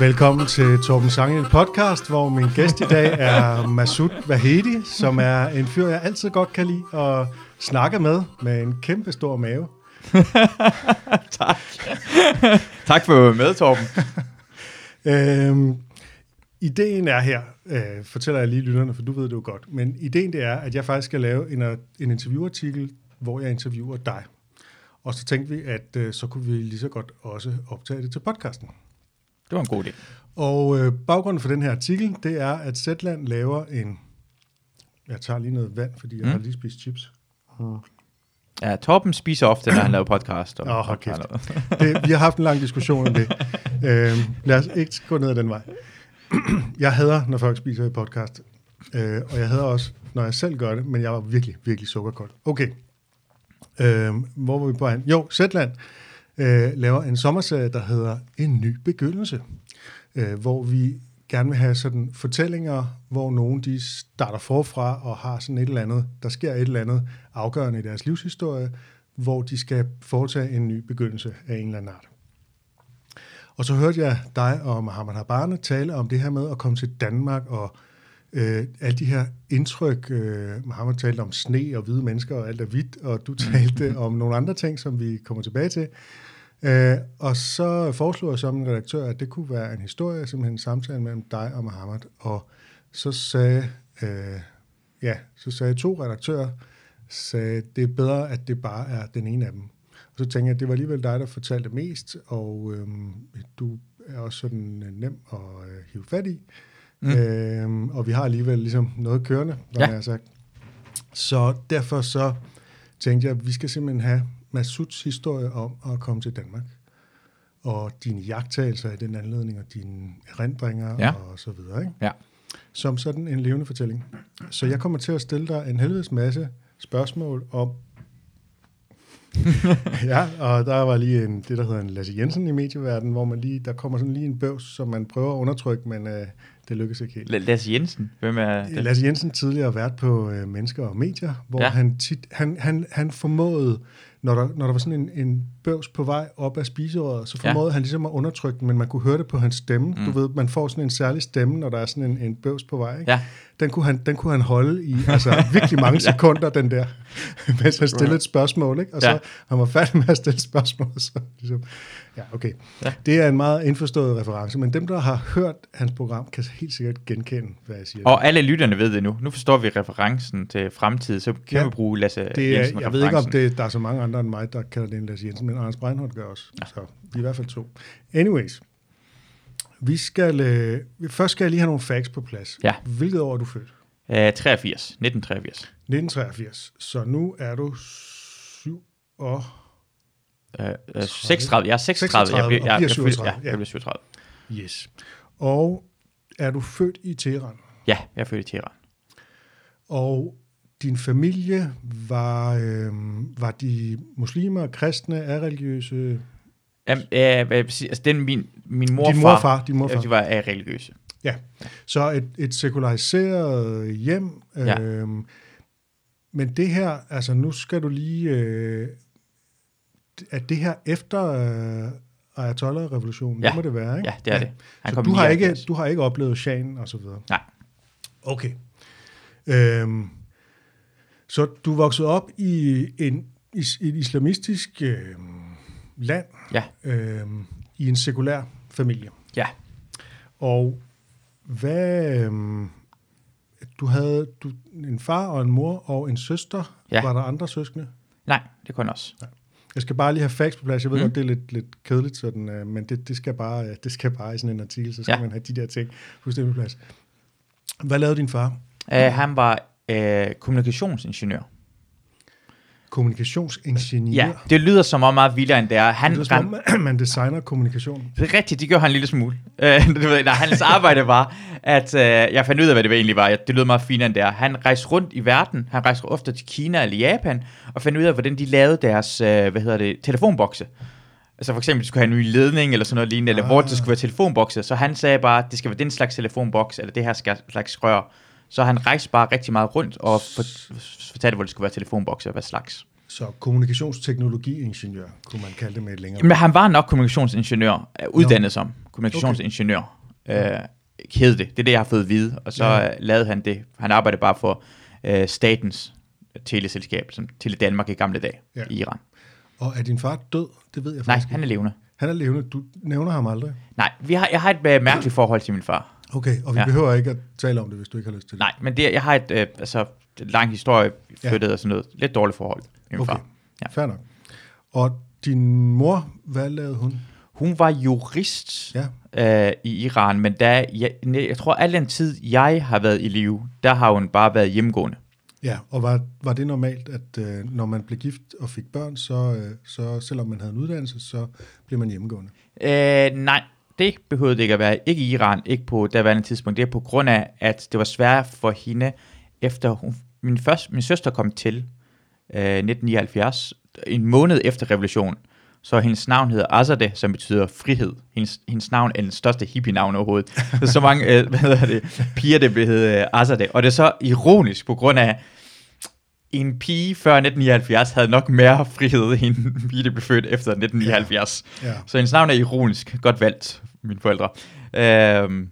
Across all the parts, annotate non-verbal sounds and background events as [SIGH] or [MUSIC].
Velkommen til Torben Sangel podcast, hvor min gæst i dag er Masud Vahedi, som er en fyr, jeg altid godt kan lide at snakke med, med en kæmpe stor mave. [LAUGHS] tak. tak for med, Torben. øhm, ideen er her, øh, fortæller jeg lige lytterne, for du ved det jo godt, men ideen det er, at jeg faktisk skal lave en, en interviewartikel, hvor jeg interviewer dig. Og så tænkte vi, at øh, så kunne vi lige så godt også optage det til podcasten. Det var en god idé. Og øh, baggrunden for den her artikel, det er, at Zetland laver en... Jeg tager lige noget vand, fordi jeg mm. har lige spist chips. Ja, Torben spiser ofte, når han laver podcast. Åh, oh, okay. det, vi har haft en lang diskussion om det. øh, lad os ikke gå ned ad den vej. jeg hader, når folk spiser i podcast. Øh, og jeg hader også, når jeg selv gør det, men jeg var virkelig, virkelig sukkerkold. Okay. Øh, hvor var vi på han? Jo, Zetland øh, laver en sommerserie, der hedder En ny begyndelse, øh, hvor vi gerne vil have sådan fortællinger, hvor nogen de starter forfra og har sådan et eller andet, der sker et eller andet afgørende i deres livshistorie, hvor de skal foretage en ny begyndelse af en eller anden art. Og så hørte jeg dig og Mohammed Habane tale om det her med at komme til Danmark og øh, alle de her indtryk. Øh, Mohammed talte om sne og hvide mennesker og alt er hvidt, og du talte om nogle andre ting, som vi kommer tilbage til. Øh, og så foreslog jeg som en redaktør, at det kunne være en historie, simpelthen en samtale mellem dig og Mohammed. Og så sagde, øh, ja, så sagde to redaktører, sagde, det er bedre, at det bare er den ene af dem. Og så tænkte jeg, at det var alligevel dig, der fortalte mest, og øh, du er også sådan nem at øh, hive fat i. Mm. Øh, og vi har alligevel ligesom noget kørende, ja. jeg sagt. Så derfor så tænkte jeg, at vi skal simpelthen have Masuds historie om at komme til Danmark. Og dine jagttagelser i den anledning, og dine erindringer ja. og så videre. Ikke? Ja. Som sådan en levende fortælling. Så jeg kommer til at stille dig en helvedes masse spørgsmål om [LAUGHS] ja, og der var lige en, det, der hedder en Lasse Jensen i medieverdenen, hvor man lige, der kommer sådan lige en bøvs, som man prøver at undertrykke, men øh, det lykkes ikke helt. Lasse Jensen? Hvem er det? Lasse Jensen tidligere været på øh, Mennesker og Medier, hvor ja. han, tit, han, han, han formåede når der, når der var sådan en, en bøvs på vej op af spiseåret, så formåede ja. han ligesom at undertrykke den, men man kunne høre det på hans stemme. Mm. Du ved, man får sådan en særlig stemme, når der er sådan en, en bøvs på vej. Ikke? Ja. Den, kunne han, den kunne han holde i altså, virkelig mange [LAUGHS] sekunder, den der, [LAUGHS] mens han stillede et spørgsmål. Ikke? Og så ja. han var færdig med at stille spørgsmål, [LAUGHS] så ligesom, ja, okay. Ja. Det er en meget indforstået reference, men dem, der har hørt hans program, kan helt sikkert genkende, hvad jeg siger. Og alle lytterne ved det nu. Nu forstår vi referencen til fremtid, så kan ja. vi bruge Lasse det er, Jensen Jeg ved ikke, om det, der er så mange andre end mig, der kalder det en Lasse Jensen, men Anders Breinholt gør også. Ja. Så vi er i hvert fald to. Anyways, vi skal, øh, først skal jeg lige have nogle facts på plads. Ja. Hvilket år er du født? Uh, 83. 1983. 1983. Så nu er du 7 og... Uh, uh, 36. Jeg er 36. 36 jeg bliver, jeg, jeg, 37. Ja, jeg bliver 37. Yes. Og er du født i Teheran? Ja, jeg er født i Teheran. Og din familie, var, øh, var de muslimer, kristne, er religiøse? Jamen, øh, altså den, min, min mor, din mor og far, din mor far. de var er religiøse. Ja, så et, et sekulariseret hjem. Ja. Øh, men det her, altså nu skal du lige... Øh, at det her efter øh, Ayatollah-revolutionen, ja. det må det være, ikke? Ja, det er ja. det. Han så du har, ikke, du har ikke oplevet Shahen og så videre? Nej. Okay. Øhm, så du voksede op i en, i et islamistisk øh, land, ja. øh, i en sekulær familie. Ja. Og hvad... Øh, du havde du, en far og en mor og en søster. Ja. Var der andre søskende? Nej, det kunne også. Nej. Jeg skal bare lige have facts på plads. Jeg ved mm. godt, det er lidt, lidt kedeligt, sådan, øh, men det, det, skal bare, det skal bare i sådan en artikel, så skal ja. man have de der ting fuldstændig på plads. Hvad lavede din far? Uh, han var uh, kommunikationsingeniør. Kommunikationsingeniør? Ja, det lyder som om meget vildere end det er. Han det lyder som om, [CLEARS THROAT] man designer kommunikation. Det er rigtigt, det gør han en lille smule. [LAUGHS] Uh, nej, hans arbejde var, at uh, jeg fandt ud af, hvad det egentlig var. Det lyder meget finere end det er. Han rejste rundt i verden. Han rejste ofte til Kina eller Japan, og fandt ud af, hvordan de lavede deres, uh, hvad hedder det, telefonbokse. Altså for eksempel, de skulle have en ny ledning eller sådan noget lignende, ah. eller hvor det skulle være telefonbokse. Så han sagde bare, at det skal være den slags telefonboks, eller det her slags rør. Så han rejste bare rigtig meget rundt og fortalte, hvor det skulle være telefonbokse og hvad slags. Så kommunikationsteknologiingeniør, kunne man kalde det med et længere. Men han var nok kommunikationsingeniør, øh, uddannet som kommunikationsingeniør. Okay. Øh, hed det. Det er det, jeg har fået at vide. Og så Ja. ja. lavede han det. Han arbejdede bare for øh, statens teleselskab, som Tele Danmark i gamle dage Ja. i Iran. Og er din far død? Det ved jeg Nej, faktisk han er levende. Han er levende. Du nævner ham aldrig. Nej, vi har, jeg har et øh, mærkeligt forhold til min far. Okay, og vi ja. Ja. behøver ikke at tale om det, hvis du ikke har lyst til det. Nej, men det, jeg har et, øh, altså, lang historie, Ja. flyttet og sådan noget, lidt dårligt forhold min Okay, far. Ja. fair nok. Og din mor, hvad lavede hun? Hun var jurist Ja, øh, i Iran, men da, jeg, jeg tror, al den tid, jeg har været i live, der har hun bare været hjemmegående. ja. og var, var det normalt, at øh, når man blev gift og fik børn, så, øh, så selvom man havde en uddannelse, så blev man hjemmegående? Øh, nej, det behøvede det ikke at være. Ikke i Iran, ikke på daværende tidspunkt. Det er på grund af, at det var svært for hende, efter hun, min, første, min søster kom til øh, 1979, en måned efter revolutionen. Så hendes navn hedder Azadeh, som betyder frihed. Hendes, hendes navn er den største hippie-navn overhovedet. Er [LAUGHS] så mange øh, hvad hedder det, piger, blev hedder øh, Azadeh. Og det er så ironisk på grund af, en pige før 1979 havde nok mere frihed, [LAUGHS] end en pige, der blev født efter 1979. Ja. Så hendes navn er ironisk. Godt valgt, mine forældre. Øhm,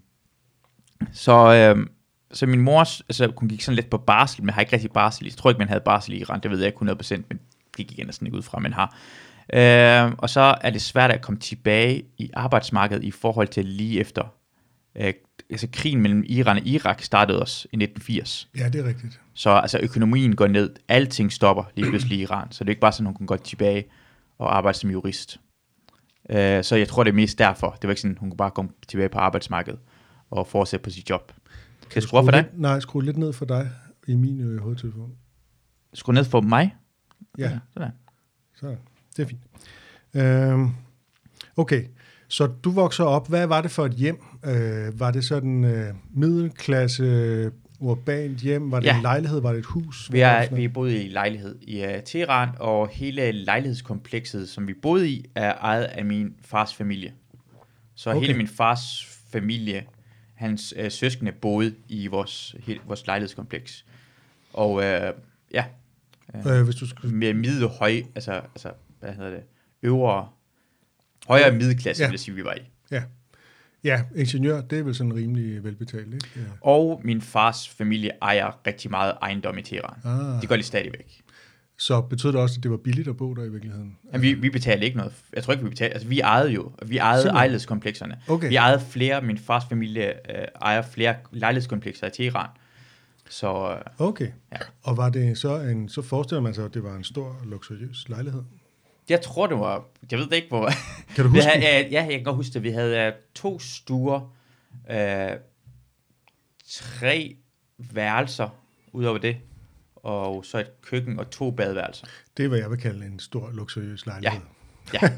så, øhm, så min mor, altså hun gik sådan lidt på barsel, men har ikke rigtig barsel. Jeg tror ikke, man havde barsel i Iran, det ved jeg ikke 100%, men det gik jeg næsten ikke ud fra, man har. Øhm, og så er det svært at komme tilbage i arbejdsmarkedet i forhold til lige efter. Øh, altså krigen mellem Iran og Irak startede også i 1980. ja, det er rigtigt. Så altså, økonomien går ned, alting stopper lige pludselig i Iran, så det er ikke bare sådan, hun kan gå tilbage og arbejde som jurist. Øh, så jeg tror, det er mest derfor. Det var ikke sådan, hun kunne bare komme tilbage på arbejdsmarkedet og fortsætte på sit job. Kan jeg skrue op for dig? Lidt, nej, skru lidt ned for dig i min øh, hovedtelefon. Skru ned for mig? Ja, Sådan. så det er fint. Øhm, okay, så du vokser op. Hvad var det for et hjem? Øh, var det sådan øh, middelklasse, urbant hjem? Var det Ja. en lejlighed? Var det et hus? Vi, er, vi boede i lejlighed i uh, Teheran, og hele lejlighedskomplekset, som vi boede i, er ejet af min fars familie. Så Okay. hele min fars familie, hans uh, søskende boede i vores, hele, vores lejlighedskompleks. Og uh, ja, noget? Øh, hvis du skulle... med middel høj, altså, altså, hvad hedder det, øvre, højere middelklasse, Ja. vil jeg sige, vi var i. Ja. ja, ingeniør, det er vel sådan rimelig velbetalt, ikke? Ja. Og min fars familie ejer rigtig meget ejendom i Teheran. Ah, Det gør de stadigvæk. så betød det også, at det var billigt at bo der i virkeligheden? Men vi, vi betalte ikke noget. Jeg tror ikke, vi betalte. Altså, vi ejede jo. Vi ejede Simpelthen? ejlighedskomplekserne. Okay. Vi ejede flere. Min fars familie øh, ejer flere lejlighedskomplekser i Teheran. Så øh, Okay. Ja. Og var det så en, så forestiller man sig, at det var en stor, luksuriøs lejlighed? Jeg tror, det var... Jeg ved det ikke, hvor... Kan du [LAUGHS] huske havde, det? ja, jeg kan godt huske det. Vi havde øh, to stuer, øh, tre værelser udover det, og så et køkken og to badeværelser. Det er, hvad jeg vil kalde en stor, luksuriøs lejlighed. Ja. [LAUGHS]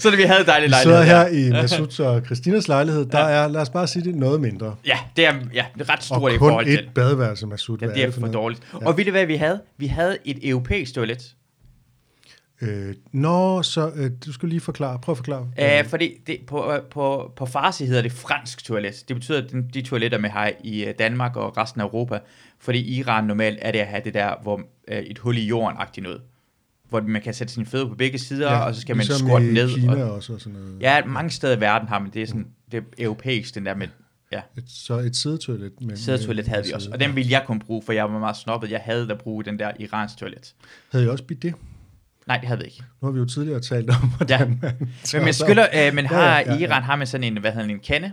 så det, vi havde dejligt Vi lejlighed. ja. her i Masuds og Christinas lejlighed. Der er, lad os bare sige det, noget mindre. Ja, det er, ja, det er ret Og stort i kun forhold til. et badeværelse, Masud. Ja, det er for noget? dårligt. Ja. Ja. Og ved du hvad vi havde? Vi havde et europæisk toilet. Øh, nå, så øh, du skal lige forklare. Prøv at forklare. Øh, fordi det, på, på, på farsi hedder det fransk toilet. Det betyder, at de toiletter, man har i øh, Danmark og resten af Europa. Fordi i Iran normalt er det at have det der, hvor øh, et hul i jorden-agtigt noget. Hvor man kan sætte sine fødder på begge sider, ja, og så skal man ligesom squatte i ned. Kina Og, også og sådan noget. ja, mange steder i verden har man det. Er sådan, det er europæisk, den der med ja, Et, så et sædetoilet. Med, sædetoilet havde vi også. Og den ville jeg kunne bruge, for jeg var meget snobbet. Jeg havde at bruge den der iransk toilet. Havde I også bidet? Nej, det havde vi ikke. Nu har vi jo tidligere talt om, hvordan Ja. man Men skylder, øh, Ja, har, ja, ja, ja, Iran har man sådan en, hvad hedder en kande,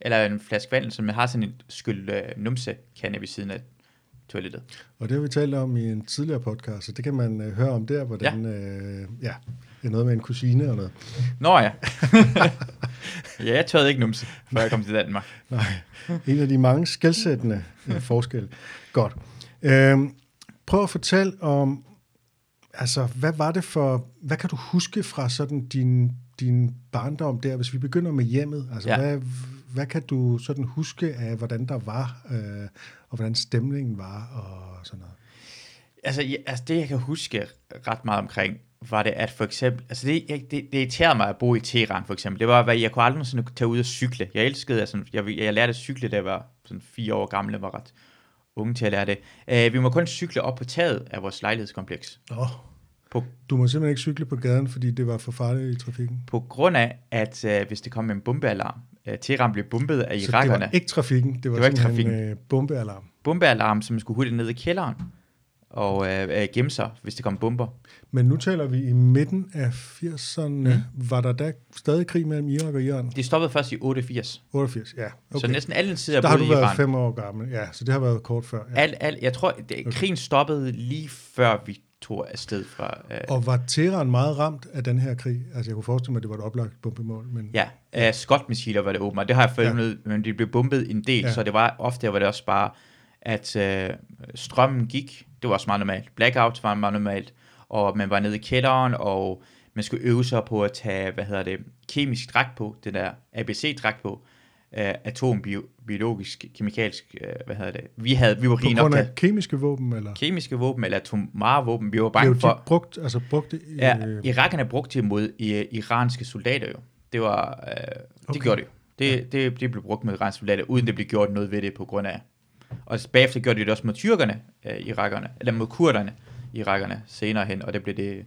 eller en flaske vand, så man har sådan en skyld øh, numse kande ved siden af toilettet. Og det har vi talt om i en tidligere podcast, så det kan man øh, høre om der, hvordan, ja. Øh, ja, det er noget med en kusine og noget. Nå ja. [LAUGHS] ja, jeg tørrede ikke numse, før jeg kom til Danmark. [LAUGHS] Nej, en af de mange skældsættende øh, forskelle. Godt. Øhm, prøv at fortælle om, altså, hvad var det for, hvad kan du huske fra sådan din, din barndom der, hvis vi begynder med hjemmet? Altså, ja. Hvad, hvad kan du sådan huske af, hvordan der var, øh, og hvordan stemningen var, og sådan noget? Altså, ja, altså, det jeg kan huske ret meget omkring, var det, at for eksempel, altså det, jeg, det, det irriterede mig at bo i Teheran for eksempel, det var, at jeg kunne aldrig sådan tage ud og cykle. Jeg elskede, altså, jeg, jeg lærte at cykle, da jeg var sådan fire år gammel, det var ret unge til at lære det. Uh, vi må kun cykle op på taget af vores lejlighedskompleks. Nå. På, Du må simpelthen ikke cykle på gaden, fordi det var for farligt i trafikken. på grund af, at uh, hvis det kom med en bombealarm, uh, Tehran blev bombet af Så det irakerne. var ikke trafikken, det var, Det var ikke simpelthen øh, bombealarm. Bombealarm, som skulle hurtigt ned i kælderen og uh, gemme sig, hvis det kom bomber. Men nu taler vi i midten af 80'erne. Mm. Var der da stadig krig mellem Irak og Iran? Det stoppede først i 88. 88, ja. Okay. Så næsten alle tider der har du været Iran. fem år gammel. Ja, så det har været kort før. Ja. Al, al, jeg tror, det, okay. krigen stoppede lige før vi tog afsted fra... Øh, Og var Teheran meget ramt af den her krig? Altså, jeg kunne forestille mig, at det var et oplagt bombemål, men Ja, uh, Scott-missiler var det åbenbart. Det har jeg følt med, men de blev bombet en del, Ja. ja. så det var ofte var det også bare, at uh, strømmen gik. Det var også meget normalt. Blackouts var meget normalt, og man var nede i kælderen, og man skulle øve sig på at tage, hvad hedder det, kemisk dragt på, det der ABC-dragt på, uh, atombiologisk, kemikalsk, uh, hvad hedder det. Vi, havde, vi var rige nok til kemiske våben, eller? kemiske våben, eller atomare våben. Vi var bange de for... brugt, altså brugte i, Ja, øh, irakerne brugte det mod i, iranske soldater jo. Det var, øh, det Okay. gjorde det jo. Det, det, det blev brugt mod iranske soldater, uden det blev gjort noget ved det på grund af. Og bagefter gjorde de det også mod tyrkerne, øh, irakerne, eller mod kurderne, irakerne senere hen, og det blev det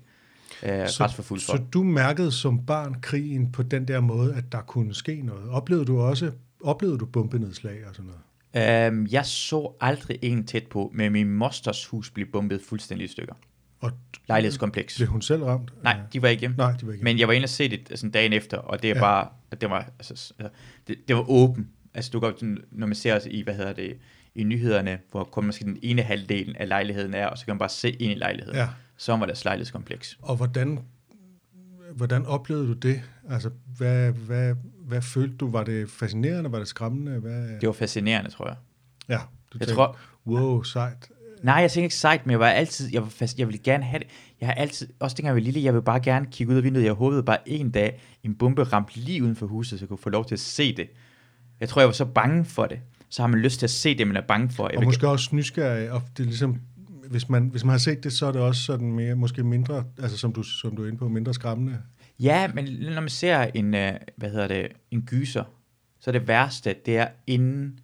øh, Så- retsforfulgt for. Så du mærkede som barn krigen på den der måde, at der kunne ske noget. Oplevede du også oplevede du bombenedslag og sådan noget? Øhm, jeg så aldrig en tæt på, men min mosters hus blev bombet fuldstændig i stykker. Og Lejlighedskompleks. blev hun selv ramt? Nej, de var ikke hjemme. Nej, de var ikke. Men jeg var inde og se det sådan dagen efter, og det er Ja. bare, det var, altså, altså, det, det var åben. Altså du sådan, når man ser i, hvad hedder det, i nyhederne, hvor kun måske den ene halvdelen af lejligheden er, og så kan man bare se ind i lejligheden. Ja. Så var deres lejlighedskompleks. Og hvordan, hvordan oplevede du det? Altså, hvad, hvad, hvad følte du? Var det fascinerende? Var det skræmmende? Hvad? Det var fascinerende, tror jeg. Ja, du Jeg tænkte, tror, wow, sejt. nej, jeg tænker ikke sejt, men jeg var altid, jeg, var fast, jeg ville gerne have det. Jeg har altid, også dengang jeg var lille, jeg ville bare gerne kigge ud af vinduet. Jeg håbede bare en dag, en bombe ramte lige uden for huset, så jeg kunne få lov til at se det. Jeg tror, jeg var så bange for det. Så har man lyst til at se det, man er bange for. Jeg Og måske også nysgerrig, og det er ligesom, hvis man, hvis man har set det, så er det også sådan mere, måske mindre, altså som du, som du er inde på, mindre skræmmende. Ja, men når man ser en, øh, hvad hedder det, en gyser, så er det værste, det er inden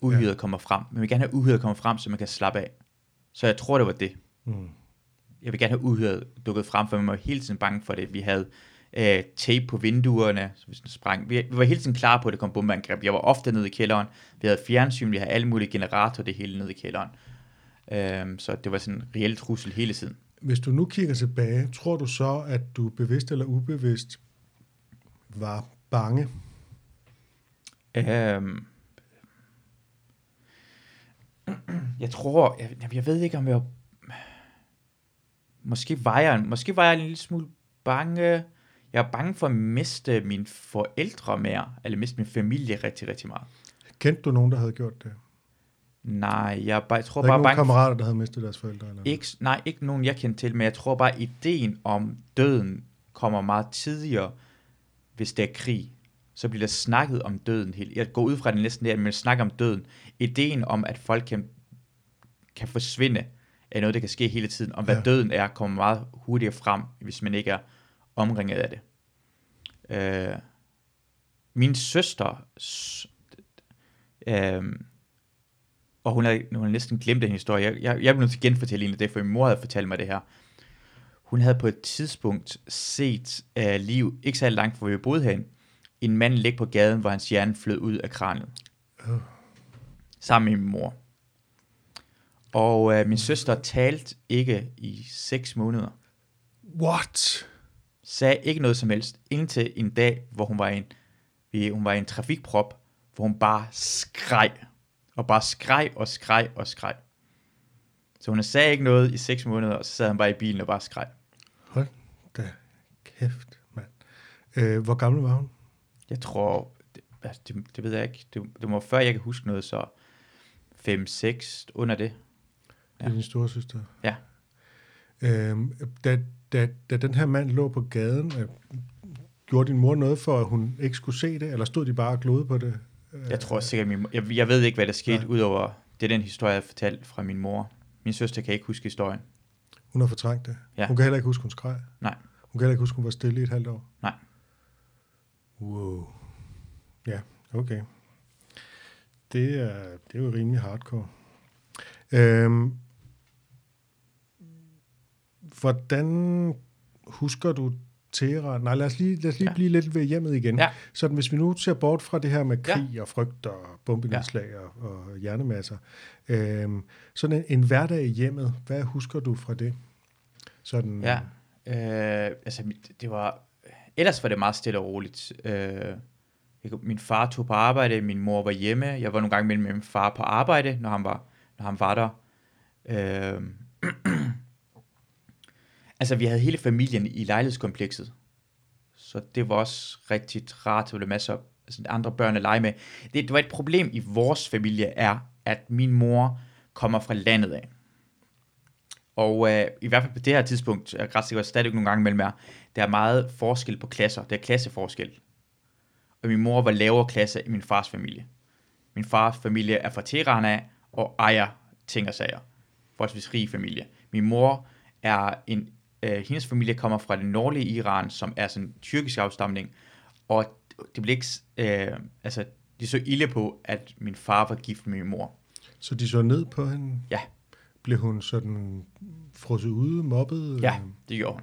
uhyret ja. kommer frem. Man vil gerne have uhyret kommer frem, så man kan slappe af. Så jeg tror, det var det. Mm. Jeg vil gerne have uhyret dukket frem, for man var hele tiden bange for det. Vi havde øh, tape på vinduerne, så hvis den sprang. Vi, vi var hele tiden klar på, at det kom bombeangreb. Jeg var ofte nede i kælderen. Vi havde fjernsyn, vi havde alle mulige generatorer, det hele nede i kælderen. Øhm, så det var sådan en reel trussel hele tiden. Hvis du nu kigger tilbage, tror du så, at du bevidst eller ubevidst var bange? Øhm, jeg tror, jeg, jeg ved ikke om jeg, måske var jeg, måske var jeg en lille smule bange, jeg er bange for at miste mine forældre mere, eller miste min familie rigtig, rigtig meget. Kendte du nogen, der havde gjort det? Nej, jeg, er bare, jeg tror Der er bare ikke nogen bange kammerater, der havde mistet deres forældre? Eller? Ikke, nej, ikke nogen, jeg kendte til, men jeg tror bare, ideen om døden kommer meget tidligere, hvis det er krig. Så bliver der snakket om døden helt. Jeg går ud fra det næsten der, men snakker om døden. Ideen om, at folk kan, kan forsvinde, er noget, der kan ske hele tiden. Om hvad ja. døden er, kommer meget hurtigere frem, hvis man ikke er omringet af det. Øh, min søster, øh, og hun har, hun har næsten glemt den historie. Jeg, jeg, jeg blev nødt til at genfortælle hende det, for min mor havde fortalt mig det her. Hun havde på et tidspunkt set uh, liv, ikke så langt fra hvor vi boede hen, en mand ligge på gaden, hvor hans hjerne flød ud af kraniet. Øh. Sammen med min mor. Og uh, min søster talte ikke i seks måneder. What? Sagde ikke noget som helst, indtil en dag, hvor hun var en, vi- hun var en trafikprop, hvor hun bare skreg. Og bare skreg og skreg og skreg. Så hun sagde ikke noget i seks måneder, og så sad han bare i bilen og bare skreg. Hold da kæft, mand. Øh, hvor gammel var hun? Jeg tror, det, altså, det, det ved jeg ikke. Det, det må før jeg kan huske noget, så 5-6 under det. Det er din store søster. Ja. Øhm, da, da, da den her mand lå på gaden, øh, gjorde din mor noget for, at hun ikke skulle se det, eller stod de bare og glodede på det? Jeg tror sikkert, min, jeg, jeg ved ikke, hvad der skete, Nej. udover det er den historie, jeg fortalte fra min mor. Min søster kan ikke huske historien. Hun har fortrængt det. Ja. Hun kan heller ikke huske, hun skreg. Nej. Hun kan heller ikke huske, hun var stille i et halvt år. Nej. Wow. Ja, okay. Det er, det er jo rimelig hardcore. Øhm, hvordan husker du Teheran? Nej, lad os lige, lad os lige Ja. blive lidt ved hjemmet igen. Ja. Så hvis vi nu ser bort fra det her med Ja. krig og frygt og bombenedslag ja. og, og hjernemasser, øhm, sådan en, en hverdag i hjemmet, hvad husker du fra det? Sådan, Ja, øh, altså det var, ellers var det meget stille og roligt. Øh, min far tog på arbejde, min mor var hjemme, jeg var nogle gange mellem min far på arbejde, når han var, når han var der. Øh, [CLEARS THROAT] altså vi havde hele familien i lejlighedskomplekset, så det var også rigtig rart, der masser af altså, andre børn at lege med. Det, det var et problem i vores familie, er, at min mor kommer fra landet af. Og øh, i hvert fald på det her tidspunkt, jeg er ret sikkert stadig nogle gange mellem jer, der er meget forskel på klasser. Der er klasseforskel. Og min mor var lavere klasse i min fars familie. Min fars familie er fra Teheran af, og ejer ting og sager. Forholdsvis rig familie. Min mor er en, øh, hendes familie kommer fra det nordlige Iran, som er sådan en tyrkisk afstamning, og det blev ikke, øh, altså, de så ilde på, at min far var gift med min mor. Så de så ned på hende? Ja. Blev hun sådan frosset ude, mobbet? Ja, det gjorde hun.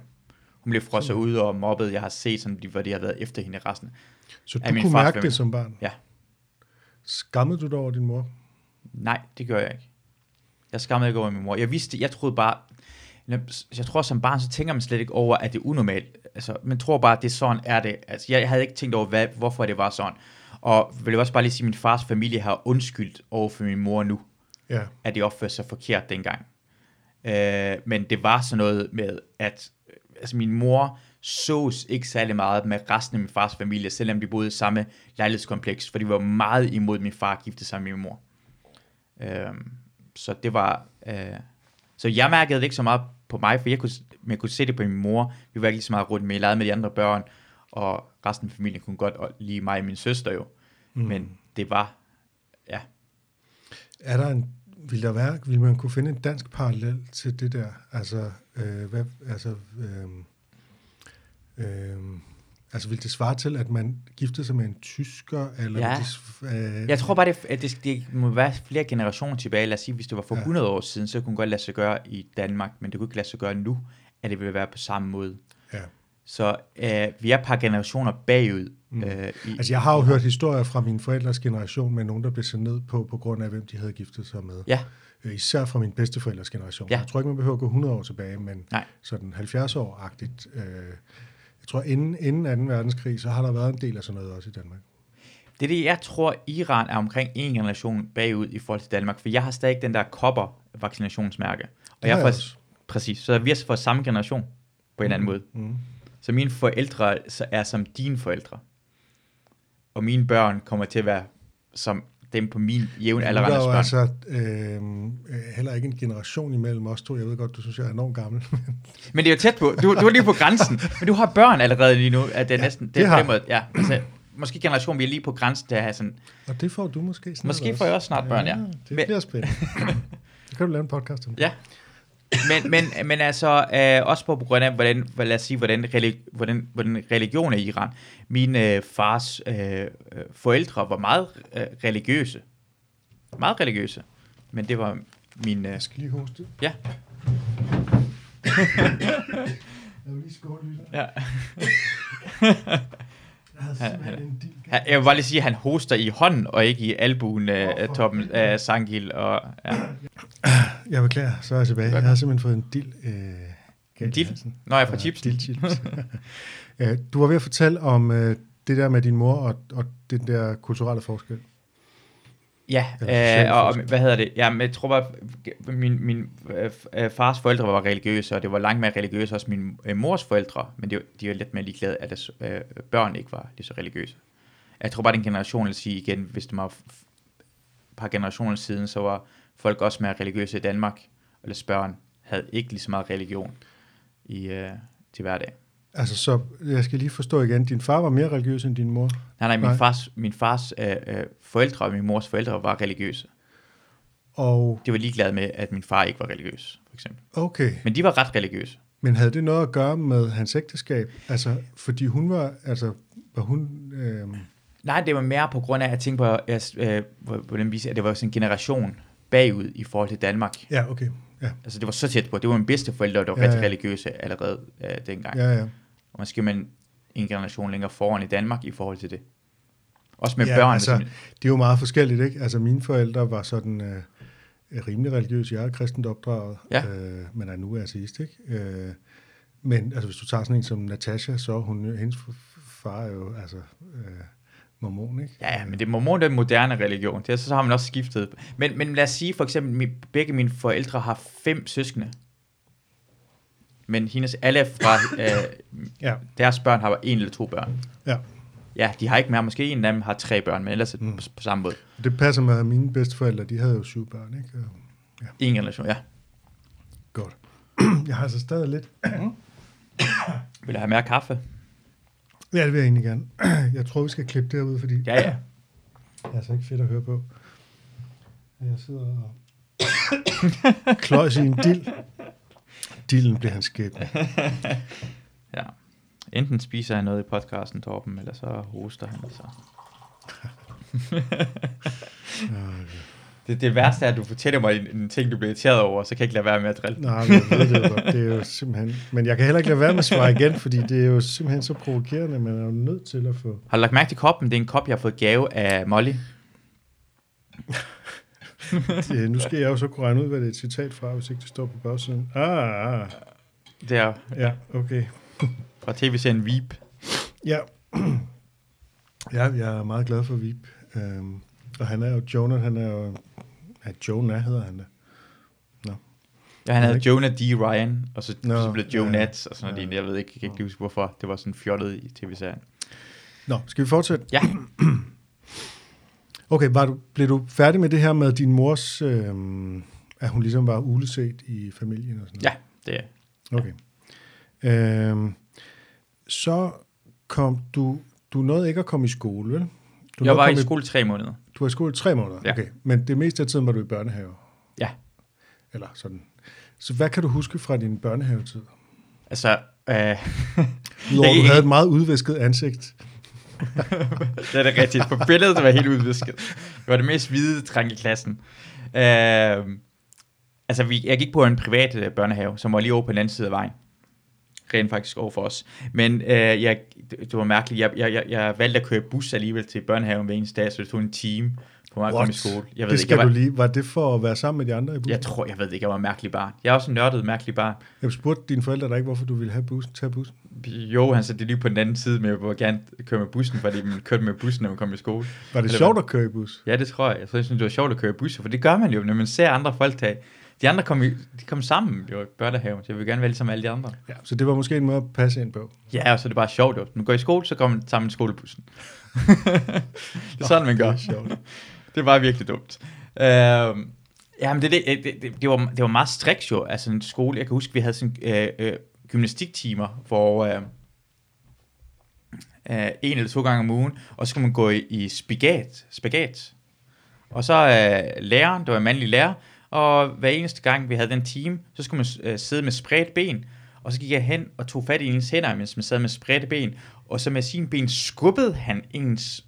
Hun blev frosset ud og mobbet. Jeg har set, sådan, hvor de har været efter hende resten. Så du min kunne mærke familie. det som barn? Ja. Skammede du dig over din mor? Nej, det gør jeg ikke. Jeg skammede ikke over min mor. Jeg vidste, jeg troede bare, jeg tror som barn, så tænker man slet ikke over, at det er unormalt. Altså, man tror bare, at det er sådan er det. Altså, jeg havde ikke tænkt over, hvad, hvorfor det var sådan. Og vil jeg også bare lige sige, at min fars familie har undskyldt over for min mor nu, Ja. at de opførte sig forkert dengang. Øh, men det var sådan noget med, at øh, altså min mor sås ikke særlig meget med resten af min fars familie, selvom de boede i samme lejlighedskompleks, for de var meget imod, at min far giftede sig med min mor. Øh, så det var... Øh, så jeg mærkede det ikke så meget på mig, for jeg kunne, men jeg kunne se det på min mor. Vi var ikke lige så meget rundt med, jeg legede med de andre børn, og resten af familien kunne godt lide mig og min søster jo. Mm. Men det var... Ja, Er der en, vil der være, vil man kunne finde en dansk parallel til det der? Altså, øh, hvad, altså, øh, øh, altså vil det svare til, at man giftede sig med en tysker? Eller Ja. det, øh, Jeg tror bare, det, at det, det må være flere generationer tilbage. Lad os sige, hvis det var for Ja. 100 år siden, så kunne det godt lade sig gøre i Danmark, men det kunne ikke lade sig gøre nu, at det ville være på samme måde. Ja. Så øh, vi er et par generationer bagud. Mm. Øh, i, Altså, jeg har jo hørt historier fra min forældres generation med nogen, der blev sendt ned på, på grund af, hvem de havde giftet sig med. Ja, Øh, Især fra min bedsteforældres generation. Ja. Jeg tror ikke, man behøver at gå 100 år tilbage, men Nej. sådan 70 år-agtigt. Øh, tror, inden, inden 2. verdenskrig, så har der været en del af sådan noget også i Danmark. det er det, jeg tror, Iran er omkring en generation bagud i forhold til Danmark, for jeg har stadig den der kopper-vaccinationsmærke. Og Det jeg er præcis, så vi er fra samme generation på en eller anden måde. Mm. Så mine forældre så er som dine forældre. Og mine børn kommer til at være som dem på min jævn er alderandes der jo børn. altså øh, øh, heller ikke en generation imellem os to. Jeg ved godt, du synes, jeg er enormt gammel. [LAUGHS] Men det er jo tæt på. Du, du er lige på grænsen. Men du har børn allerede lige nu. At det er Ja, næsten, det, det er har måde, ja. Altså, måske generation, vi er lige på grænsen til at have sådan... Og det får du måske snart Måske får jeg også snart børn, ja. Det Men- bliver spændende. det [LAUGHS] kan du lave en podcast om. Ja. Men, men, men altså, øh, også på grund af, hvordan, lad os sige, hvordan, relig, hvordan, hvordan religion er i Iran. Min øh, fars øh, øh, forældre var meget øh, religiøse. Meget religiøse. Men det var min... Øh, Jeg skal lige hoste. ja, [LAUGHS] Jeg vil lige skåle lidt. ja. [LAUGHS] Jeg havde simpelthen en. Han- Jeg vil bare lige sige, at han hoster i hånden, og ikke i albuen af uh, toppen af Sangil. Og, ja. [CLEARS THROAT] Jeg beklager, så er jeg tilbage. Jeg har simpelthen fået en dild. Øh, En dild? Nå, jeg er fra chipsen. Dild chips. [LAUGHS] du var ved at fortælle om øh, det der med din mor og, og den der kulturelle forskel. Ja, øh, og, og hvad hedder det? Ja, jeg tror bare, min, min øh, øh, fars forældre var religiøse, og det var langt mere religiøse også min øh, mors forældre, men det, de var lidt mere ligeglade, at deres øh, børn ikke var lige så religiøse. Jeg tror bare, den generation vil sige igen, hvis det var et par generationer siden, så var folk også mere religiøse i Danmark, og deres børn havde ikke lige så meget religion i, øh, til hverdag. Altså, så jeg skal lige forstå igen. Din far var mere religiøs end din mor. Nej, nej, min Nej. fars, min fars øh, øh, forældre og min mors forældre var religiøse. Og De var ligeglade med, at min far ikke var religiøs, for eksempel. okay, Men de var ret religiøse. men havde det noget at gøre med hans ægteskab? Altså, fordi hun var, altså, var hun... Øh, Nej, det var mere på grund af, at jeg tænkte på, at, øh, hvordan vi siger, at det var sådan en generation. bagud i forhold til Danmark. Ja, okay. Ja, Altså det var så tæt på. Det var min bedste forældre, der var Ja, rigtig ja. religiøse allerede øh, dengang. ja, ja. Og måske man en generation længere foran i Danmark i forhold til det. Også med ja, børn. Altså, man- det er jo meget forskelligt, ikke? Altså, mine forældre var sådan øh, rimelig religiøse. Jeg er kristent opdraget, Ja. øh, men er nu ateist, ikke? Øh, men altså, hvis du tager sådan en som Natasha, så hun, hendes far er jo altså øh, mormon, ikke? Ja, ja, men det mormon, det er moderne religion. Det, er- så har man også skiftet. Men, men lad os sige for eksempel, mi, begge mine forældre har fem søskende. Men hendes, alle fra [LAUGHS] øh, Ja, deres børn har en eller to børn. ja. Ja, de har ikke mere. Måske en af dem har tre børn, men ellers mm. På, på samme måde. Det passer med, at mine bedsteforældre, de havde jo syv børn, ikke? Og, En generation, ja. godt. [CLEARS THROAT] Jeg har altså stadig lidt... Vil du have mere kaffe? Ja, det vil jeg egentlig gerne. [CLEARS THROAT] Jeg tror, vi skal klippe derud, fordi Ja, ja. [CLEARS THROAT] det er altså ikke fedt at høre på. Jeg sidder og [COUGHS] kløjs i en dild. Dillen blev hans skæbne. [LAUGHS] ja. Enten spiser han noget i podcasten, Torben, eller så hoster han. Så. [LAUGHS] det, det værste er, at du fortæller mig en, en ting, du bliver irriteret over, så kan jeg ikke lade være med at drille. Nej, men jeg ved det jo godt. Det er jo simpelthen... Men jeg kan heller ikke lade være med at svare igen, fordi det er jo simpelthen så provokerende, man er jo nødt til at få... Har du lagt mærke til koppen? Det er en kop, jeg har fået gave af Molly. [LAUGHS] Det, nu skal jeg jo så kunne regne ud, hvad det er et citat fra, hvis ikke det står på bagsiden. Ah, ah. Det er ja, okay. fra tv-serien Veep. Ja. [CLEARS THROAT] ja, jeg er meget glad for Vip. Øhm, og han er jo, Jonah, han er jo... Ja, Jonah hedder han da. Ja, han Er havde det Jonah D. Ryan, og så, Nå, så blev Joe ja. Nats, og sådan Ja. noget. Jeg ved ikke, jeg kan ikke huske, hvorfor. Det var sådan fjollet i tv-serien. Nå, skal vi fortsætte? Ja, [CLEARS THROAT] Okay, var du, blev du færdig med det her med din mors, øhm, at hun ligesom var uleset i familien og sådan ja, det er noget? Okay. Øhm, så kom du, du nåede ikke at komme i skole, vel? Du Jeg var i skole tre måneder. Du var i skole i tre måneder? Ja. Okay, men det meste af tiden var du i børnehave? Ja. Eller sådan. Så hvad kan du huske fra din børnehavetid? Altså, øh, [LAUGHS] Udover, Jeg- du havde et meget udvisket ansigt. [LAUGHS] det er da rigtigt. På billedet det var helt udvisket. Det var det mest hvide dreng i klassen. Øh, altså, vi, jeg gik på en privat øh, børnehave, som var lige over på den anden side af vejen. Rent faktisk over for os. Men øh, jeg, det, var mærkeligt. Jeg, jeg, jeg, jeg valgte at køre bus alligevel til børnehaven hver eneste dag, så det tog en time på mig at komme i skole. Jeg ved det ikke, skal jeg du var, lige. Var det for at være sammen med de andre i bussen? jeg tror, jeg ved ikke, jeg var en mærkelig barn. Jeg er også en nørdet mærkelig barn. Jeg spurgte dine forældre der ikke, hvorfor du ville have bussen, tage bussen. Jo, han satte det lige på den anden side, men jeg ville gerne køre med bussen, fordi man kørte med bussen, når man kom i skole. Var det Eller sjovt at køre i bus? Ja, det tror jeg. Jeg synes, det var sjovt at køre i busser, for det gør man jo, når man ser andre folk tage. De andre kom, i, de kom sammen jo i børnehaven, så jeg vil gerne være ligesom alle de andre. Ja. Så det var måske en måde at passe ind på. Ja, og så er det bare sjovt jo. Man går i skole, så går man sammen i skolebussen. [LAUGHS] det er sådan, man gør. Det er sjovt. [LAUGHS] det var virkelig dumt. Uh, ja, men det, det, det, det, det, var, det var meget striks jo, altså en skole. Jeg kan huske, vi havde sådan øh, øh, gymnastiktimer, hvor øh, øh, en eller to gange om ugen, og så skulle man gå i, i spagat, spagat. Og så øh, læreren, det var en mandlig lærer, og hver eneste gang vi havde den time, så skulle man øh, sidde med spredt ben, og så gik jeg hen og tog fat i ens hænder, mens man sad med spredte ben, og så med sine ben skubbede han ens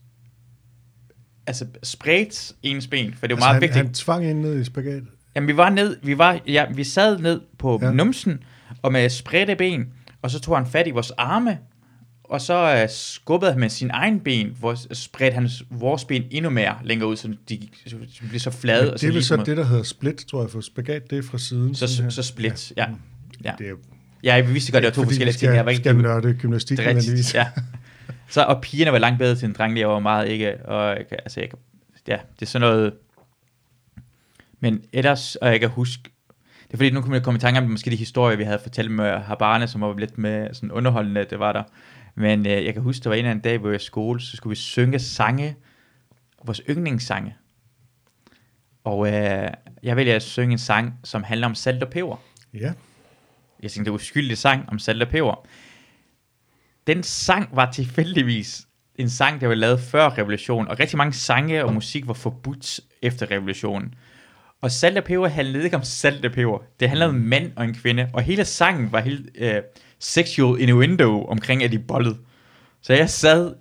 altså spredt ens ben, for det var Altså, meget han, vigtigt. han tvang ind ned i spagat. Jamen, vi var ned, vi var, ja, vi sad ned på ja. numsen, og med spredte ben, og så tog han fat i vores arme, og så uh, skubbede han med sin egen ben, hvor spredte han vores ben endnu mere længere ud, så de, så de blev så flade. Men det er vel så det, der hedder split, tror jeg, for spagat, det er fra siden. så, så, så split, ja. ja. Det er Ja, jeg vidste godt, det var to forskellige skal, ting. Jeg var ikke skal nørde gymnastik det rigtigt, ja. Så, og pigerne var langt bedre til en dreng, jeg var meget ikke, og altså, jeg, ja, det er sådan noget, men ellers, og jeg kan huske, det er fordi, nu kommer jeg komme i tanke om måske de historier, vi havde fortalt med Habane, som var lidt med sådan underholdende, det var der. Men øh, jeg kan huske, der var en eller anden dag, hvor jeg i skole, så skulle vi synge sange, vores yndlingssange. Og øh, jeg vælger at synge en sang, som handler om salt og peber. Ja, Jeg tænkte, det var uskyldig sang om salt og peber. Den sang var tilfældigvis en sang, der var lavet før revolutionen, og rigtig mange sange og musik var forbudt efter revolutionen. Og salt og peber handlede ikke om salt og peber. Det handlede om en mand og en kvinde, og hele sangen var helt øh, sexual innuendo omkring, at de bollede. Så jeg sad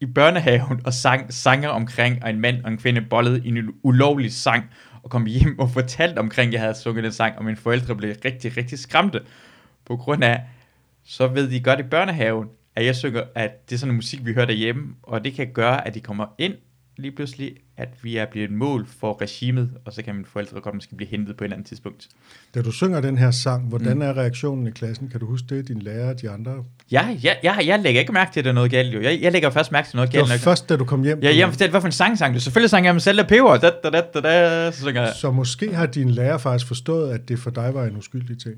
i børnehaven og sang sanger omkring, at en mand og en kvinde bollede i en ulovlig sang, og kom hjem og fortalte omkring, at jeg havde sunget den sang, og mine forældre blev rigtig, rigtig skræmte. På grund af, så ved de godt i børnehaven, at jeg synger, at det er sådan en musik, vi hører derhjemme, og det kan gøre, at de kommer ind lige pludselig, at vi er blevet et mål for regimet, og så kan mine forældre godt måske blive hentet på et eller andet tidspunkt. Da du synger den her sang, hvordan er reaktionen i klassen? Kan du huske det, din lærer og de andre? Ja, jeg, jeg, jeg lægger ikke mærke til, at der er noget galt. Jo. Jeg, jeg lægger først mærke til noget Det galt. var når- først, da du kom hjem. Ja, jeg fortalte, hvad for en sang sang du. Selvfølgelig sang jeg med selv peber. Da, da, da, da, da, så synger jeg. Så måske har din lærer faktisk forstået, at det for dig var en uskyldig ting.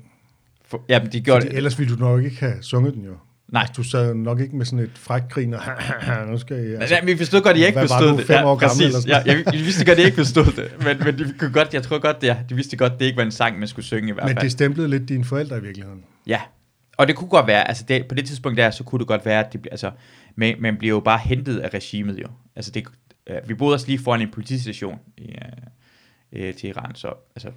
For, jamen, de gjorde Fordi det. ellers ville du nok ikke have sunget den jo. Nej. Altså, du sad nok ikke med sådan et frækt grin og [LAUGHS] nu skal jeg... Altså, Nej, vi forstod godt, at jeg ikke hvad var forstod du, det. fem år gammel præcis. eller sådan Ja, jeg, jeg, vidste godt, at jeg ikke [LAUGHS] forstod det. Men, men de kunne godt, jeg tror godt, det, de vidste godt, det ikke var en sang, man skulle synge i hvert Men fald. det stemplede lidt dine forældre i virkeligheden. Ja, og det kunne godt være, altså det, på det tidspunkt der, så kunne det godt være, at det, altså, man, man bliver jo bare hentet af regimet jo. Altså det, øh, vi boede også lige foran en politistation i, øh, øh, til Iran, så altså,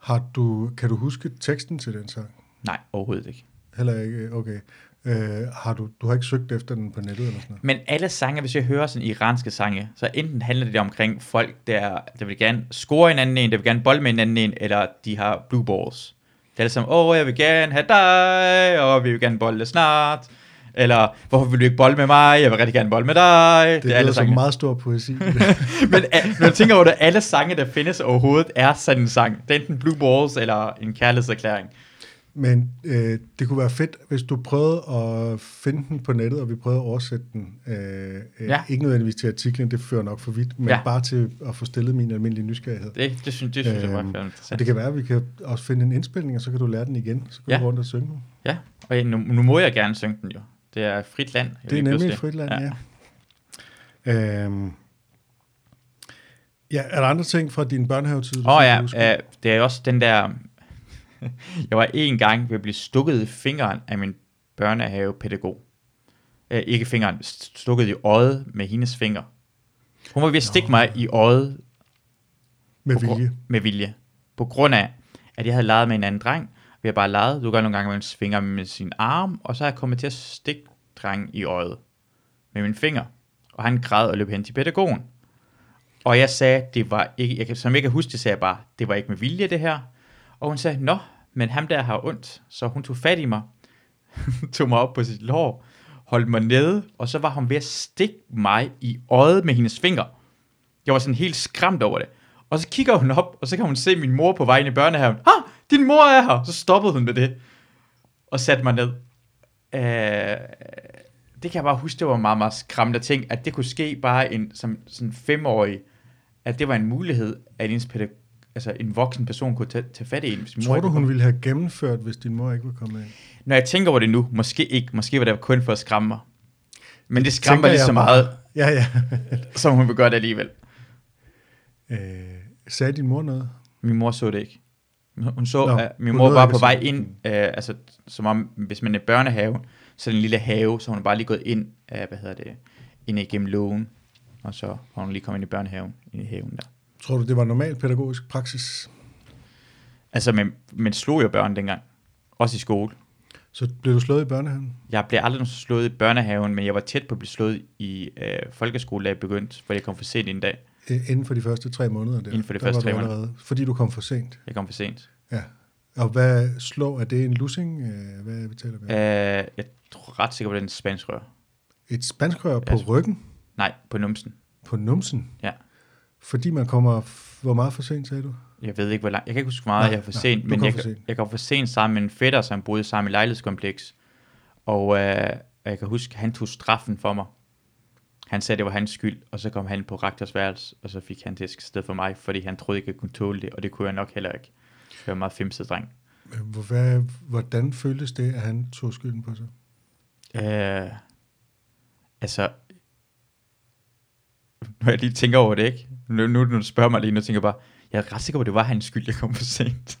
Har du, kan du huske teksten til den sang? nej, overhovedet ikke. Heller ikke, okay. Øh, har du, du har ikke søgt efter den på nettet eller sådan noget? Men alle sange, hvis jeg hører sådan iranske sange, så enten handler det omkring folk, der, der vil gerne score en anden en, der vil gerne bold med en anden en, eller de har blue balls. Det er alle sammen, åh, jeg vil gerne have dig, og vi vil gerne bolde snart. Eller, hvorfor vil du ikke bolde med mig? Jeg vil rigtig gerne bolde med dig. Det, det er alle sangene. meget stor poesi. [LAUGHS] Men a- når jeg tænker over det, alle sange, der findes overhovedet, er sådan en sang. Det er enten Blue Balls eller en kærlighedserklæring. Men øh, det kunne være fedt, hvis du prøvede at finde den på nettet, og vi prøvede at oversætte den. Øh, øh, Ja. Ikke nødvendigvis til artiklen, det fører nok for vidt, men Ja. bare til at få stillet min almindelige nysgerrighed. Det, det synes, det synes jeg var interessant. Og det kan være, at vi kan også finde en indspilning, og så kan du lære den igen. Så kan Ja. du rundt og synge den. Ja, og nu, nu må jeg gerne synge den jo. Det er frit land. Det er nemlig et frit land, ja. ja. Øhm, ja, er der andre ting fra din børnehavetid? Åh oh, ja, øh, det er også den der... jeg var en gang ved at blive stukket i fingeren af min børnehavepædagog. Øh, ikke fingeren, st- stukket i øjet med hendes finger. Hun var ved at stikke mig i øjet Med på vilje. Med vilje. På grund af, at jeg havde leget med en anden dreng. Vi har bare leget. Du gør nogle gange med hans finger med sin arm, og så er jeg kommet til at stikke drengen i øjet med min finger. Og han græd og løb hen til pædagogen. Og jeg sagde, det var ikke, jeg kan, som jeg kan huske det, sagde jeg bare, det var ikke med vilje det her. Og hun sagde, nå, men ham der har ondt. Så hun tog fat i mig, [LAUGHS] tog mig op på sit lår, holdt mig nede, og så var hun ved at stikke mig i øjet med hendes finger. Jeg var sådan helt skræmt over det. Og så kigger hun op, og så kan hun se min mor på vej ind i børnehaven. Ah, din mor er her! Så stoppede hun med det, og satte mig ned. Øh, det kan jeg bare huske, det var meget, meget skræmmende ting, at det kunne ske bare en, som sådan femårig, at det var en mulighed, at ens pædagog altså en voksen person kunne tage, tage fat i en. Hvis min mor Tror ikke du, hun ville have gennemført, hvis din mor ikke var kommet ind? Når jeg tænker over det nu, måske ikke, måske var det kun for at skræmme mig. Men det skræmmer lige så meget, Ja, ja. [LAUGHS] som hun vil gøre det alligevel. øh, sagde din mor noget? Min mor så det ikke. Hun så, Nå, at min mor var på vej ind, øh, altså som om, hvis man er børnehave, så er en lille have, så hun er bare lige gået ind, øh, hvad hedder det, ind igennem lågen, og så var hun lige kommet ind i børnehaven, ind i haven der. Tror du, det var normal pædagogisk praksis? Altså, man, man slog jo børn dengang, også i skole. Så blev du slået i børnehaven? Jeg blev aldrig slået i børnehaven, men jeg var tæt på at blive slået i øh, folkeskole, da jeg begyndte, fordi jeg kom for sent en dag. Inden for de første tre måneder? Der. Inden for de der første tre måneder. allerede, Fordi du kom for sent? Jeg kom for sent. Ja. Og hvad slå? Er det en lussing? Øh, Hvad vi taler vi om? Øh, jeg tror ret sikkert på den spansk rør. Et spanskrør på Ja. ryggen? Nej, på numsen. På numsen? Ja. Fordi man kommer... Hvor meget for sent, sagde du? Jeg ved ikke, hvor langt. Jeg kan ikke huske, hvor meget Nej, jeg er for nej, sent, men jeg, for sent. jeg kom for sent sammen med en fætter, som boede sammen i lejlighedskompleks. Og øh, jeg kan huske, han tog straffen for mig. Han sagde, det var hans skyld, og så kom han på rektors værelse, og så fik han det i stedet for mig, fordi han troede ikke, jeg kunne tåle det, og det kunne jeg nok heller ikke. Jeg var meget femset dreng. Hvad, hvordan føltes det, at han tog skylden på sig? Øh, altså, når jeg lige tænker over det, ikke? Nu, nu du spørger mig lige, nu tænker jeg bare, jeg er ret sikker på, at det var hans skyld, jeg kom for sent.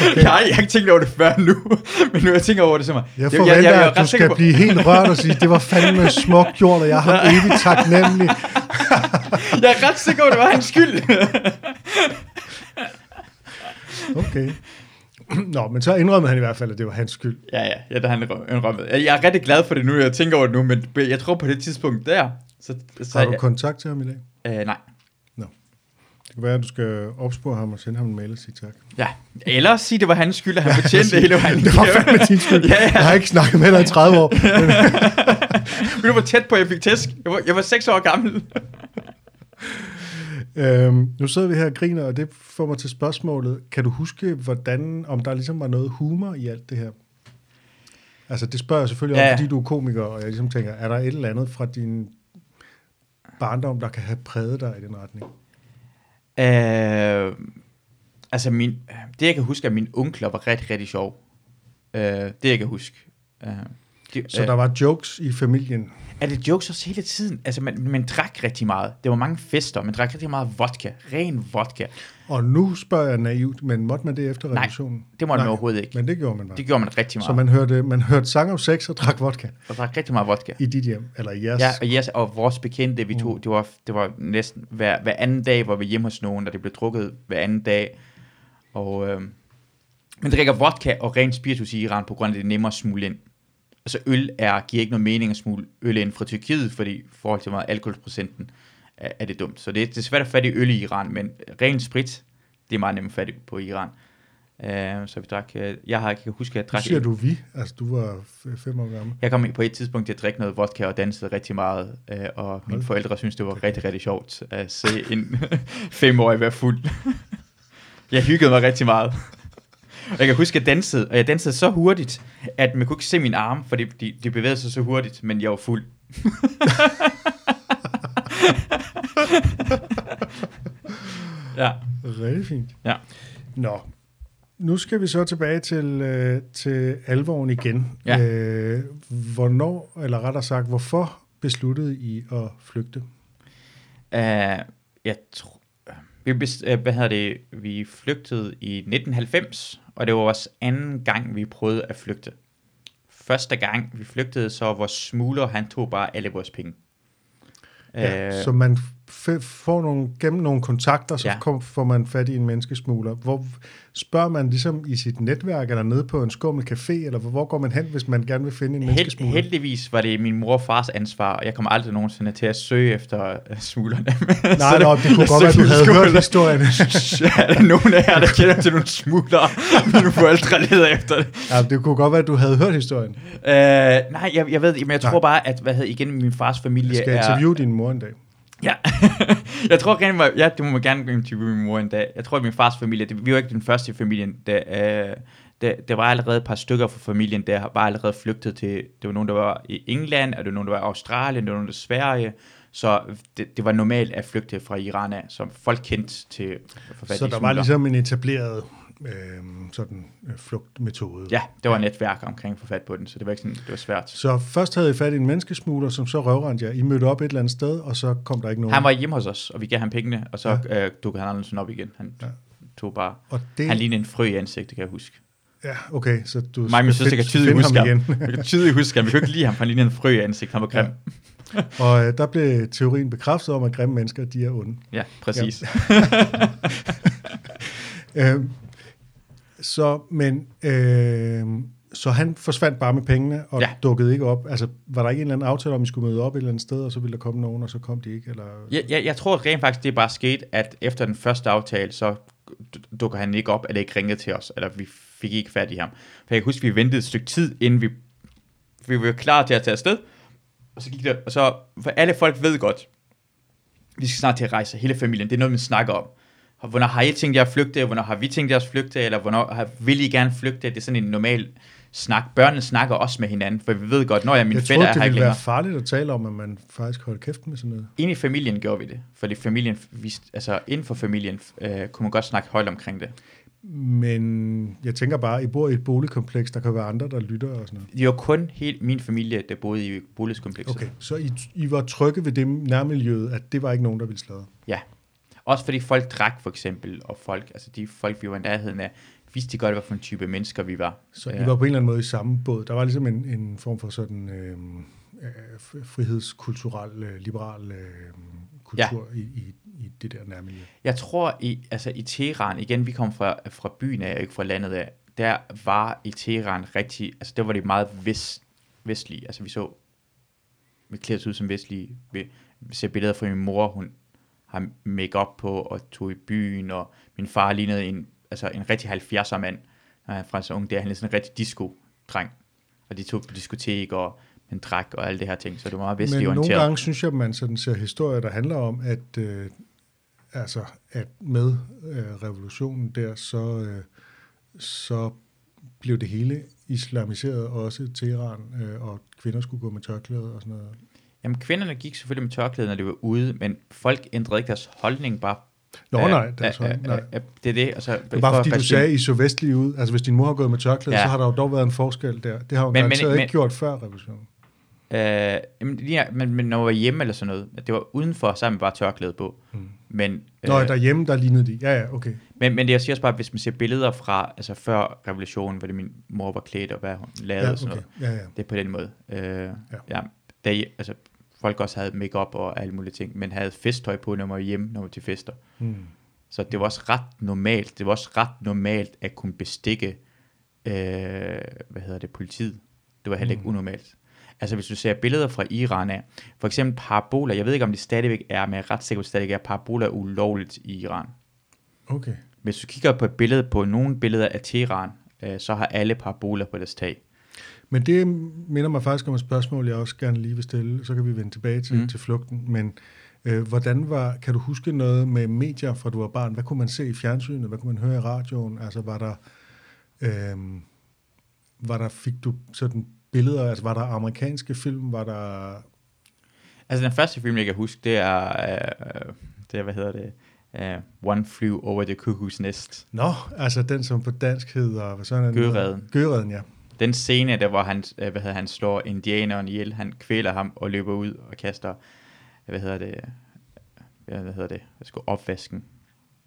okay. [LAUGHS] jeg, har, jeg har ikke tænkt over det før nu, [LAUGHS] men nu jeg tænker over det, så mig. Jeg forventer, jeg, jeg, jeg, er at du skal blive helt rørt og sige, det var fandme smukt gjort, og jeg har evigt taknemmelig. [LAUGHS] Jeg er ret sikker på, at det var hans skyld. Okay. [CLEARS THROAT] Nå, men så indrømmede han i hvert fald, at det var hans skyld. ja, ja, ja, det han indrømmet. Jeg er rigtig glad for det nu, jeg tænker over det nu, men jeg tror på det tidspunkt der, så, så Har du jeg, kontakt til ham i dag? øh, nej. Det kan være, at du skal opspore ham og sende ham en mail og sige tak. Ja, eller sige, det var hans skyld, at han fortjente [LAUGHS] det hele vejen. Det var fandme din skyld. [LAUGHS] Ja, ja. Jeg har ikke snakket med dig i 30 år. Men, [LAUGHS] Men du var tæt på, at jeg fik tæsk. Jeg var, jeg var 6 år gammel. Øhm, nu sidder vi her og griner, og det får mig til spørgsmålet. Kan du huske, hvordan, om der ligesom var noget humor i alt det her? Altså, det spørger jeg selvfølgelig Ja. om, fordi du er komiker, og jeg ligesom tænker, er der et eller andet fra din barndom, der kan have præget dig i den retning? Øh, altså, min, det jeg kan huske, er, at mine onkler var rigtig, rigtig sjov. Øh, det jeg kan huske. Øh, de, Så der var jokes i familien. Er det jokes også hele tiden? Altså, man, man drak rigtig meget. Det var mange fester. Man drak rigtig meget vodka. Ren vodka. Og nu spørger jeg naivt, men måtte man det efter Nej, revolutionen? Det må man Nej, overhovedet ikke. Men det gjorde man bare. Det gjorde man rigtig meget. Så man hørte, man hørte sang om sex og drak vodka Man drak rigtig meget vodka. i dit hjem, eller i jeres... Ja, og, yes, og vores bekendte, vi to, Mm. det, var, det var næsten hver, hver anden dag, var vi hjemme hos nogen, og det blev drukket hver anden dag. Og øh, man drikker vodka og ren spiritus i Iran, på grund af at det er nemmere at smule ind. Altså øl er, giver ikke noget mening at smule øl ind fra Tyrkiet, fordi i forhold til meget alkoholprocenten er, er det dumt. Så det, er- det er svært at få fat i øl i Iran, men ren sprit, det er meget nemt at få fat i på i Iran. Uh, så vi drak, uh, jeg har ikke huske, at jeg Nu drak siger du vi, altså du var fem år gammel. jeg kom på et tidspunkt til at drikke noget vodka og dansede rigtig meget, øh, og mine Hold. forældre synes det var rigtig, rigtig sjovt at se en [LAUGHS] femårig være fuld. [LAUGHS] jeg hyggede mig rigtig meget. Jeg kan huske, at jeg dansede, og jeg dansede så hurtigt, at man kunne ikke se mine arme, fordi de, de bevægede sig så hurtigt, men jeg var fuld. [LAUGHS] ja. Rigtig fint. Ja. Nå, nu skal vi så tilbage til, øh, til alvoren igen. Ja. Øh, hvornår, eller rettere sagt, hvorfor besluttede I at flygte? Uh, jeg tror, vi, uh, hvad hedder det, vi flygtede i 1990, og det var vores anden gang, vi prøvede at flygte. Første gang, vi flygtede, så vores smugler, han tog bare alle vores penge. Ja, Øh, så man får nogle, gennem nogle kontakter, så Ja. ja. kom, får man fat i en menneskesmugler. Hvor spørger man ligesom i sit netværk, eller nede på en skummel café, eller hvor, hvor går man hen, hvis man gerne vil finde en Held, menneskesmugler? heldigvis var det min mor og fars ansvar, og jeg kommer aldrig nogensinde til at søge efter uh, smuglerne. Nej, [LAUGHS] nå, det kunne godt være, at du havde hørt historien. [LAUGHS] er der nogen af jer, der kender til nogle smuglere, [LAUGHS] mine forældre leder efter det? ja, det kunne godt være, at du havde hørt historien. Uh, nej, jeg, jeg ved ikke, men jeg tror Nej. bare, at hvad hedder, igen, min fars familie Jeg skal er... interviewe din mor en dag. Ja, [LAUGHS] jeg tror gerne, ja, det må man gerne interviewe min mor en dag. Jeg tror, at min fars familie, det, vi var ikke den første i familien, der, øh, der, der var allerede et par stykker fra familien, der var allerede flygtet til, det var nogen, der var i England, og det var nogen, der var i Australien, det var nogen, der var i Sverige, så det, det var normalt at flygte fra Iran af, som folk kendte til forfattige Så der var ligesom en etableret øh, sådan øh, flugtmetode. Ja, det var et netværk omkring at få fat på den, så det var ikke sådan, det var svært. Så først havde I fat i en menneskesmugler, som så røvrendte jer. I mødte op et eller andet sted, og så kom der ikke nogen. Han var hjemme hos os, og vi gav ham pengene, og så ja. øh, dukkede han sådan op igen. Han ja. Ja. tog bare, og det... han lignede en frø i ansigtet, kan jeg huske. ja, okay, så du Mig min søster kan tydeligt huske ham igen. Jeg kan tydeligt huske ham. Vi kunne ikke lide ham, for han lignede en frø i ansigtet. Han var grim. og øh, der blev teorien bekræftet om, at grimme mennesker, de er onde. Ja, præcis. [LAUGHS] Øh, så, men, øh, så han forsvandt bare med pengene og Ja. ja. dukkede ikke op. Altså, var der ikke en eller anden aftale om, I skulle møde op et eller andet sted, og så ville der komme nogen, og så kom de ikke? Eller? Jeg, jeg, jeg tror rent faktisk, det er bare sket, at efter den første aftale, så dukker han ikke op, eller ikke ringede til os, eller vi fik ikke fat i ham. For jeg kan huske, vi ventede et stykke tid, inden vi, vi var klar til at tage afsted. Og så gik det, og så, for alle folk ved godt, vi skal snart til at rejse, hele familien, det er noget, man snakker om. Hvornår har I tænkt jer at flygte? Hvornår har vi tænkt jer at flygte? Eller hvornår har, vil I gerne flygte? Det er sådan en normal snak. Børnene snakker også med hinanden, for vi ved godt, når jeg min jeg fætter troede, er det her ikke ville længere. være farligt at tale om, at man faktisk holdt kæft med sådan noget. Inde i familien gjorde vi det, fordi familien, altså inden for familien, øh, kunne man godt snakke højt omkring det. Men jeg tænker bare, I bor i et boligkompleks, der kan være andre, der lytter og sådan noget. Det var kun helt min familie, der boede i boligkomplekset. Okay, så I, I var trygge ved det nærmiljøet, at det var ikke nogen, der ville sladre? Ja. Også fordi folk drak for eksempel, og folk, altså de folk, vi var i nærheden af, vidste godt, hvad for en type mennesker vi var. Så Ja. I var på en eller anden måde i samme båd. Der var ligesom en, en form for sådan øh, øh, frihedskulturel, øh, liberal øh, kultur ja. i, i, i det der nærmiljø. Jeg tror, i, altså i Teheran, igen, vi kom fra, fra byen af, og ikke fra landet af, der var i Teheran rigtig, altså der var det meget vest, vestlige, altså vi så, vi klædte os ud som vestlige, vi, vi ser billeder fra min mor, hun, har make-up på og tog i byen, og min far lignede en, altså en rigtig 70'er mand, er fra så ung, der han er sådan en rigtig disco-dreng. Og de tog på diskotek og en drak og alle det her ting, så det var meget vestligt Men orienteret. nogle gange synes jeg, at man sådan ser historier, der handler om, at, øh, altså, at med øh, revolutionen der, så, øh, så blev det hele islamiseret også Teheran, øh, og kvinder skulle gå med tørklæde og sådan noget. Jamen, kvinderne gik selvfølgelig med tørklæde, når de var ude, men folk ændrede ikke deres holdning bare. Nå, Øh, nej, det er, så, øh, nej. øh, det er det. Og så, Det var bare fordi, du sagde, I så vestlige ud. Altså, hvis din mor har gået med tørklæde, Ja. så har der jo dog været en forskel der. Det har hun Men- men, men- men, ikke gjort før revolutionen. Øh, jamen, ja, men, men når jeg var hjemme eller sådan noget, det var udenfor, så havde man bare tørklæde på. Mm. Men, Nå, øh, derhjemme, der lignede de. Ja, ja, okay. men, men det jeg siger også bare, hvis man ser billeder fra, altså før revolutionen, hvor det min mor var klædt, og hvad hun lavede Ja, og sådan okay. noget. Ja, ja. Det er på den måde. Øh, ja. Ja. I- altså, folk også havde makeup og alle mulige ting, men havde festtøj på, når man var hjemme, når man var til fester. Hmm. Så det var også ret normalt, det var også ret normalt at kunne bestikke, øh, hvad hedder det, politiet. Det var heller ikke Mm. unormalt. Altså hvis du ser billeder fra Iran af, for eksempel paraboler, jeg ved ikke om det stadigvæk er, men jeg er ret sikker på, at det stadigvæk er, paraboler er ulovligt i Iran. Okay. Hvis du kigger på et billede på nogle billeder af Teheran, øh, så har alle paraboler på deres tag. Men det minder mig faktisk om et spørgsmål, jeg også gerne lige vil stille. Så kan vi vende tilbage til, Mm. til flugten. Men øh, hvordan var, kan du huske noget med medier fra du var barn? Hvad kunne man se i fjernsynet? Hvad kunne man høre i radioen? Altså var der, øh, var der fik du sådan billeder? Altså var der amerikanske film? Var der... Altså den første film, jeg kan huske, det er, øh, det er hvad hedder det, uh, One Flew Over the Cuckoo's Nest. Nå, altså den som på dansk hedder... Hvad sådan er den? Gøreden. Gøreden, ja. Den scene, der hvor han, øh, hvad hedder, han slår indianeren ihjel, han kvæler ham og løber ud og kaster, hvad hedder det, hvad hedder det, jeg skulle opvasken.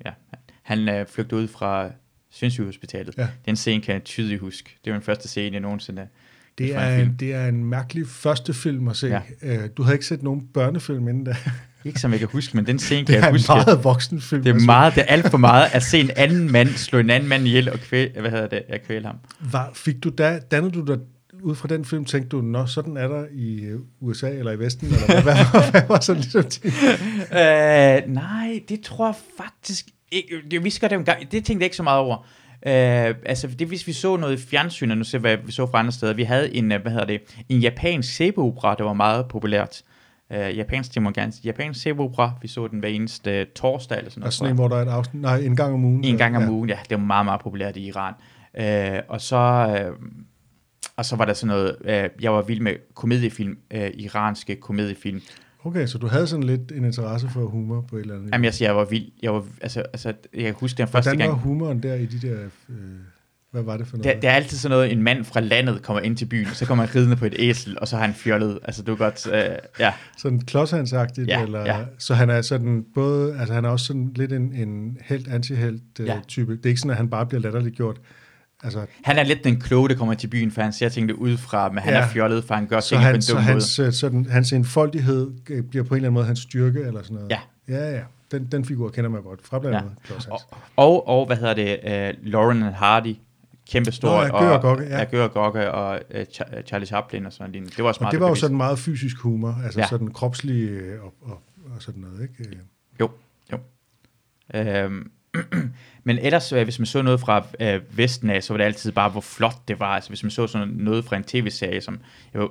Ja, han øh, flygter ud fra Sindssygehospitalet. Ja. Den scene kan jeg tydeligt huske. Det var den første scene, jeg nogensinde Det en er, film. en, det er en mærkelig første film at se. Ja. Ja. Du havde ikke set nogen børnefilm inden da. Ikke som jeg kan huske, men den scene kan Det er jeg en huske. meget voksen film. Det er meget, det er alt for meget at se en anden mand slå en anden mand ihjel og kvæle, hvad hedder det, at kvæle ham. Var, fik du da, dannede du dig ud fra den film, tænkte du, nå, sådan er der i øh, USA eller i Vesten, eller hvad, hvad, [LAUGHS] hvad, var sådan ligesom din- Øh, nej, det tror jeg faktisk ikke. Jeg vidste godt, det, gang, det tænkte jeg ikke så meget over. Øh, altså, det hvis vi så noget i fjernsynet, nu ser hvad vi så fra andre steder. Vi havde en, øh, hvad hedder det, en japansk sæbeopera, der var meget populært. Øh, japansk, sige. Japansk sæbeopera, vi så den hver eneste øh, torsdag eller sådan noget. Og sådan en, hvor der er et afsnit, nej, en gang om ugen. En gang om ja. ugen, ja. Det var meget, meget populært i Iran. Øh, og så... Øh, og så var der sådan noget, øh, jeg var vild med komediefilm, øh, iranske komediefilm. Okay, så du havde sådan lidt en interesse for humor på et eller andet. Jamen jeg siger, jeg var vild. Jeg var, altså, altså, jeg kan huske den første Hvordan gang. var humoren der i de der... Øh, hvad var det for noget? der er altid sådan noget, en mand fra landet kommer ind til byen, så kommer han ridende på et æsel, og så har han fjollet. Altså, du er godt, øh, ja. Sådan klodshandsagtigt, Ja, eller, ja. så han er sådan både, altså han er også sådan lidt en, en helt antihelt øh, Ja. type. Det er ikke sådan, at han bare bliver latterligt gjort. Altså, Han er lidt den kloge, der kommer til byen, for han ser tingene udefra, men han Ja. er fjollet, for han gør tingene på en han, så dum måde. hans, øh, sådan, hans enfoldighed øh, bliver på en eller anden måde hans styrke, eller sådan noget. Ja. Ja, ja. Den, den figur kender man godt, fra blandt Ja. andet Klodshands. Og, og, og, hvad hedder det, uh, Lauren Hardy, kæmpe stor. Nå, ja, Gør og Gokke, ja. Gør og Gokke, og uh, Ch- Charlie Chaplin og sådan noget. Det var også Og meget det var jo bevidst. sådan meget fysisk humor, altså Ja. sådan kropslig øh, og, og, og sådan noget, ikke? Øh, Jo, jo. Øhm, [CLEARS THROAT] men ellers, øh, hvis man så noget fra øh, Vesten af, så var det altid bare, hvor flot det var. Altså, hvis man så sådan noget fra en tv-serie, som... Jeg, var,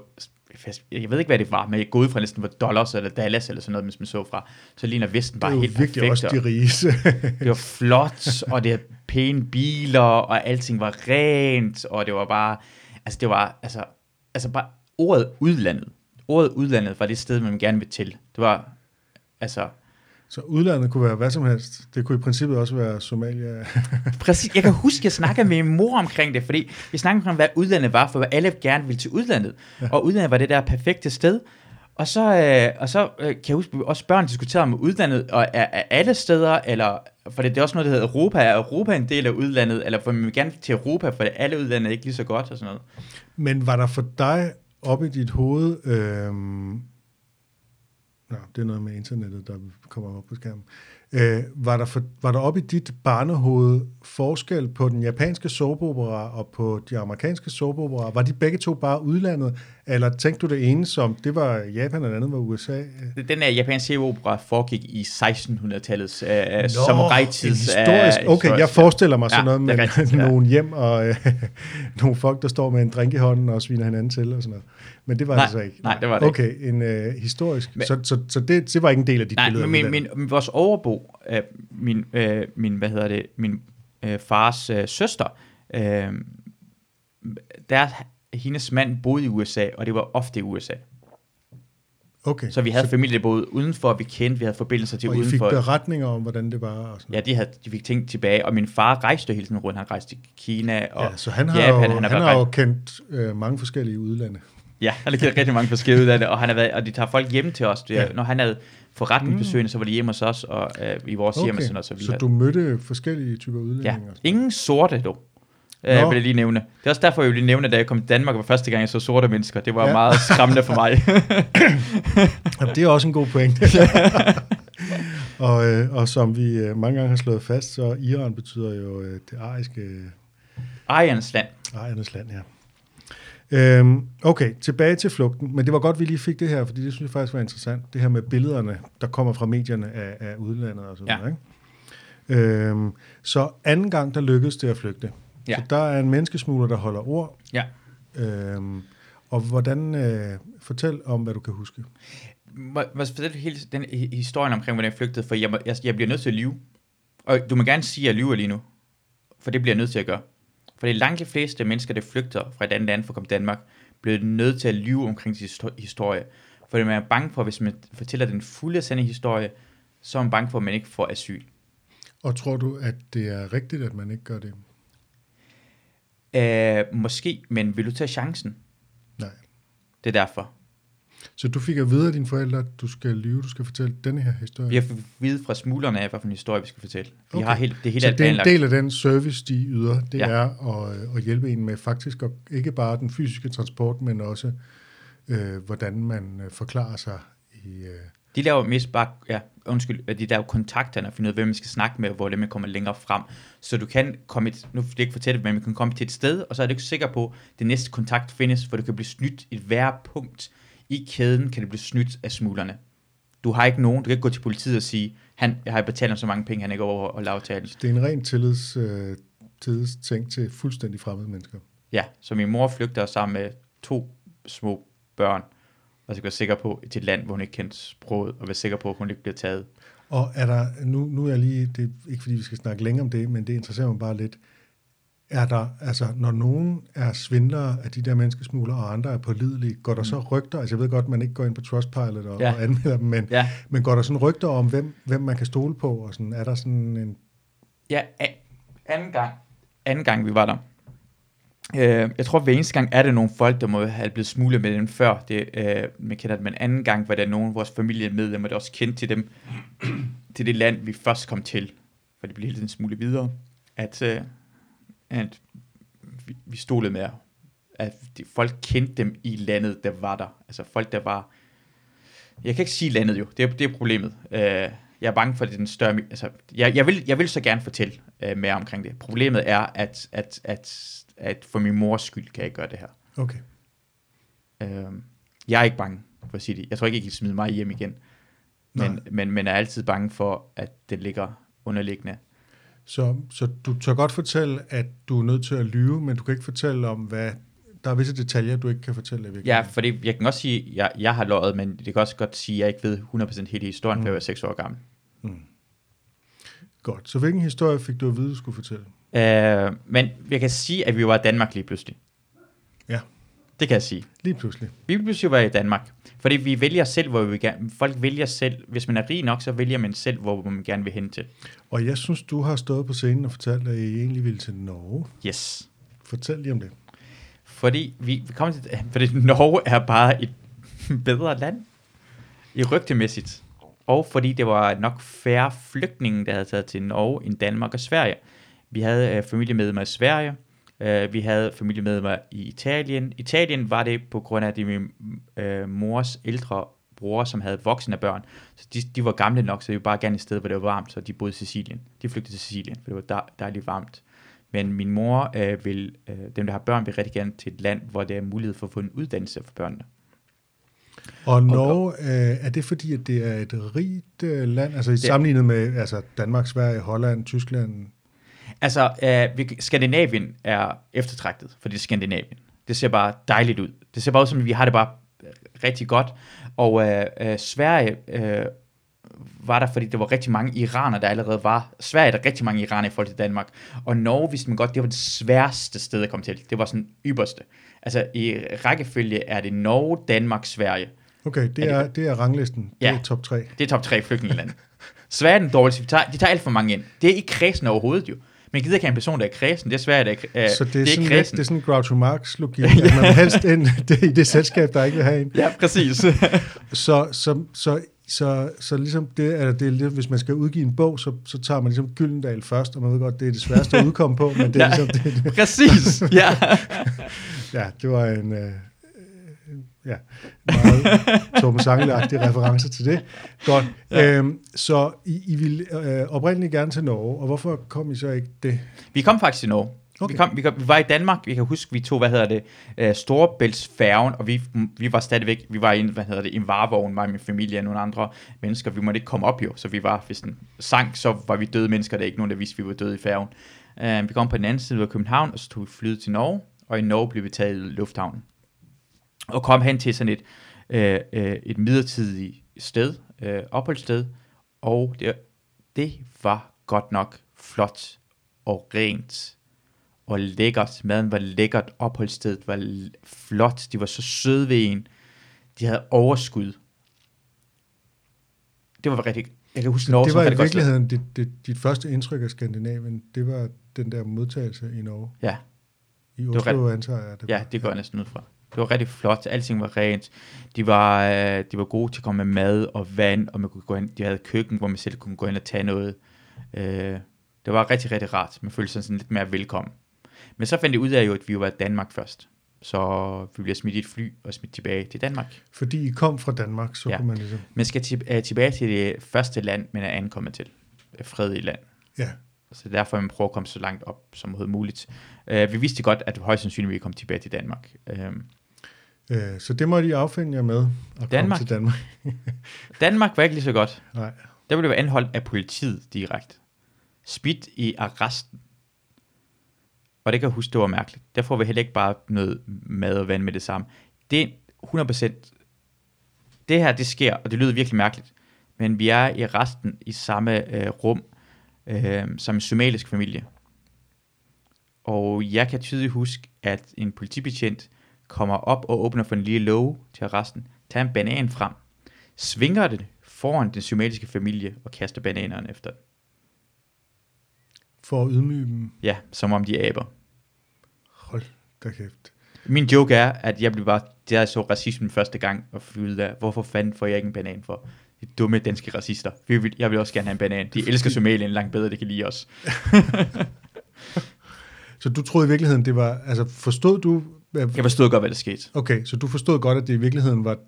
jeg ved ikke, hvad det var, men jeg går ud fra næsten på dollars eller Dallas eller sådan noget, hvis man så fra. Så ligner Vesten Det bare er jo helt virkelig perfekt. også og de rigeste. [LAUGHS] Det var flot, og det er pæne biler, og alting var rent, og det var bare... Altså, det var... Altså, altså bare ordet udlandet. Ordet udlandet var det sted, man gerne vil til. Det var... Altså, så udlandet kunne være hvad som helst. Det kunne i princippet også være Somalia. [LAUGHS] Præcis. Jeg kan huske, jeg snakkede med min mor omkring det, fordi vi snakkede om, hvad udlandet var, for hvad alle gerne ville til udlandet. Ja. Og udlandet var det der perfekte sted. Og så, øh, og så øh, kan jeg huske, at også børn diskuterede om udlandet, og er, er alle steder, eller, for det er også noget, der hedder Europa, er Europa en del af udlandet, eller for man vil gerne til Europa, for alle udlandet er ikke lige så godt, og sådan noget. Men var der for dig op i dit hoved... Øhm, Nå, det er noget med internettet, der kommer op på skærmen. Øh, var, der for, var der op i dit barnehoved forskel på den japanske soapopera og på de amerikanske soapopera? Var de begge to bare udlandet? Eller tænkte du det ene som, det var Japan, og det andet var USA? Den her japanske opera foregik i 1600-tallets uh, samurai-tids. historisk. Uh, okay, jeg forestiller mig sådan Ja, noget med rigtigt, ja. nogle hjem og øh, [LAUGHS] nogle folk, der står med en drink i hånden og sviner hinanden til og sådan noget. Men det var Nej, det så ikke. nej, det var det Okay, en øh, historisk. Men- så så, så det, det var ikke en del af dit Nej, billede? men af min, min, vores overbo, øh, min, øh, min, hvad hedder det, min øh, fars øh, søster, øh, der, hendes mand boede i USA, og det var ofte i USA. Okay, Så vi havde familie, der boede udenfor, vi kendte, vi havde forbindelser til og I fik udenfor. beretninger om, hvordan det var? Og sådan Ja, de, havde, de fik ting tilbage, og min far rejste hele tiden rundt. Han rejste til Kina og ja, så han har Japan. jo, han han har, han har jo kendt øh, mange forskellige udlande. Ja, han har givet rigtig mange forskellige ud af det, og, han har været, og de tager folk hjem til os. Det, Ja. ja. Når han havde forretningsbesøgende, så var de hjemme hos os, og øh, i vores hjem og sådan noget. Så, vi så havde, du mødte forskellige typer ja, udlændinge? sådan ingen sorte dog. Øh, Nå. vil jeg lige nævne. Det er også derfor, jeg vil lige nævne, da jeg kom til Danmark, var første gang, jeg så sorte mennesker. Det var Ja. ja. meget skræmmende for mig. [LAUGHS] Jamen, det er også en god pointe. [LAUGHS] [LAUGHS] og, øh, og som vi øh, mange gange har slået fast, så Iran betyder jo øh, det ariske Ejens land. ariernes land, ja. Øhm, okay, tilbage til flugten. Men det var godt, vi lige fik det her, fordi det synes jeg faktisk var interessant. Det her med billederne, der kommer fra medierne af, af udlandet og sådan Ja. noget. Ikke? Øhm, så anden gang, der lykkedes det at flygte. Ja. Så der er en menneskesmugler, der holder ord. Ja. Øhm, og hvordan, øh, fortæl om, hvad du kan huske. Må, må jeg fortælle hele den hi- historien omkring, hvordan jeg flygtede, for jeg, jeg, jeg bliver nødt til at lyve. Og du må gerne sige, at jeg lyver lige nu. For det bliver jeg nødt til at gøre. For det langt de fleste mennesker, der flygter fra et andet land for at komme til Danmark, bliver nødt til at lyve omkring sin histo- historie. For man er bange for, hvis man fortæller den fulde sande historie, så er man bange for, at man ikke får asyl. Og tror du, at det er rigtigt, at man ikke gør det? Uh, måske, men vil du tage chancen? Nej. Det er derfor. Så du fik at vide af dine forældre, at du skal lyve, du skal fortælle denne her historie? Vi har fået at vide fra smuglerne af, hvilken historie vi skal fortælle. Vi Okay. har helt, det hele så det er en del af den service, de yder, det ja. Er at, at hjælpe en med faktisk at, ikke bare den fysiske transport, men også øh, hvordan man øh, forklarer sig i... Øh, De laver mest bare, ja, undskyld, de laver kontakterne og finder ud af, hvem man skal snakke med, og hvor det man kommer længere frem. Så du kan komme et, nu vil jeg ikke fortælle men man kan komme til et sted, og så er du ikke sikker på, at det næste kontakt findes, for du kan blive snydt i et hver punkt. I kæden kan det blive snydt af smuglerne. Du har ikke nogen, du kan ikke gå til politiet og sige, han, jeg har betalt ham så mange penge, han ikke over og lave aftalen. det er en ren tillids, øh, tillidsting til fuldstændig fremmede mennesker. Ja, så min mor flygter sammen med to små børn, og så går sikker på til et land, hvor hun ikke kendte sproget, og være sikker på, at hun ikke bliver taget. Og er der, nu, nu er jeg lige, det er ikke fordi vi skal snakke længere om det, men det interesserer mig bare lidt. Er der, altså når nogen er svindlere af de der menneskesmuglere, og andre er pålidelige, går der så rygter, altså jeg ved godt, man ikke går ind på Trustpilot og, ja. Og anmelder dem, men, Ja, men går der sådan rygter om, hvem, hvem man kan stole på, og sådan, er der sådan en, Ja, anden gang, anden gang vi var der. Øh, jeg tror, hver eneste gang er det nogle folk, der må have blevet smuglet med dem før. Det, øh, man kender det, men anden gang var der nogen af vores familiemedlemmer, der også kendte til dem, til det land, vi først kom til. For det blev hele tiden smuglet videre. At, øh, at vi, vi stolede med, at de, folk kendte dem i landet, der var der. Altså folk, der var... Jeg kan ikke sige landet jo, det er, det er problemet. Øh, jeg er bange for, at det er den større... Altså, jeg, jeg, vil, jeg vil så gerne fortælle øh, mere omkring det. Problemet er, at, at, at, at for min mors skyld kan jeg ikke gøre det her. okay. Øh, jeg er ikke bange for at sige det. Jeg tror ikke, jeg kan smide mig hjem igen. Men, Nej. men, men er altid bange for, at det ligger underliggende. Så, så du tør godt fortælle, at du er nødt til at lyve, men du kan ikke fortælle om, hvad, der er visse detaljer, du ikke kan fortælle i Ja, for det, jeg kan også sige, at jeg, jeg har løjet, men det kan også godt sige, at jeg ikke ved 100% hele historien, mm. Mm. for jeg var 6 år gammel. Godt, så hvilken historie fik du at vide, du skulle fortælle? Øh, men jeg kan sige, at vi var i Danmark lige pludselig. Ja. Det kan jeg sige. Lige pludselig. Vi lige pludselig var i Danmark. Fordi vi vælger selv, hvor vi vil gerne... Folk vælger selv... Hvis man er rig nok, så vælger man selv, hvor man gerne vil hen til. Og jeg synes, du har stået på scenen og fortalt, at I egentlig ville til Norge. Yes. Fortæl lige om det. Fordi vi, vi kommer til... [LAUGHS] Fordi Norge er bare et [LAUGHS] bedre land. I rygtemæssigt. Og fordi det var nok færre flygtninge, der havde taget til Norge end Danmark og Sverige. Vi havde øh, familiemedlemmer i Sverige. Øh, vi havde familiemedlemmer i Italien. Italien var det på grund af, at det min øh, mors ældre bror, som havde voksne børn. Så de, de var gamle nok, så de var bare gerne et sted, hvor det var varmt, så de boede i Sicilien. De flygtede til Sicilien, for det var dej- dejligt varmt. Men min mor øh, vil, øh, dem der har børn, vil rigtig gerne til et land, hvor der er mulighed for at få en uddannelse for børnene. Og Norge, øh, er det fordi, at det er et rigt øh, land, altså det, sammenlignet med altså Danmark, Sverige, Holland, Tyskland? Altså, øh, vi, Skandinavien er eftertragtet, for det er Skandinavien. Det ser bare dejligt ud. Det ser bare ud som, at vi har det bare rigtig godt. Og øh, øh, Sverige øh, var der, fordi der var rigtig mange iraner, der allerede var. Sverige er der rigtig mange iraner i forhold til Danmark. Og Norge vidste man godt, det var det sværeste sted at komme til. Det var sådan ypperste. Altså i rækkefølge er det Norge, Danmark, Sverige. Okay, det er, det er ranglisten. Ja. Det er top 3. Det er top 3 flygtningeland. Sverige er den dårligste. De tager, de tager alt for mange ind. Det er ikke kredsen overhovedet jo. Men gider ikke have en person, der er kredsen. Det er svært, at øh, Så det er, det er sådan, lidt, det er sådan Groucho Marx logik, [LAUGHS] at man vil helst ind det, i det selskab, der ikke vil have en. Ja, præcis. [LAUGHS] Så, så, så, så, så ligesom det, er det er lidt, hvis man skal udgive en bog, så, så tager man ligesom Gyldendal først, og man ved godt, det er det sværeste at udkomme på, men det er [LAUGHS] Ja. ligesom det, det. præcis. Ja. Ja, det var en... Øh, ja, meget [LAUGHS] Thomas Sangelagtig reference til det. Godt. Ja. Øhm, så I, I ville øh, oprindeligt gerne til Norge, og hvorfor kom I så ikke det? Vi kom faktisk til Norge. Okay. Vi, kom, vi, kom, vi var i Danmark, vi kan huske, vi tog, hvad hedder det, uh, Storebæltsfærgen, og vi, vi var stadigvæk, vi var i, en, hvad hedder det, i en varevogn, mig og min familie og nogle andre mennesker, vi måtte ikke komme op jo, så vi var, hvis den sank, så var vi døde mennesker, der er ikke nogen, der vidste, vi var døde i færgen. Uh, vi kom på den anden side af København, og så tog vi flyet til Norge, og i Norge blev vi taget i lufthavnen. Og kom hen til sådan et, øh, øh, et midlertidigt sted, øh, opholdssted, og det, det var godt nok flot og rent og lækkert. Maden var lækkert, opholdsstedet var flot, de var så søde ved en, de havde overskud. Det var rigtig, jeg kan huske Norge det var i virkeligheden dit, dit, dit første indtryk af Skandinavien, det var den der modtagelse i Norge. Ja, I var Oslo, antager jeg. Det ja, var. det går jeg næsten ud fra. Det var rigtig flot, alting var rent. De var, øh, de var gode til at komme med mad og vand, og man kunne gå ind, de havde et køkken, hvor man selv kunne gå ind og tage noget. Øh, det var rigtig, rigtig rart. Man følte sig sådan lidt mere velkommen. Men så fandt jeg ud af jo, at vi var i Danmark først. Så vi bliver smidt i et fly og smidt tilbage til Danmark. Fordi I kom fra Danmark, så Ja. kunne man ligesom... Man skal øh, tilbage til det første land, man er ankommet til. Fredeligt land. Ja, Så derfor man prøve at komme så langt op som muligt. Uh, vi vidste godt, at højst sandsynligt vi kom tilbage til Danmark. Uh, øh, så det måtte I affinde jer med at Danmark. komme til Danmark. [LAUGHS] Danmark var ikke lige så godt. Nej. Der blev vi anholdt af politiet direkte. Spidt i arresten. Og det kan jeg huske, det var mærkeligt. Der får vi heller ikke bare noget mad og vand med det samme. Det er 100%... Det her, det sker, og det lyder virkelig mærkeligt. Men vi er i resten i samme øh, rum, øh, som en somalisk familie. Og jeg kan tydeligt huske, at en politibetjent kommer op og åbner for en lille låge til arresten, tager en banan frem, svinger det foran den somaliske familie og kaster bananerne efter den. For at ydmyge dem. Ja, som om de er aber. Hold da kæft. Min joke er, at jeg blev bare, da jeg så racismen første gang, og følte af, hvorfor fanden får jeg ikke en banan for? De dumme danske racister. Vi vil- Jeg vil også gerne have en banan. De elsker Somalien langt bedre, det kan lide os. [LAUGHS] [LAUGHS] Så du troede i virkeligheden, det var... Altså forstod du... Jeg forstod godt, hvad der skete. Okay, så du forstod godt, at det i virkeligheden var,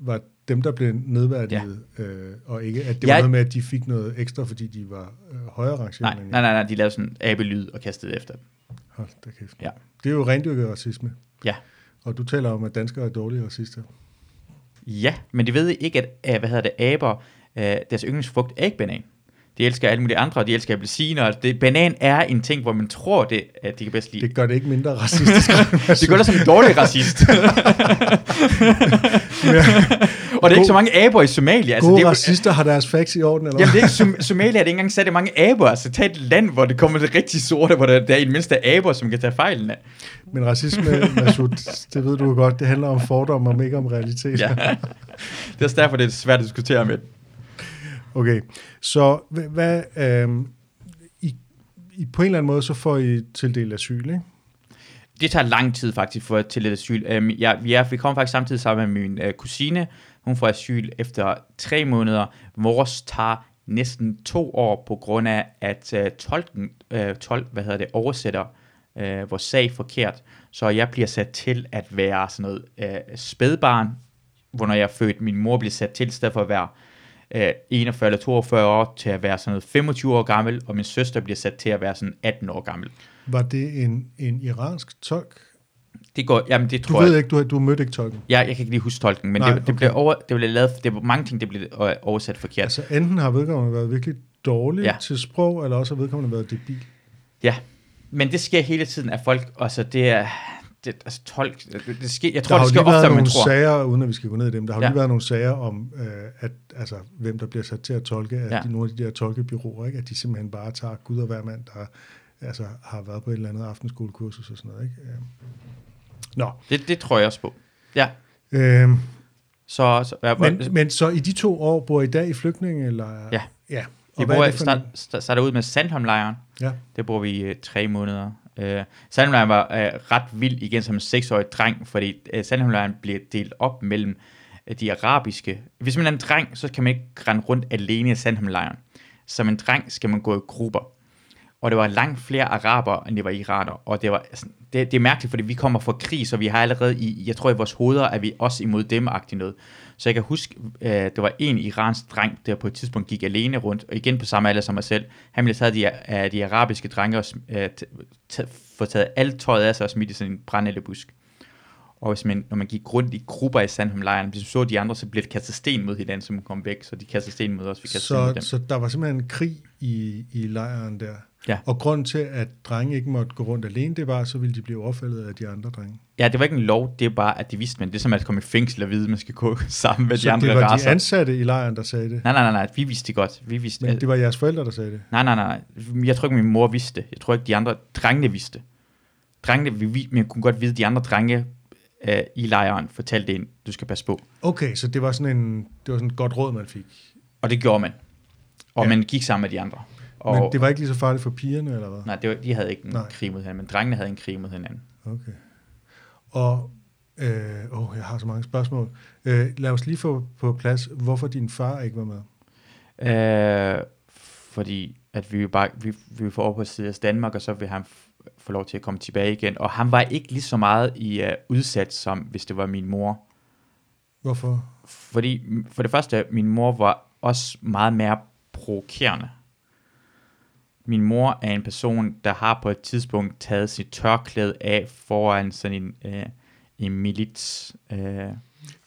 var dem, der blev nedværdiget, ja. øh, og ikke at det Jeg- var noget med, at de fik noget ekstra, fordi de var øh, højere rangeret Nej, nej, nej, nej, de lavede sådan abelyd og kastede efter dem. Hold da kæft. Ja. Det er jo rendyrket racisme. Ja. Og du taler om, at danskere er dårlige racister. Ja, men de ved ikke, at, hvad hedder det, aber, øh, deres yndlingsfrugt er ikke banan. De elsker alle mulige andre, og de elsker appelsiner. og Det, banan er en ting, hvor man tror, det, at de kan bedst lide. Det gør det ikke mindre racistisk. [LAUGHS] Det gør dig som en dårlig racist. [LAUGHS] og det er ikke så mange aber i Somalia. Altså, Gode det er, racister har deres facts i orden, eller Jamen, det er ikke, Som- Somalia er det ikke engang særlig mange aber. Altså, tag et land, hvor det kommer det rigtig sorte, hvor der, der er i det mindste aber, som kan tage fejlen af. Men racisme, Masud, det ved du godt, det handler om fordomme, om ikke om realitet. Ja. Det er også derfor, det er svært at diskutere med. Okay, så hvad, øh, I, I, på en eller anden måde, så får I tildelt asyl, ikke? Det tager lang tid faktisk for at tildele asyl. Øhm, ja, vi, er, vi kom faktisk samtidig sammen med min øh, kusine. Hun får asyl efter tre måneder. Vores tager næsten to år på grund af, at øh, tolken, uh, tol, hvad hedder det, oversætter øh, vores sag forkert. Så jeg bliver sat til at være sådan noget øh, spædbarn, hvor når jeg er født, min mor bliver sat til, i stedet for at være øh, 41 eller 42 år til at være sådan noget 25 år gammel, og min søster bliver sat til at være sådan 18 år gammel. Var det en, en iransk tolk? Det går, jamen det Du tror ved jeg, ikke, du du har mødt ikke tolken. jeg, jeg kan ikke lige huske tolken, men Nej, det, det, okay. blev over, det blev lavet, det var mange ting, det blev oversat forkert. Altså enten har vedkommende været virkelig dårlig Ja. ja. til sprog, eller også har vedkommende været debil. Ja, men det sker hele tiden, at folk, altså det er, det, altså tolk, det, det sker, jeg Der tror, har det sker oftere, man tror. sager, uden at vi skal gå ned i dem, der har Ja. lige været nogle sager om, øh, at, altså, hvem der bliver sat til at tolke, at Ja. de, nogle af de der tolkebyråer, ikke? at de simpelthen bare tager Gud og hver mand, der altså, har været på et eller andet aftenskolekursus og sådan noget. Ikke? Øh. Nå, Det, det tror jeg også på. Ja, øh, så, så ja, men, men så i de to år, bor I dag i flygtninge? Eller? Ja. ja. vi Og bor, det start, starter ud med Sandholmlejren. Ja. Der bor vi øh, tre måneder. Øh, Sandholmlejren var øh, ret vild igen som en seksårig dreng, fordi øh, Sandholmlejren bliver delt op mellem øh, de arabiske. Hvis man er en dreng, så kan man ikke rende rundt alene i Sandholmlejren. Som en dreng skal man gå i grupper. Og det var langt flere araber, end det var iraner. Og det var sådan, det, det er mærkeligt, fordi vi kommer fra krig, så vi har allerede i, jeg tror i vores hoveder, er vi også imod dem noget. Så jeg kan huske, øh, det var en iransk dreng, der på et tidspunkt gik alene rundt, og igen på samme alder som mig selv. Han ville tage de, af de arabiske drenge og øh, få taget alt tøjet af sig og smidt i sådan en brændellebusk. Og hvis man, når man gik rundt i grupper i Sandholm-lejren, hvis man så de andre, så blev det kastet sten mod hinanden, så man kom væk. Så de kastede sten mod os, vi kastede sten mod Så, dem. så der var simpelthen en krig i, i lejren der. Ja. Og grunden til, at drenge ikke måtte gå rundt alene, det var, så ville de blive overfaldet af de andre drenge. Ja, det var ikke en lov, det er bare, at de vidste, men det er som at komme i fængsel og vide, at man skal gå [LAUGHS] sammen med de så andre det var racer. de ansatte i lejren, der sagde det. Nej, nej, nej, nej, vi vidste det godt. Vi vidste, Men det var jeres forældre, der sagde det. Nej, nej, nej, nej. Jeg tror ikke, min mor vidste det. Jeg tror ikke, de andre drengene vidste. Drengene, vi, vi, men kunne godt vide, at de andre drenge øh, i lejren fortalte en, du skal passe på. Okay, så det var sådan en, det var sådan et godt råd, man fik. Og det gjorde man. Og Ja. man gik sammen med de andre. Og, Men det var ikke lige så farligt for pigerne, eller hvad? Nej, det var, de havde ikke en Nej. krig mod hinanden, men drengene havde en krig mod hinanden. Okay. Og, øh, åh, jeg har så mange spørgsmål. Øh, lad os lige få på plads, hvorfor din far ikke var med. Øh, fordi at vi vil bare vi, vi vil få over på siden Danmark, og så vil han få lov til at komme tilbage igen. Og han var ikke lige så meget i uh, udsat, som hvis det var min mor. Hvorfor? Fordi for det første, min mor var også meget mere provokerende. Min mor er en person, der har på et tidspunkt taget sit tørklæde af foran sådan en, øh, en milits. Øh,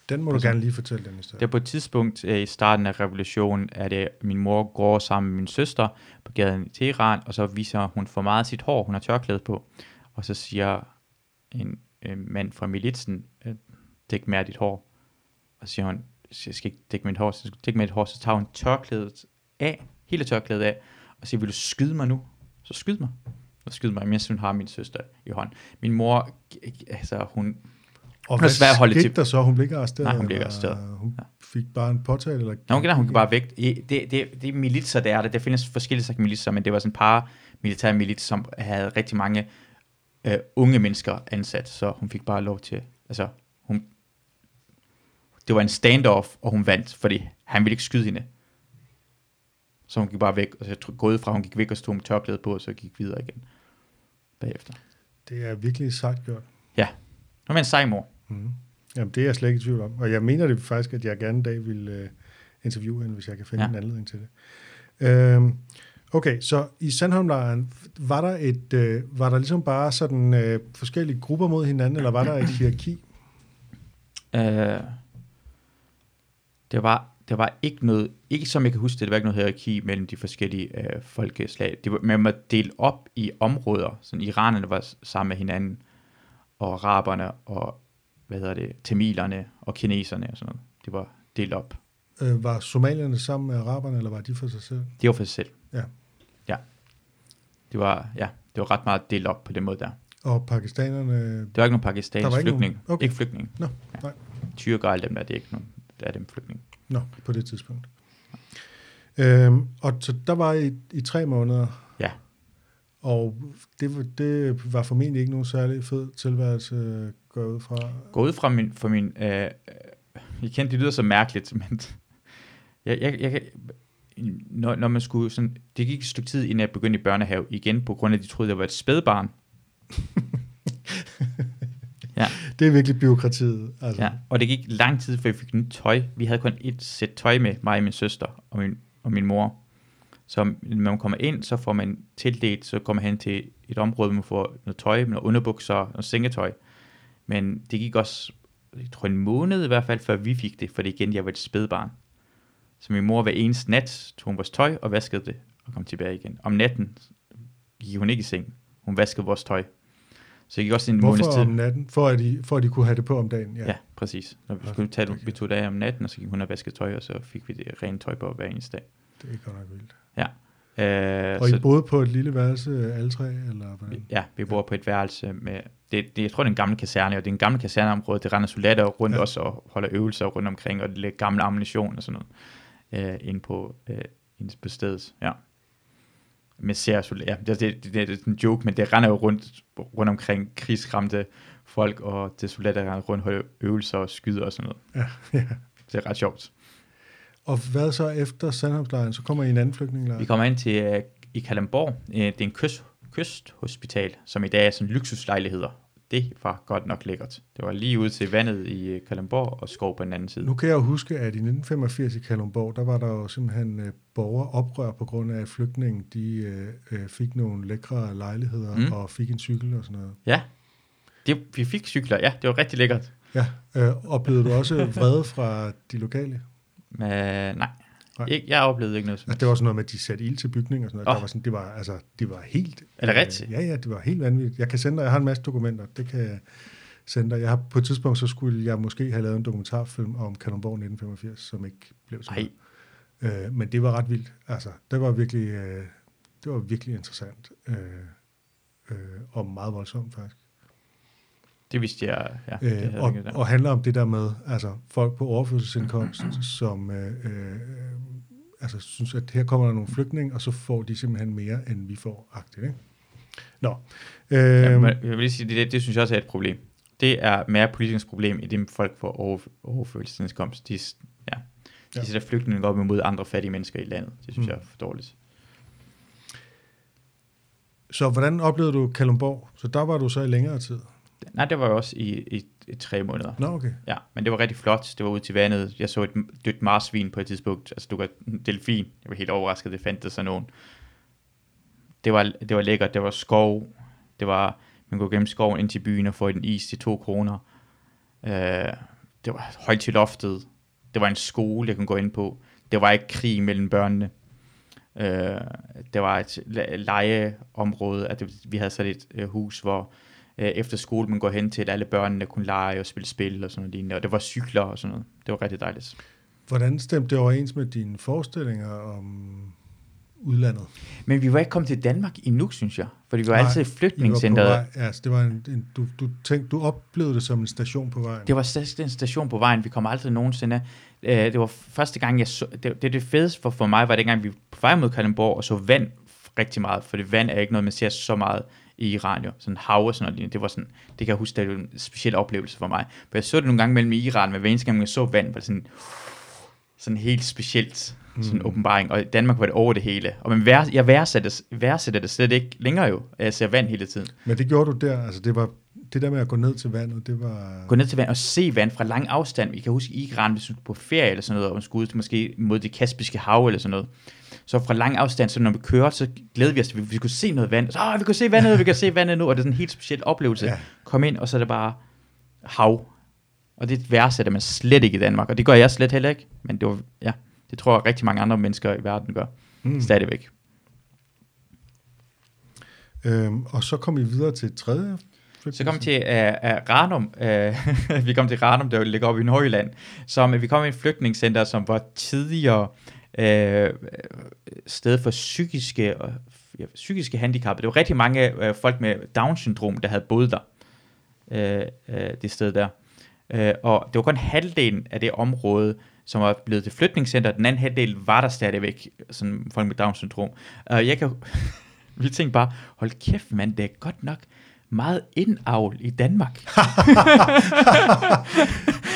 Den må du Altså, gerne lige fortælle den historie. der på et tidspunkt øh, i starten af revolutionen, er det, min mor går sammen med min søster på gaden i Teheran, og så viser hun for meget sit hår, hun har tørklæde på. Og så siger en øh, mand fra militsen, øh, dæk mere dit hår. Og så siger hun, jeg skal ikke dække mit hår, så skal du dække mit hår, så tager hun tørklædet af, hele tørklædet af, og siger, vil du skyde mig nu? Så skyd mig. Så skyd mig, mens hun har min søster i hånden. Min mor, altså hun, Og Hun svær at holde skete til. der så? Hun blev ikke arresteret? Nej, hun blev ikke arresteret. Hun Ja. fik bare en påtale? Eller Nå, hun, hun gik bare væk. Det, det, det er militser, der er der. Der findes forskellige slags militser, men det var sådan et par militære milits, som havde rigtig mange øh, unge mennesker ansat, så hun fik bare lov til, altså hun, det var en standoff, og hun vandt, fordi han ville ikke skyde hende. Så hun gik bare væk, og så jeg gået fra, hun gik væk og stod med tørklæde på, og så gik videre igen bagefter. Det er virkelig sejt gjort. Ja, hun var en sej mor. Mm. Jamen, det er jeg slet ikke i tvivl om. Og jeg mener det faktisk, at jeg gerne en dag vil øh, interviewe hende, hvis jeg kan finde ja. en anledning til det. Øhm, okay, så i Sandholmlejren, var der, et, øh, var der ligesom bare sådan øh, forskellige grupper mod hinanden, eller var der et hierarki? Øh, det var det var ikke noget, ikke som jeg kan huske det, det var ikke noget hierarki mellem de forskellige øh, folkeslag. Det var, man var delt op i områder, sådan iranerne var sammen med hinanden, og araberne, og hvad hedder det, tamilerne, og kineserne og sådan noget. Det var delt op. Øh, var somalierne sammen med araberne, eller var de for sig selv? Det var for sig selv. Ja. Ja. Det var, ja, det var ret meget delt op på den måde der. Og pakistanerne... Det var ikke nogen Der pakistansk var ikke flygtning. nogen- okay. Ikke flygtning. Nå, nej. Tyrker og alle dem der, det er ikke nogen, der er dem flygtning. Nå, på det tidspunkt. Øhm, og så der var I i tre måneder, Ja. og det, var- det var formentlig ikke nogen særlig fed tilværelse øh, gå ud fra. gå ud fra min, fra min øh, øh, jeg kender, det lyder så mærkeligt, [LAUGHS] men jeg, jeg, jeg, når, når man skulle sådan, det gik et stykke tid, inden jeg begyndte i børnehave igen, på grund af, at de troede, jeg var et spædbarn. [LAUGHS] Det det er virkelig byråkratiet. Altså. Ja, og det gik lang tid, før vi fik nyt tøj. Vi havde kun et sæt tøj med, mig og min søster og min, og min mor. Så når man kommer ind, så får man tildelt, så kommer man hen til et område, hvor man får noget tøj, noget underbukser og sengetøj. Men det gik også, jeg tror en måned i hvert fald, før vi fik det, for det igen, jeg var et spædbarn. Så min mor hver eneste nat tog hun vores tøj og vaskede det og kom tilbage igen. Om natten gik hun ikke i seng. Hun vaskede vores tøj. Så det gik også en måneds tid. om natten? For at, de, for at de kunne have det på om dagen? Ja, ja præcis. Når vi, skulle tage, vi tog det af om natten, og så gik hun og vaskede tøj, og så fik vi det rent tøj på hver eneste dag. Det er godt nok vildt. Ja. Øh, Og så, I boede på et lille værelse, alle tre? Eller hvordan? ja, vi bor på et værelse med, det, det, jeg tror det er en gammel kaserne, og det er en gammel kaserneområde, det render soldater rundt Ja. ja. også og holder øvelser rundt omkring, og det lidt gammel ammunition og sådan noget, øh, ind på, øh, ind på stedet, ja. Med særsoldater, ja, det, det, det, det, er en joke, men det render jo rundt, rundt omkring krigsramte folk, og det er soldater, der render rundt holder øvelser og skyder og sådan noget. Ja, [LAUGHS] ja. Det er ret sjovt. Og hvad så efter Sandhamslejren? Så kommer I en anden flygtningelejr? Vi kommer ind til øh, i Kalundborg. Øh, det er en kyst, kysthospital, som i dag er sådan luksuslejligheder. Det var godt nok lækkert. Det var lige ude til vandet i øh, Kalundborg og skov på den anden side. Nu kan jeg jo huske, at i 1985 i Kalundborg, der var der jo simpelthen øh, borgeroprør på grund af, at flygtninge de, øh, øh, fik nogle lækre lejligheder mm. Og fik en cykel og sådan noget. Ja, det, vi fik cykler. Ja, det var rigtig lækkert. Ja, øh, oplevede du også vrede fra de lokale? Men, nej, Nej. Ikke, jeg oplevede ikke noget som Altså, det var sådan noget med, at de satte ild til bygninger og sådan noget. Åh. Der var sådan, det, var, altså, det var helt... Er det rigtigt? Øh, ja, ja, det var helt vanvittigt. Jeg kan sende dig, jeg har en masse dokumenter, det kan jeg sende dig. Jeg har, på et tidspunkt, så skulle jeg måske have lavet en dokumentarfilm om Kalundborg 1985, som ikke blev så. Øh, men det var ret vildt. Altså, det var virkelig, øh, det var virkelig interessant. Øh, øh, og meget voldsomt, faktisk. Det vidste jeg. Ja, det Øh, jeg og, ikke og handler om det der med, altså folk på overførselsindkomst, [CLEARS THROAT] som øh, øh, altså synes, at her kommer der nogle flygtninge, og så får de simpelthen mere, end vi får, agtigt, ikke? Nå. Øh, Ja, men jeg vil lige sige, det, det, det synes jeg også er et problem. Det er mere politisk problem, i det folk får over, overførselsindkomst. De, ja, de Ja. sætter flygtninge op imod andre fattige mennesker i landet. Det synes Mm. jeg er for dårligt. så hvordan oplevede du Kalundborg? Så der var du så i længere tid? Nej, det var jo også i, i, i tre måneder. Nå, okay. Ja, men det var rigtig flot. Det var ude til vandet. Jeg så et dødt marsvin på et tidspunkt. Altså, du kan delfin. Jeg var helt overrasket, det fandt det sådan nogen. Det var, det var lækkert. Det var skov. Det var, man kunne gennem skoven ind til byen og få en is til to kroner. Øh, det var højt til loftet. Det var en skole, jeg kunne gå ind på. Det var ikke krig mellem børnene. Øh, det var et le- legeområde. At det, vi havde sat et øh, hus, hvor øh, efter skole man går hen til, at alle børnene kunne lege og spille spil og sådan noget lignende. Og det var cykler og sådan noget. Det var rigtig dejligt. Hvordan stemte det overens med dine forestillinger om udlandet? Men vi var ikke kommet til Danmark endnu, synes jeg. For vi var Nej, altid i I var flygtningscenteret. vej. Ja, altså, det var en, en, du, du, tænkte, du oplevede det som en station på vejen. Det var en station på vejen. Vi kom aldrig nogensinde. Øh, det var første gang, jeg så... Det, det, det fedeste for, for mig var dengang, vi var på vej mod Kalundborg og så vand rigtig meget. For det vand er ikke noget, man ser så meget i Iran jo. Sådan hav og sådan noget. lignende. Det var sådan... Det kan jeg huske, det var en speciel oplevelse for mig. For jeg så det nogle gange mellem Iran, men hver eneste gang, jeg så vand, var det sådan... Sådan helt specielt. Sådan en åbenbaring. Og i Danmark var det over det hele. Og man vær, jeg værdsætter, værdsætter det slet ikke længere jo. at Jeg ser vand hele tiden. Men det gjorde du der, altså det var det der med at gå ned til vandet, det var... gå ned til vand og se vand fra lang afstand. Vi kan huske i Iran, hvis du på ferie eller sådan noget, og man skulle ud til måske mod det kaspiske hav eller sådan noget. Så fra lang afstand, så når vi kørte, så glædede vi os at vi, vi kunne se noget vand. Så, Åh, vi kunne se vandet, vi kan se vandet nu, og det er sådan en helt speciel oplevelse. Ja. Kom ind, og så er det bare hav. Og det værdsætter man slet ikke i Danmark, og det gør jeg slet heller ikke. Men det var, ja, det tror jeg rigtig mange andre mennesker i verden gør. Mm. Stadigvæk. Øhm, og så kom I videre til tredje Så kom vi til uh, uh, Ranum. Uh, [LAUGHS] vi kom til Ranum, der ligger oppe i Nordjylland. Som, vi kom i et flygtningscenter, som var tidligere øh, sted for psykiske, og ja, psykiske handicap. Det var rigtig mange øh, folk med Down-syndrom, der havde boet der. Øh, øh, det sted der. Øh, og det var kun halvdelen af det område, som var blevet til flytningscenter. Den anden halvdel var der stadigvæk, sådan folk med Down-syndrom. Uh, øh, jeg kan, [LAUGHS] vi tænkte bare, hold kæft mand, det er godt nok meget indavl i Danmark.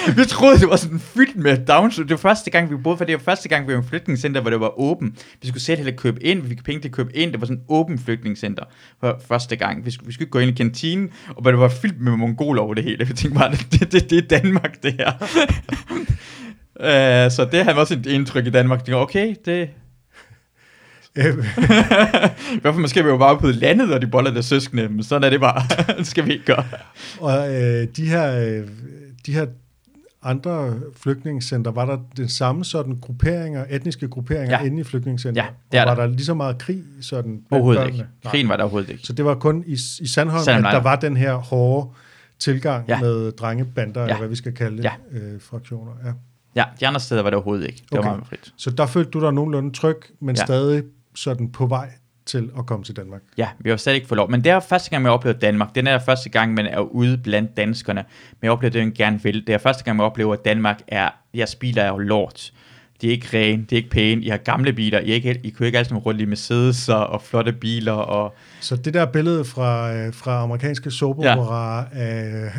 [LAUGHS] vi troede, det var sådan fyldt med Downs. Det var første gang, vi boede, for det var første gang, vi var i en flygtningscenter, hvor det var åben. Vi skulle selv heller købe ind, vi fik penge til at købe ind. Det var sådan en åben flygtningscenter for første gang. Vi skulle, vi skulle gå ind i kantinen, og det var fyldt med mongoler over det hele. Vi tænkte bare, [LAUGHS] det, det, det er Danmark, det her. uh, [LAUGHS] så det havde også et indtryk i Danmark. Det var okay, det, i hvert fald måske vi jo bare på landet, og de boller der søskende, men sådan er det bare. [LAUGHS] det skal vi ikke gøre. Og øh, de her, øh, de her andre flygtningscenter, var der den samme sådan grupperinger, etniske grupperinger Ja. inde i flygtningscenter? Ja, det er og var der. der lige så meget krig sådan Overhovedet børnene? ikke. Nej. Krigen var der overhovedet ikke. Så det var kun i, i Sandholm, Sandholm, at der var den her hårde tilgang Ja. med drengebander, ja. eller hvad vi skal kalde Ja. øh, fraktioner. Ja. Ja, de andre steder var det overhovedet ikke. Det var Okay. meget frit. Så der følte du dig nogenlunde tryg, men. Ja. stadig sådan på vej til at komme til Danmark. Ja, vi har slet ikke fået lov. Men det er første gang, jeg oplever Danmark. Den er første gang, man er ude blandt danskerne. Men jeg oplever det, jeg gerne vil. Det er første gang, jeg oplever, at Danmark er, jeg spiler af jo lort. De er ikke rene, de er ikke pæne. I har gamle biler. I, er ikke, I kører ikke altid rundt i Mercedes og flotte biler. Og, Så det der billede fra, øh, fra amerikanske soapoperaer ja. af,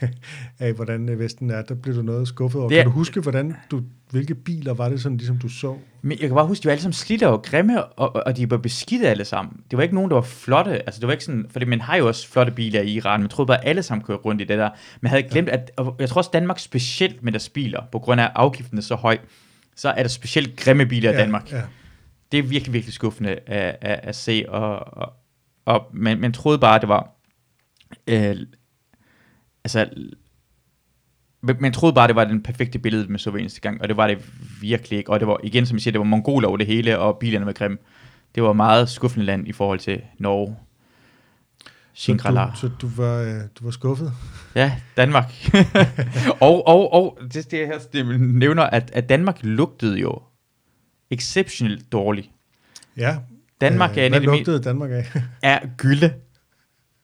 [LAUGHS] af, hvordan øh, Vesten er, der blev du noget skuffet over. Det Kan er- du huske, hvordan du, hvilke biler var det, sådan, ligesom du så? Men jeg kan bare huske, de var alle sammen slidte og grimme, og, og de var beskidte alle sammen. Det var ikke nogen, der var flotte. Altså, det var ikke sådan, fordi man har jo også flotte biler i Iran, men troede bare, at alle sammen kørte rundt i det der. Men jeg havde glemt, at og jeg tror også, Danmark specielt med deres biler, på grund af afgiften er så høj, så er der specielt grimme biler i Danmark. Ja, Det er virkelig, virkelig skuffende at, at, at se, og, og, og man, man troede bare, det var, øh, altså, man troede bare, det var den perfekte billede, man så hver eneste gang, og det var det virkelig ikke. Og det var, igen, som jeg siger, det var mongoler over det hele, og bilerne var grimme. Det var meget skuffende land i forhold til Norge. Så, du, så du var, øh, du var skuffet? Ja, Danmark. [LAUGHS] og, og, og det, det her det nævner, at, at Danmark lugtede jo exceptionelt dårligt. Ja. Danmark Øh, er Hvad lugtede Danmark af? [LAUGHS] er gylde.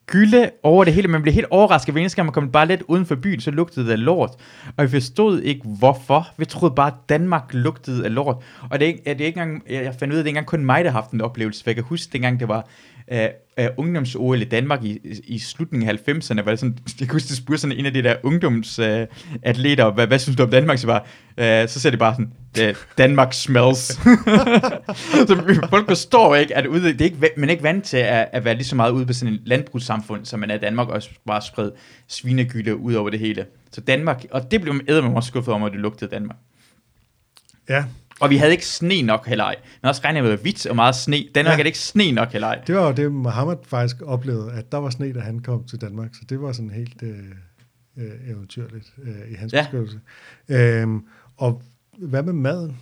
Gylde over det hele. Man blev helt overrasket, hver gang man kom bare lidt uden for byen, så lugtede det af lort. Og vi forstod ikke, hvorfor. Vi troede bare, at Danmark lugtede af lort. Og det er, ikke, det er ikke engang, jeg fandt ud af, at det ikke engang kun mig, der har haft en oplevelse. For jeg kan huske, dengang det var uh, uh, ungdoms-OL i Danmark i, i slutningen af 90'erne, var det sådan, [LAUGHS] jeg kunne huske, spurgte sådan en af de der ungdomsatleter, uh, atleter, hvad, hvad synes du om Danmark? Så, var, uh, øh, så ser det bare sådan, Danmark smells. [LAUGHS] så folk forstår ikke, at ude, det er ikke, man er ikke vant til at, at være lige så meget ude på sådan et landbrugssamfund, som man er i Danmark, og bare sprede svinegylde ud over det hele. Så Danmark, og det blev man også skuffet om, at det lugtede Danmark. Ja, Og vi havde ikke sne nok heller ej. Men også regner med hvidt og meget sne. Danmark Ja. det ikke sne nok heller ej. det var jo det, Mohammed faktisk oplevede, at der var sne, da han kom til Danmark. Så det var sådan helt øh, øh, eventyrligt øh, i hans ja. Beskrivelse. Øhm, og hvad med maden?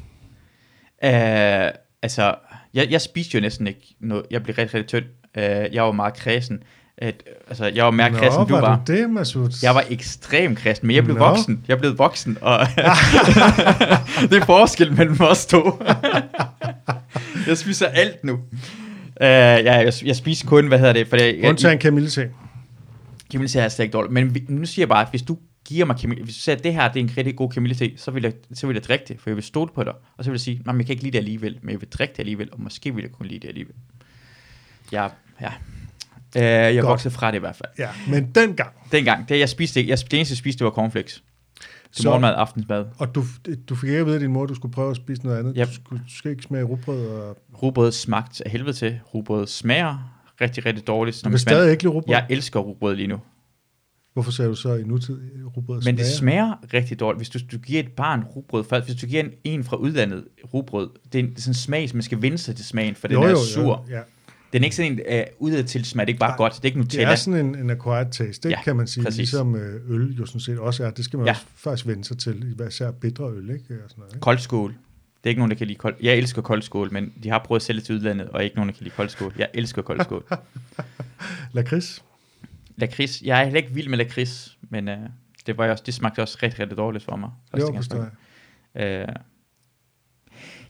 Uh, altså, jeg, jeg spiste jo næsten ikke noget. Jeg blev rigtig, rigtig tynd. Uh, jeg var meget kræsen. Uh, altså, jeg var mere Nå, kræsen, du var var. du det, Masud? Jeg var ekstrem kristen, men jeg blev Nå. voksen. Jeg blev voksen, og [LAUGHS] det er forskel mellem os to. jeg spiser alt nu. Uh, ja, jeg, jeg spiser kun, hvad hedder det? For det, jeg, Undtagen kamillete. Camille er slet ikke dårligt. Men vi- nu siger jeg bare, at hvis du giver mig Camille, hvis du siger, at det her det er en rigtig god Camille så vil jeg, så vil jeg drikke det, for jeg vil stole på dig. Og så vil jeg sige, nej, jeg kan ikke lide det alligevel, men jeg vil drikke det alligevel, og måske vil jeg kunne lide det alligevel. Ja, ja. Uh, jeg Godt. voksede fra det i hvert fald. Ja, men dengang, Dengang, det jeg spiste ikke, jeg, det eneste jeg spiste, det var cornflakes. Til Så- morgenmad, aftensmad. og du, du fik ikke at vide af din mor, at du skulle prøve at spise noget andet. Yep. Du, skulle, du skal ikke smage rugbrød. Og, Rugbrød smagte af helvede til. Rugbrød smager rigtig, rigtig dårligt. du kan stadig ikke lide rugbrød. Jeg elsker rugbrød lige nu. Hvorfor sagde du så i nutid, rugbrød Men det smager? smager rigtig dårligt. Hvis du, du giver et barn rugbrød, først, hvis du giver en, en fra udlandet rugbrød, det er, en, det er sådan en smag, som man skal vende sig til smagen, for den Jo, er jo, sur. Jo, ja. Den er ikke sådan en uh, udad til smag, det er ikke bare Nej, godt, det er ikke Det Nutella. er sådan en, en acquired taste, det Ja, kan man sige, præcis. ligesom øh, øl jo sådan set også er. Det skal man Ja. også faktisk vende sig til, især bitre øl, ikke? Og sådan noget, ikke? Koldskål. Det er ikke nogen, der kan lide kold. Jeg elsker koldskål, men de har prøvet at sælge det til udlandet, og ikke nogen, der kan lide koldskål. Jeg elsker koldskål. [LAUGHS] Lakrids? lakrids. Jeg er heller ikke vild med lakrids, men uh, det, var jeg også, det smagte også rigtig, rigtig dårligt for mig. Jo, jeg forstår jeg. Øh,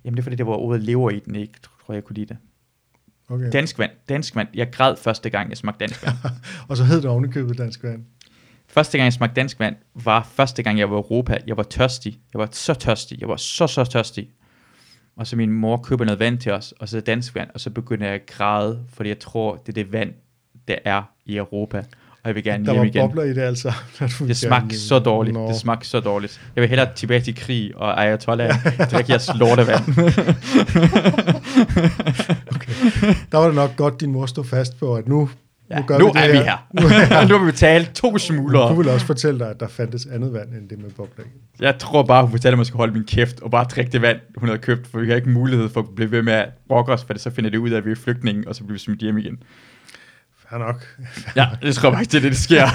jamen det er fordi, det var ordet lever i den, ikke tror jeg kunne lide det. Okay. Dansk vand, dansk vand. Jeg græd første gang, jeg smagte dansk vand. [LAUGHS] Og så hed det ovenikøbet dansk vand. første gang, jeg smagte dansk vand, var første gang, jeg var i Europa. Jeg var tørstig. Jeg var så tørstig. Jeg var så, så tørstig. Og så min mor køber noget vand til os, og så dansk vand, og så begynder jeg at græde, fordi jeg tror, det er det vand, der er i Europa. Og jeg vil gerne Der hjem var igen. bobler i det altså. [LAUGHS] Det smagte så dårligt. Det smagte så dårligt. Jeg vil hellere tilbage til krig og Ayatollah. Drikke jeres lortevand. [LAUGHS] Der var det nok godt, din mor stod fast på, at nu, Ja, nu gør nu vi det er vi her. her. [LAUGHS] Nu er nu har vi betalt to smuler. kunne vel også fortælle dig, at der fandtes andet vand, end det med bobler. Jeg tror bare, hun fortalte, at man skulle holde min kæft og bare drikke det vand, hun havde købt, for vi har ikke mulighed for at blive ved med at brokke os, for så finder det ud af, at vi er flygtninge, og så bliver vi smidt hjem igen. Fair nok. Ja, det tror jeg faktisk, det er det, der sker.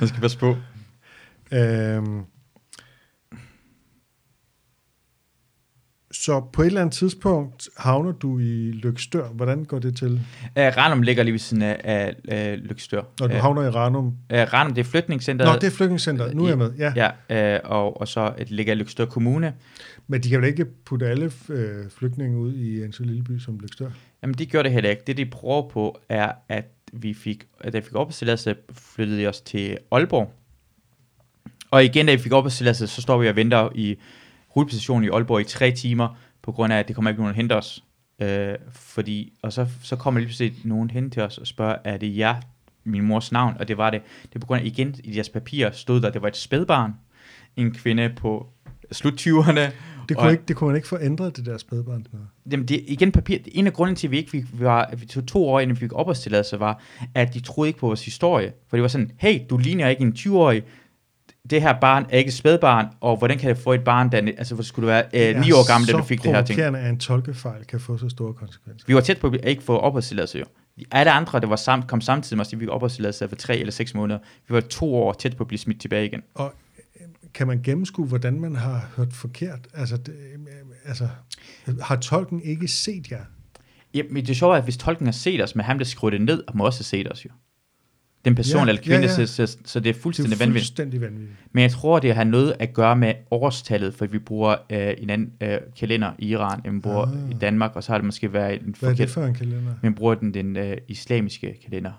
Man skal passe på. Øhm, så på et eller andet tidspunkt havner du i Lykstør. Hvordan går det til? Uh, Ranum ligger lige ved siden af, af uh, Lykstør. Når du Øh, havner i Ranum? uh, Ranum, det er flytningscenteret. Nå, det er flygtningscenter. Nu er jeg med. Ja. Ja, uh, og, og så et ligger Lykstør Kommune. Men de kan vel ikke putte alle øh, flygtninge ud i en så lille by som Lykstør? Jamen, de gjorde det heller ikke. Det, de prøver på, er, at vi fik, da vi fik opholdstilladelse, flyttede vi os til Aalborg. Og igen, da vi fik opholdstilladelse, så står vi og venter i rullepositionen i Aalborg i tre timer, på grund af, at det kommer ikke nogen at hente os. Øh, fordi, og så, så kommer lige pludselig nogen hen til os og spørger, er det jer, min mors navn? Og det var det. Det er på grund af, igen, i deres papirer stod der, at det var et spædbarn. En kvinde på slut 20'erne. Det kunne, Og- ikke, det kunne man ikke få ændret, det der spædbarn. Jamen, det, igen papir. En af grunden til, at vi ikke fik, var, at vi tog to år, inden vi fik opholdstilladelse, var, at de troede ikke på vores historie. For det var sådan, hey, du ligner ikke en 20-årig. Det her barn er ikke spædbarn, og hvordan kan det få et barn, der, altså hvor skulle du være Det øh, er 9 år gammel, da du fik det her ting? provokerende, at en tolkefejl kan få så store konsekvenser. Vi var tæt på at ikke få opholdstilladelse, jo. Alle andre, der var sam, kom samtidig med os, de fik opholdstilladelse for tre eller seks måneder. Vi var to år tæt på at blive smidt tilbage igen. Og kan man gennemskue, hvordan man har hørt forkert? Altså, det, øh, altså har tolken ikke set jer? Ja, men det sjove er, at hvis tolken har set os, men ham, der skruede det ned, må også have set os jo. Den person Ja, eller kvinde, ja, ja. Så, så, så det er Det er fuldstændig vanvittigt. fuldstændig vanvittigt. Men jeg tror, det har noget at gøre med årstallet, for vi bruger øh, en anden øh, kalender i Iran, end vi bruger Ah. i Danmark, og så har det måske været en Hvad er det forkert... for en kalender? Men bruger den, den øh, islamiske kalender.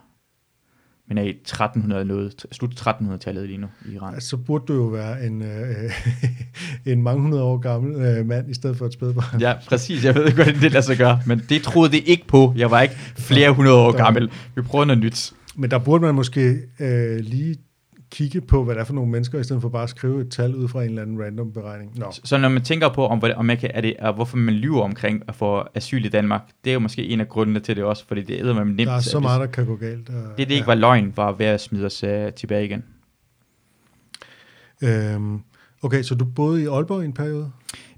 Men er i 1300 noget, slut 1300-tallet lige nu i Iran. Altså, så burde du jo være en, øh, [LAUGHS] en mange hundrede år gammel øh, mand, i stedet for et spædbarn. Ja, præcis. Jeg ved ikke, hvordan det lader sig gøre, men det troede det ikke på. Jeg var ikke flere hundrede år gammel. Vi prøver noget nyt. Men der burde man måske øh, lige kigge på, hvad det er for nogle mennesker, i stedet for bare at skrive et tal ud fra en eller anden random beregning. Nå, Så når man tænker på, om, om man kan, er det, og hvorfor man lyver omkring at få asyl i Danmark, det er jo måske en af grundene til det også, fordi det er man nemt. der er så det- meget, der kan gå galt. Og, Det, det ikke var løgn, var ved at smide os uh, tilbage igen. Øhm, okay, så du boede i Aalborg i en periode?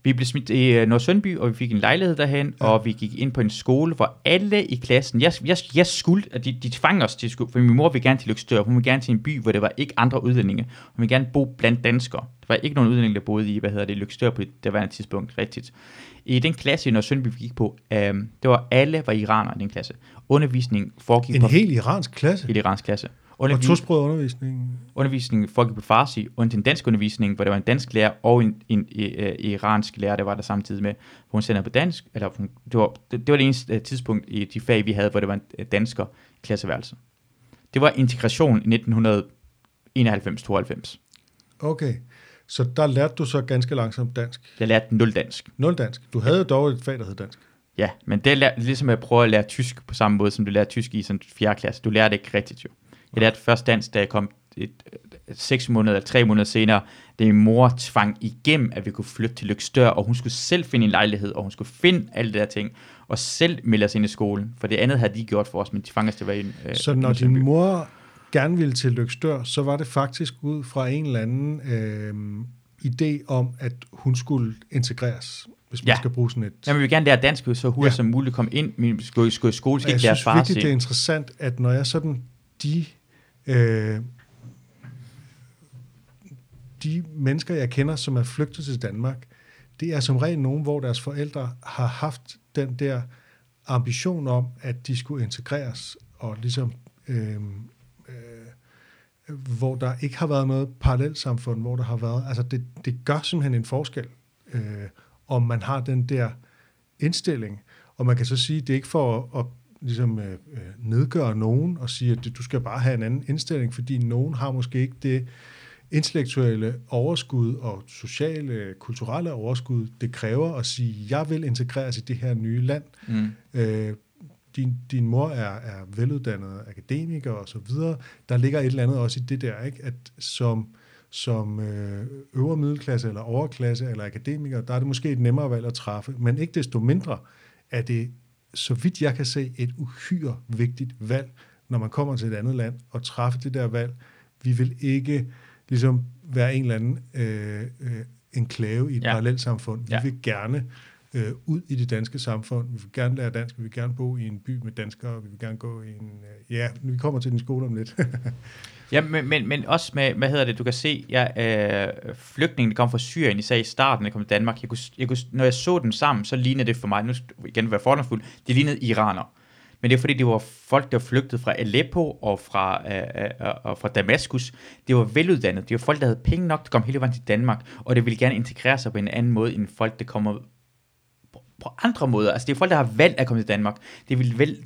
Vi blev smidt i uh, Nordsundby, og vi fik en lejlighed derhen, Ja. og vi gik ind på en skole, hvor alle i klassen, jeg, jeg, jeg skulle, at de, de tvang os til skole, for min mor ville gerne til Lykstør, hun ville gerne til en by, hvor der var ikke andre udlændinge. Hun ville gerne bo blandt danskere. Der var ikke nogen udlændinge, der boede i, hvad hedder det, Lykstør på det var et tidspunkt, rigtigt. I den klasse i Nordsundby, vi gik på, um, det var alle var iranere i den klasse. Undervisningen foregik En på helt iransk klasse? i iransk klasse. Og Undervis- tosproget undervisning? undervisningen foregik på farsi, og en dansk undervisning, hvor der var en dansk lærer og en, en, en, en iransk lærer, der var der samtidig med, hvor hun sender på dansk, eller hun, det, var, det, det var det eneste øh, tidspunkt i de fag, vi havde, hvor det var en øh, dansker i klasseværelse. Det var integration i 1991-92. Okay, så der lærte du så ganske langsomt dansk. Jeg lærte nul dansk. Nul dansk. Du havde jo dog et fag, der hed dansk. Ja, men det er ligesom at prøve at lære tysk på samme måde, som du lærer tysk i sådan 4. klasse. Du lærer det ikke rigtigt jo. Jeg lærte først dansk, da jeg kom et, seks måneder eller tre måneder senere, da min mor tvang igennem, at vi kunne flytte til Lykstør, og hun skulle selv finde en lejlighed, og hun skulle finde alle de der ting, og selv melde os ind i skolen, for det andet havde de gjort for os, men de tvang os til at være en, øh, Så når din mor gerne ville til Lykstør, så var det faktisk ud fra en eller anden øh, idé om, at hun skulle integreres, hvis man Ja. skal bruge sådan et... Jamen, vi vil gerne lære dansk så hurtigt Ja. ja. som muligt komme ind, men skulle, skulle i skole, skal jeg ikke lære synes farsi. virkelig, det er interessant, at når jeg sådan de, øh, de mennesker, jeg kender, som er flygtet til Danmark, det er som regel nogen, hvor deres forældre har haft den der ambition om, at de skulle integreres, og ligesom, øh, øh, hvor der ikke har været noget parallelt samfund, hvor der har været, altså det, det gør simpelthen en forskel, øh, om man har den der indstilling, og man kan så sige, det er ikke for at, at ligesom, øh, øh, nedgøre nogen og sige, at du skal bare have en anden indstilling, fordi nogen har måske ikke det intellektuelle overskud og sociale, kulturelle overskud, det kræver at sige, jeg vil integreres i det her nye land. Mm. Øh, din, din mor er, er veluddannet akademiker og så videre. Der ligger et eller andet også i det der, ikke? at som, som øh, øvre middelklasse eller overklasse eller akademiker, der er det måske et nemmere valg at træffe, men ikke desto mindre er det, så vidt jeg kan se, et uhyre vigtigt valg, når man kommer til et andet land og træffe det der valg. Vi vil ikke ligesom være en eller anden øh, øh, enklave i et ja. parallelt samfund. Vi Ja. vil gerne øh, ud i det danske samfund. Vi vil gerne lære dansk. Vi vil gerne bo i en by med danskere. Vi vil gerne gå i en... Øh, ja, vi kommer til din skole om lidt. [LAUGHS] Ja, men, men, men også med, hvad hedder det, du kan se, ja, øh, flygtningen, der kom fra Syrien, især i starten, der kom til Danmark, jeg kunne, jeg kunne, når jeg så dem sammen, så lignede det for mig, nu skal igen være fordomsfuld, det lignede iraner. Men det er fordi, det var folk, der flygtede fra Aleppo og fra, øh, øh, øh og fra Damaskus. Det var veluddannede. Det var folk, der havde penge nok, der kom hele vejen til Danmark, og det ville gerne integrere sig på en anden måde, end folk, der kommer på, andre måder. Altså, det er folk, der har valgt at komme til Danmark. De vil, vel,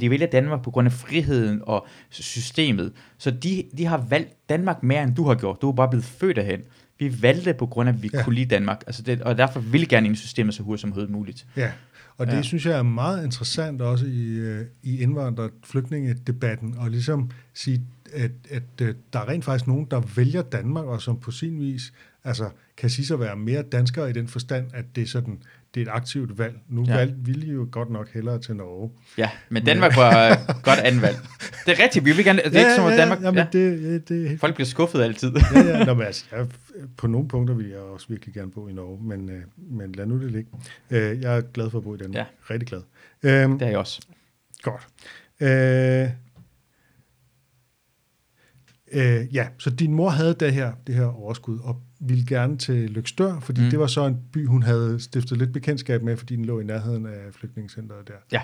de vælger Danmark på grund af friheden og systemet. Så de, de har valgt Danmark mere, end du har gjort. Du er bare blevet født derhen. Vi valgte på grund af, at vi ja. Kunne lide Danmark. Altså det, og derfor vil vi gerne ind i systemet så hurtigt som overhovedet muligt. Ja, og det Ja. synes jeg er meget interessant også i, øh, i indvandrer-flygtningedebatten, og ligesom sige, at, at øh, der er rent faktisk nogen, der vælger Danmark, og som på sin vis altså, kan sige sig at være mere danskere i den forstand, at det er, sådan, det er et aktivt valg. Nu Ja. ja. valg, ville I jo godt nok hellere til Norge. Ja, men Danmark var øh, [LAUGHS] godt anvalg. Det er rigtigt, vi vil gerne... Det er ikke som, at Danmark... ja, men Ja, det, ja, det er helt Folk bliver skuffet altid. ja, ja. [LAUGHS] Nå, men altså, jeg, på nogle punkter vil jeg også virkelig gerne bo i Norge, men, øh, men lad nu det ligge. Øh, jeg er glad for at bo i Danmark. Ja. Ja. Rigtig glad. Øhm, Det er jeg også. Godt. Øh, øh, ja, så din mor havde det her, det her overskud, og ville gerne til Lykstør, fordi Mm. det var så en by, hun havde stiftet lidt bekendtskab med, fordi den lå i nærheden af flygtningecenteret der. Ja.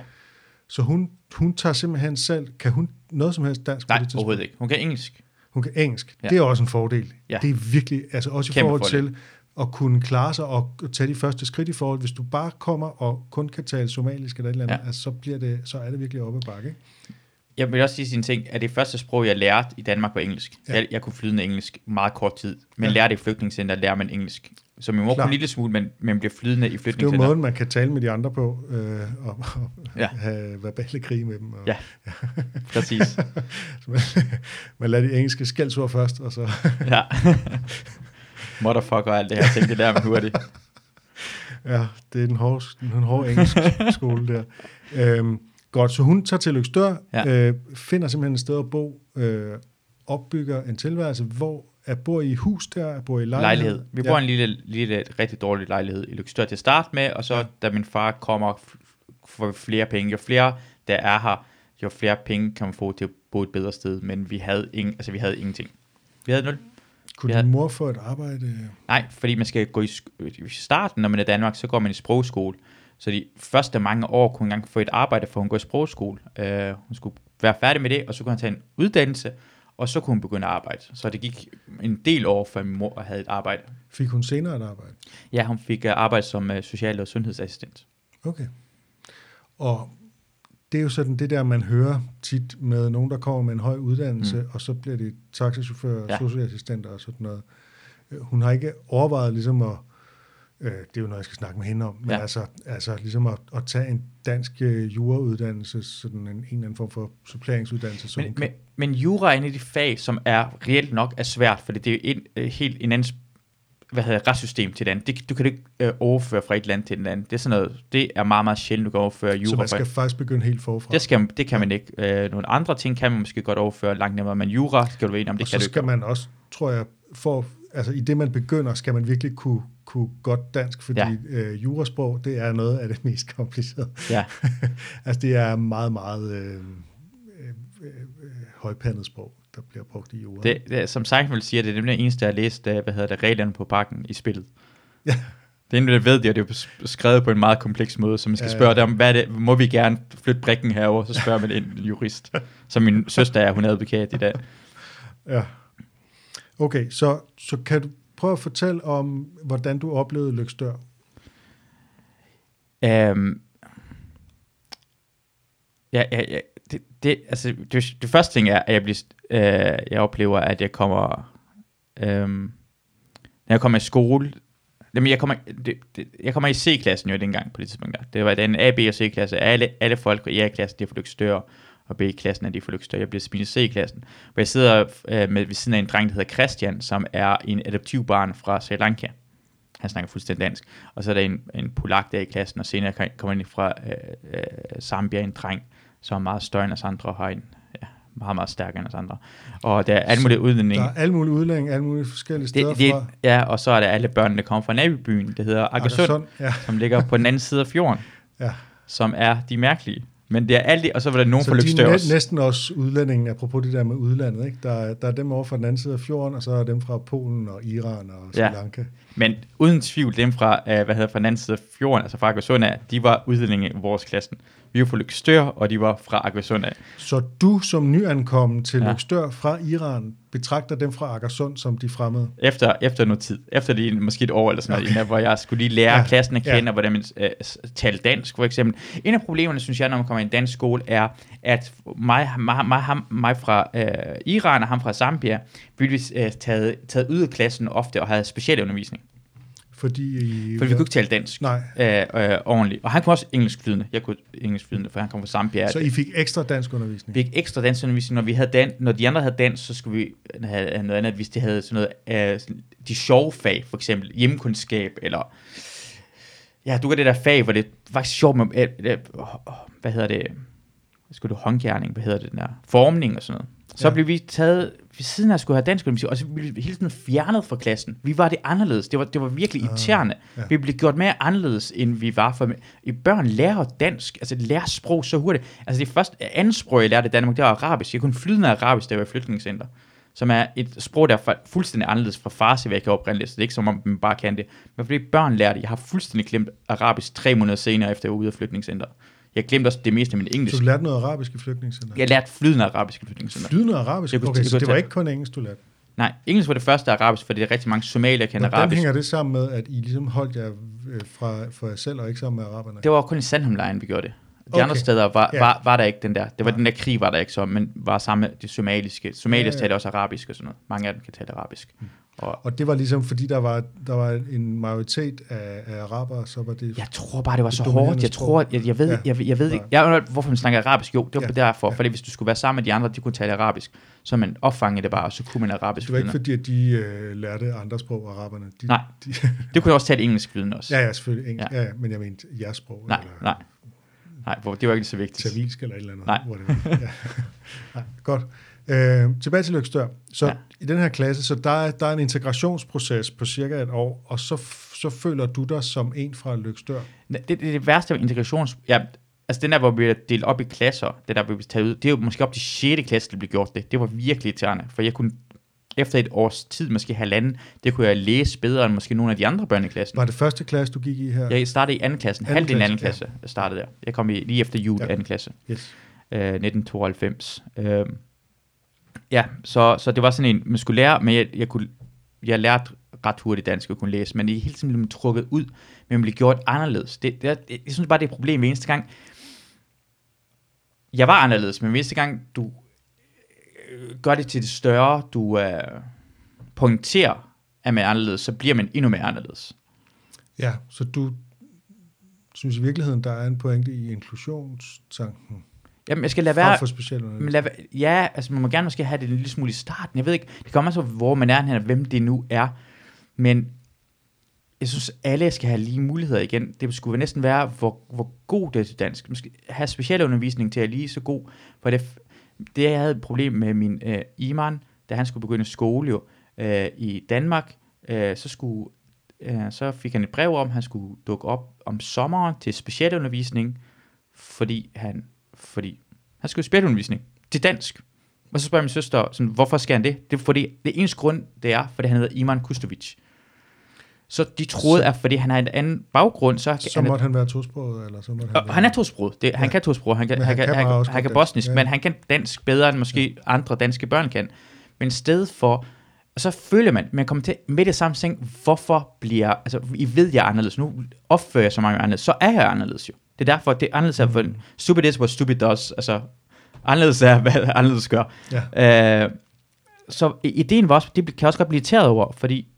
Så hun, hun tager simpelthen selv, kan hun noget som helst dansk Nej, overhovedet ikke. Hun kan engelsk. Hun kan engelsk. Ja. Det er også en fordel. Ja. Det er virkelig, altså også i Kæmpe forhold fordel. til at kunne klare sig og tage de første skridt i forhold. Hvis du bare kommer og kun kan tale somalisk eller et eller andet, Ja. ja. altså, så, bliver det, så er det virkelig oppe ad bakke. Ikke? Jeg vil også sige sin ting, at det første sprog, jeg lærte i Danmark var engelsk. Ja. Ja. Jeg, jeg kunne flydende engelsk meget kort tid, men Ja. lærte i flygtningscenter, lærer man engelsk. Så min mor kunne en lille smule, men, men bliver flydende i Det er jo flygtningscenter. måden, man kan tale med de andre på, øh, og, og Ja. ja. have verbale krig med dem. Og, Ja. Præcis. [LAUGHS] Så man, man lader de engelske skældsord først, og så... Ja. Motherfucker og alt det her ting, det lærer man hurtigt. [LAUGHS] Ja, det er den hårde, den hårde engelsk skole der. Øhm, godt, så hun tager til Lykstør, Ja. øh, finder simpelthen et sted at bo, øh, opbygger en tilværelse, hvor er, bor I hus der, bor I i lejlighed? Lejlighed. Vi bor i en lille, lille, rigtig dårlig lejlighed i Lykstør til at starte med, og så Ja. da min far kommer, f- får vi flere penge. Jo flere der er her, jo flere penge kan man få til at bo et bedre sted, men vi havde, ingen, altså, vi havde ingenting. Vi havde nul. Kunne Ja. din mor få et arbejde? Nej, fordi man skal gå i, i starten, når man er i Danmark, så går man i sprogskole. Så de første mange år kunne hun engang få et arbejde, for hun går i sprogskole. Uh, hun skulle være færdig med det, og så kunne hun tage en uddannelse, og så kunne hun begynde at arbejde. Så det gik en del år, før min mor havde et arbejde. Fik hun senere et arbejde? Ja, hun fik uh, arbejde som uh, social- og sundhedsassistent. Okay. Og det er jo sådan det der, man hører tit med nogen, der kommer med en høj uddannelse, Mm. og så bliver det taxichauffør, Ja. ja. socialassistenter og sådan noget. Øh, Hun har ikke overvejet ligesom at, øh, det er jo noget, jeg skal snakke med hende om, men Ja. altså, altså ligesom at, at tage en dansk øh, jurauddannelse, sådan en, en eller anden form for suppleringsuddannelse. Så Men, hun men, kan, men jura er en af de fag, som er reelt nok er svært, fordi det er en, øh, helt en anden hvad hedder, retssystem til et andet. Det, du kan ikke øh, overføre fra et land til et andet. Det er sådan noget, det er meget, meget sjældent, du kan overføre jura så man skal faktisk begynde helt forfra. Det, skal, det kan man ikke. Øh, nogle andre ting kan man måske godt overføre langt nemmere, men jura skal du være enig om, det og kan så du skal ikke. man også, tror jeg, for, altså i det man begynder, skal man virkelig kunne, kunne godt dansk, fordi Ja. øh, jurasprog, det er noget af det [LAUGHS] mest komplicerede. Ja, [LAUGHS] altså det er meget, meget øh, øh, øh, højpandet sprog, der bliver brugt i jura. det, det, som Seinfeld siger, det er nemlig det eneste, jeg har læst, øh, hvad hedder det, reglerne på pakken i spillet. Ja. Det er nemlig, det ved de, og det er skrevet på en meget kompleks måde, så man skal Ja, ja. spørge dem, hvad det, må vi gerne flytte brikken herover, så spørger man en jurist. Som min søster er, hun er advokat i dag. Ja. Okay, så, så kan du prøve at fortælle om, hvordan du oplevede Lykstør? Um, øhm, ja, ja, ja, det, det, altså, det, det første ting er, at jeg, bliver, øh, jeg oplever, at jeg kommer, øhm, når jeg kommer i skole, Jamen, jeg kommer, det, det, jeg kommer i C-klassen jo dengang på det tidspunkt der. Det var den A, B og C-klasse. Alle, alle folk i A-klassen, de er for større, og B-klassen er de for større. Jeg bliver i C-klassen. Hvor jeg sidder øh, med ved siden af en dreng, der hedder Christian, som er en adoptiv barn fra Sri Lanka. Han snakker fuldstændig dansk. Og så er der en, en polak der i klassen, og senere kommer ind fra øh, øh, Zambia, en dreng, som er meget større end os andre, og har en ja, meget, meget stærkere end os andre. Og der er alle mulige udlændinge. Der er alle mulige udlændinge, alle mulige forskellige steder det, det, fra. Ja, og så er der alle børnene, der kommer fra nabobyen, det hedder Akersund, Akersund, ja. som ligger på den anden side af fjorden, Ja. som er de mærkelige. Men det er alle, og så var der nogen Så fra de er næ- også. næsten også udlændinge, apropos det der med udlandet. Ikke? Der, er- der er dem over fra den anden side af fjorden, og så er dem fra Polen og Iran og Sri Ja. Lanka. Men uden tvivl, dem fra, uh, hvad hedder, fra den anden side af fjorden, altså fra af, de var udlændinge i vores klassen. Vi var fra Lykstør, og de var fra Akersund af. Så du som nyankommen til Ja. Lykstør fra Iran, betragter dem fra Akersund som de fremmede? Efter, efter noget tid. Efter lige måske et år eller sådan noget, okay. hvor jeg skulle lige lære ja. Klassen at kende, Ja. og hvordan man uh, taler dansk, for eksempel. En af problemerne, synes jeg, når man kommer i en dansk skole, er, at mig, mig, mig, ham- mig fra uh, Iran og ham fra Zambia, ville vi uh, taget, taget ud af klassen ofte og havde specialundervisning. Fordi, I, For vi kunne ikke tale dansk Nej. uh, uh, ordentligt. Og han kunne også engelsk flydende. Jeg kunne engelsk flydende, for han kom fra Zambia. Så I fik ekstra dansk undervisning? Vi fik ekstra danskundervisning, når vi havde dan når de andre havde dans, så skulle vi have noget andet, hvis de havde sådan noget, sådan, de sjove fag, for eksempel hjemmekundskab, eller, ja, du kan det der fag, hvor det faktisk sjovt med, uh, uh, hvad hedder det, hvad skulle du, håndgærning, hvad hedder det, den der, formning og sådan noget. Så Ja. blev vi taget ved siden af at skulle have dansk og så blev vi hele tiden fjernet fra klassen. Vi var det anderledes. Det var, det var virkelig irriterende. ja. Vi blev gjort mere anderledes, end vi var. For i børn lærer dansk, altså lærer sprog så hurtigt. Altså det første andet sprog, jeg lærte i Danmark, det var arabisk. Jeg kunne flydende arabisk, da jeg var i flygtningscenter. Som er et sprog, der er fuldstændig anderledes fra farsi, hvad jeg kan oprindeligt. Så det er ikke som om, man bare kan det. Men fordi børn lærer det. Jeg har fuldstændig glemt arabisk tre måneder senere, efter jeg var ude af flygtningscenter. Jeg glemte også det meste af min engelsk. Så du lærte noget arabisk i flygtningscenter? Jeg lærte flydende arabisk i flygtningscenter. Flydende arabisk? Jeg kunne- okay, så det var ikke kun engelsk, du lærte? Nej, engelsk var det første arabisk, fordi det er rigtig mange somalier kender Hvordan arabisk. hænger det sammen med, at I ligesom holdt jer øh, fra, for jer selv og ikke sammen med araberne? Det var kun i Sandholmlejren, vi gjorde det. De Okay. andre steder var, Ja. var, var der ikke den der. Det var Nej. den der krig, var der ikke så, men var sammen med det somaliske. Somalier Ja, ja. taler også arabisk og sådan noget. Mange af dem kan tale arabisk. Og Og det var ligesom, fordi der var, der var en majoritet af, af arabere, så var det... jeg tror bare, det var Det så hårdt. Jeg tror, jeg, jeg ved, Ja. jeg, jeg ved ikke, jeg, hvorfor man snakker arabisk. Jo, det var Ja. derfor. Ja. Fordi hvis du skulle være sammen med de andre, de kunne tale arabisk, så man opfangede det bare, og så kunne man arabisk. Det var ikke fordi, at de øh, lærte andre sprog, araberne. De, Nej. De, [LAUGHS] Det kunne også tale engelsk flydende også. ja, ja, selvfølgelig. Engelsk. Ja. Ja. men jeg mente jeres sprog. Nej, eller nej. Nej, det var ikke så vigtigt. Tamilsk eller et eller andet. Nej. Var. Ja. [LAUGHS] Nej, godt. Øh, tilbage til Lykstør. Så Ja. ja. i den her klasse, så der er, der er en integrationsproces på cirka et år, og så, så føler du dig som en fra Lykstør. Det, det, det værste ved integrations... Ja, altså den der, hvor vi er delt op i klasser, det der, hvor vi taget ud, det er jo måske op til 6. klasse, det blev gjort det. Det var virkelig irriterende, for jeg kunne efter et års tid, måske halvanden, det kunne jeg læse bedre end måske nogle af de andre børn i klassen. Var det første klasse, du gik i her? Jeg startede i anden klassen, Anden halvdelen af anden klasse, klasse, jeg startede der. Jeg kom i, lige efter jul Ja. ja. anden klasse, Yes. øh, 1992. Øh, ja, så, så det var sådan en, man skulle lære, men jeg, jeg, kunne, jeg lærte ret hurtigt dansk og kunne læse, men det er hele tiden trukket ud, men man blev gjort anderledes. Det, det, jeg, jeg synes bare, det er et problem hver eneste gang. Jeg var anderledes, men hver eneste gang du øh, gør det til det større, du øh, pointerer, at man er anderledes, så bliver man endnu mere anderledes. Ja, så du synes i virkeligheden, der er en pointe i inklusionstanken Jamen, jeg skal lade være... for specialundervisning. Men lad, være- ja, altså man må gerne måske have det en lille smule i starten. Jeg ved ikke, det kommer så, hvor man er her, og hvem det nu er. Men jeg synes, alle skal have lige muligheder igen. Det skulle næsten være, hvor, hvor god det er til dansk. Man skal have specialundervisning til at lige så god. For det, det jeg havde et problem med min øh, Iman, da han skulle begynde skole jo, øh, i Danmark, øh, så skulle øh, så fik han et brev om, at han skulle dukke op om sommeren til specialundervisning, fordi han, fordi han skulle i specialundervisning til dansk. Og så spørger min søster, sådan, hvorfor skal han det? Det er fordi, det eneste grund, det er, fordi han hedder Iman Kustovic. Så de troede, at fordi han har en anden baggrund, så, Så han, måtte han være tosproget, eller så måtte han være... han er tosproget. Det, han Ja. kan tosproget. Han kan, Men han, han kan, han, han, han kan bosnisk, Ja. men han kan dansk bedre end måske andre danske børn kan. Men i stedet for, og så føler man, man kommer til med det samme ting, hvorfor bliver, altså I ved, jeg er anderledes, nu opfører jeg så mange anderledes, så er jeg anderledes jo. Det er derfor, det er anderledes, mm. for stupid is what stupid does, altså anderledes er, hvad anderledes gør. Ja. Øh, så ideen var også, det kan jeg også godt blive irriteret over, fordi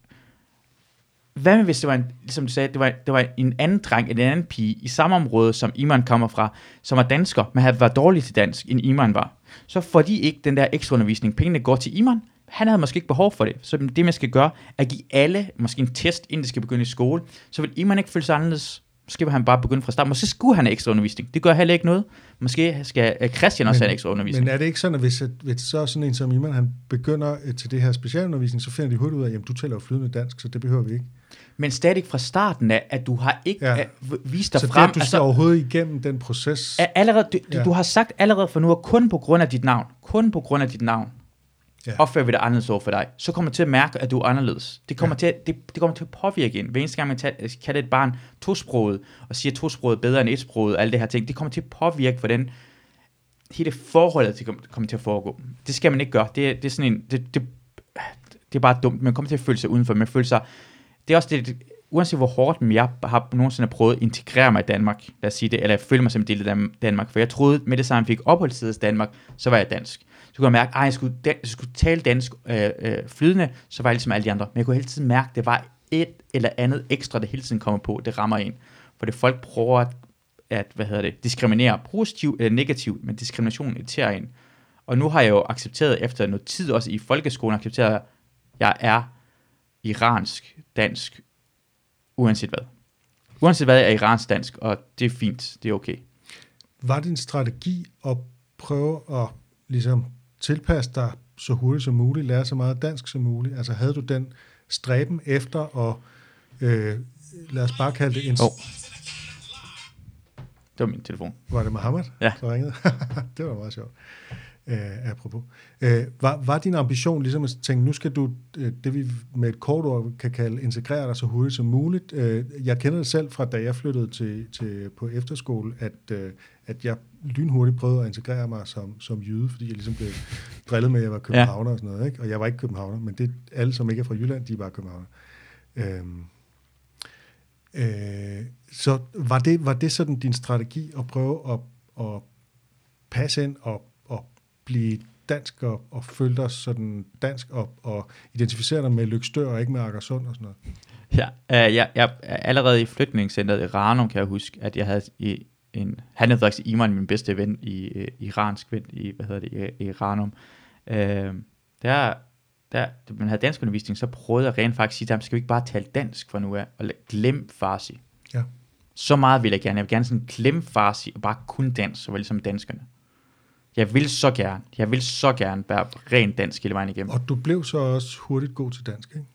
hvad med hvis det var, en, som du sagde, det var, det var en anden dreng, en anden pige i samme område, som Iman kommer fra, som var dansker, men havde været dårlig til dansk, end Iman var. Så får de ikke den der ekstra undervisning. Pengene går til Iman. Han havde måske ikke behov for det. Så det, man skal gøre, er at give alle måske en test, inden de skal begynde i skole. Så vil Iman ikke føle sig anderledes. Måske vil han bare begynde fra start. Måske skulle han have ekstra undervisning. Det gør heller ikke noget. Måske skal øh, Christian også Men- have ekstra undervisning. Men er det ikke sådan, at hvis, at, hvis så sådan en som Iman, han begynder øh, til det her specialundervisning, så finder de hurtigt ud af, at jamen, du taler jo flydende dansk, så det behøver vi ikke. Men stadig fra starten af, at du har ikke Ja. vist dig Så frem. det, at du altså, overhovedet igennem den proces, er allerede, du, ja. du har sagt allerede for nu, at kun på grund af dit navn, kun på grund af dit navn, Ja. opfører vi det anderledes over for dig, så kommer du til at mærke, at du er anderledes. Det kommer, Ja. til, at, det, det kommer til at påvirke en. Hver eneste gang, man tager, kalder et barn tosproget, og siger tosproget bedre end etsproget, og alle det her ting, det kommer til at påvirke, hvordan hele forholdet til, kommer til at foregå. Det skal man ikke gøre. Det, er- det er sådan en, det, det, det er bare dumt. Man kommer til at føle sig udenfor. Man føler sig, det er også det, det- uanset hvor hårdt jeg har nogensinde prøvet at integrere mig i Danmark, lad os sige det, eller jeg føler mig som en del af Dan- Danmark, for jeg troede med det samme, jeg fik opholdstid i Danmark, så var jeg dansk. Så kunne jeg mærke, at jeg skulle, dan- jeg skulle tale dansk øh, øh, flydende, så var jeg ligesom alle de andre. Men jeg kunne hele tiden mærke, at det var et eller andet ekstra, der hele tiden kommer på, det rammer en. For det folk prøver at, at hvad hedder det, diskriminere positivt eller negativt, men diskrimination irriterer en. Og nu har jeg jo accepteret, efter noget tid også i folkeskolen, accepteret, at jeg er iransk, dansk, uanset hvad. Uanset hvad, jeg er iransk dansk, og det er fint, det er okay. var din strategi at prøve at ligesom tilpasse dig så hurtigt som muligt, lære så meget dansk som muligt? Altså havde du den stræben efter at, øh, lad os bare kalde det en... Åh. Det var min telefon. Var det Mohammed, Ja. der ringede? [LAUGHS] det var meget sjovt. Øh, apropos. Øh, var, var din ambition ligesom at tænke, nu skal du, øh, det vi med et kort ord kan kalde, integrere dig så hurtigt som muligt? Øh, jeg kender det selv fra, da jeg flyttede til, til, på efterskole, at, øh, at jeg lynhurtigt prøvede at integrere mig som, som jyde, fordi jeg ligesom blev drillet med, at jeg var københavner og sådan noget. Ikke? Og jeg var ikke københavner, men det alle, som ikke er fra Jylland, de bare københavner. Øhm, øh, så var det, var det sådan din strategi at prøve at, at passe ind og, og blive dansk og, og føle dig sådan dansk og, og identificere dig med Lykstør og ikke med Akersund og sådan noget? Ja, øh, jeg, jeg, allerede i flytningscenteret i Ranum kan jeg huske, at jeg havde i, en, han hed faktisk Iman, min bedste ven i øh, iransk ven i, hvad hedder det, i, i Ranum. Øh, der, der, da man havde dansk undervisning, så prøvede jeg rent faktisk at sige til ham, skal vi ikke bare tale dansk fra nu af, og glem farsi. Ja. Så meget vil jeg gerne. Jeg vil gerne sådan glemme farsi og bare kun dansk, så var ligesom danskerne. Jeg vil så gerne, jeg vil så gerne være rent dansk hele vejen igennem. Og du blev så også hurtigt god til dansk, ikke?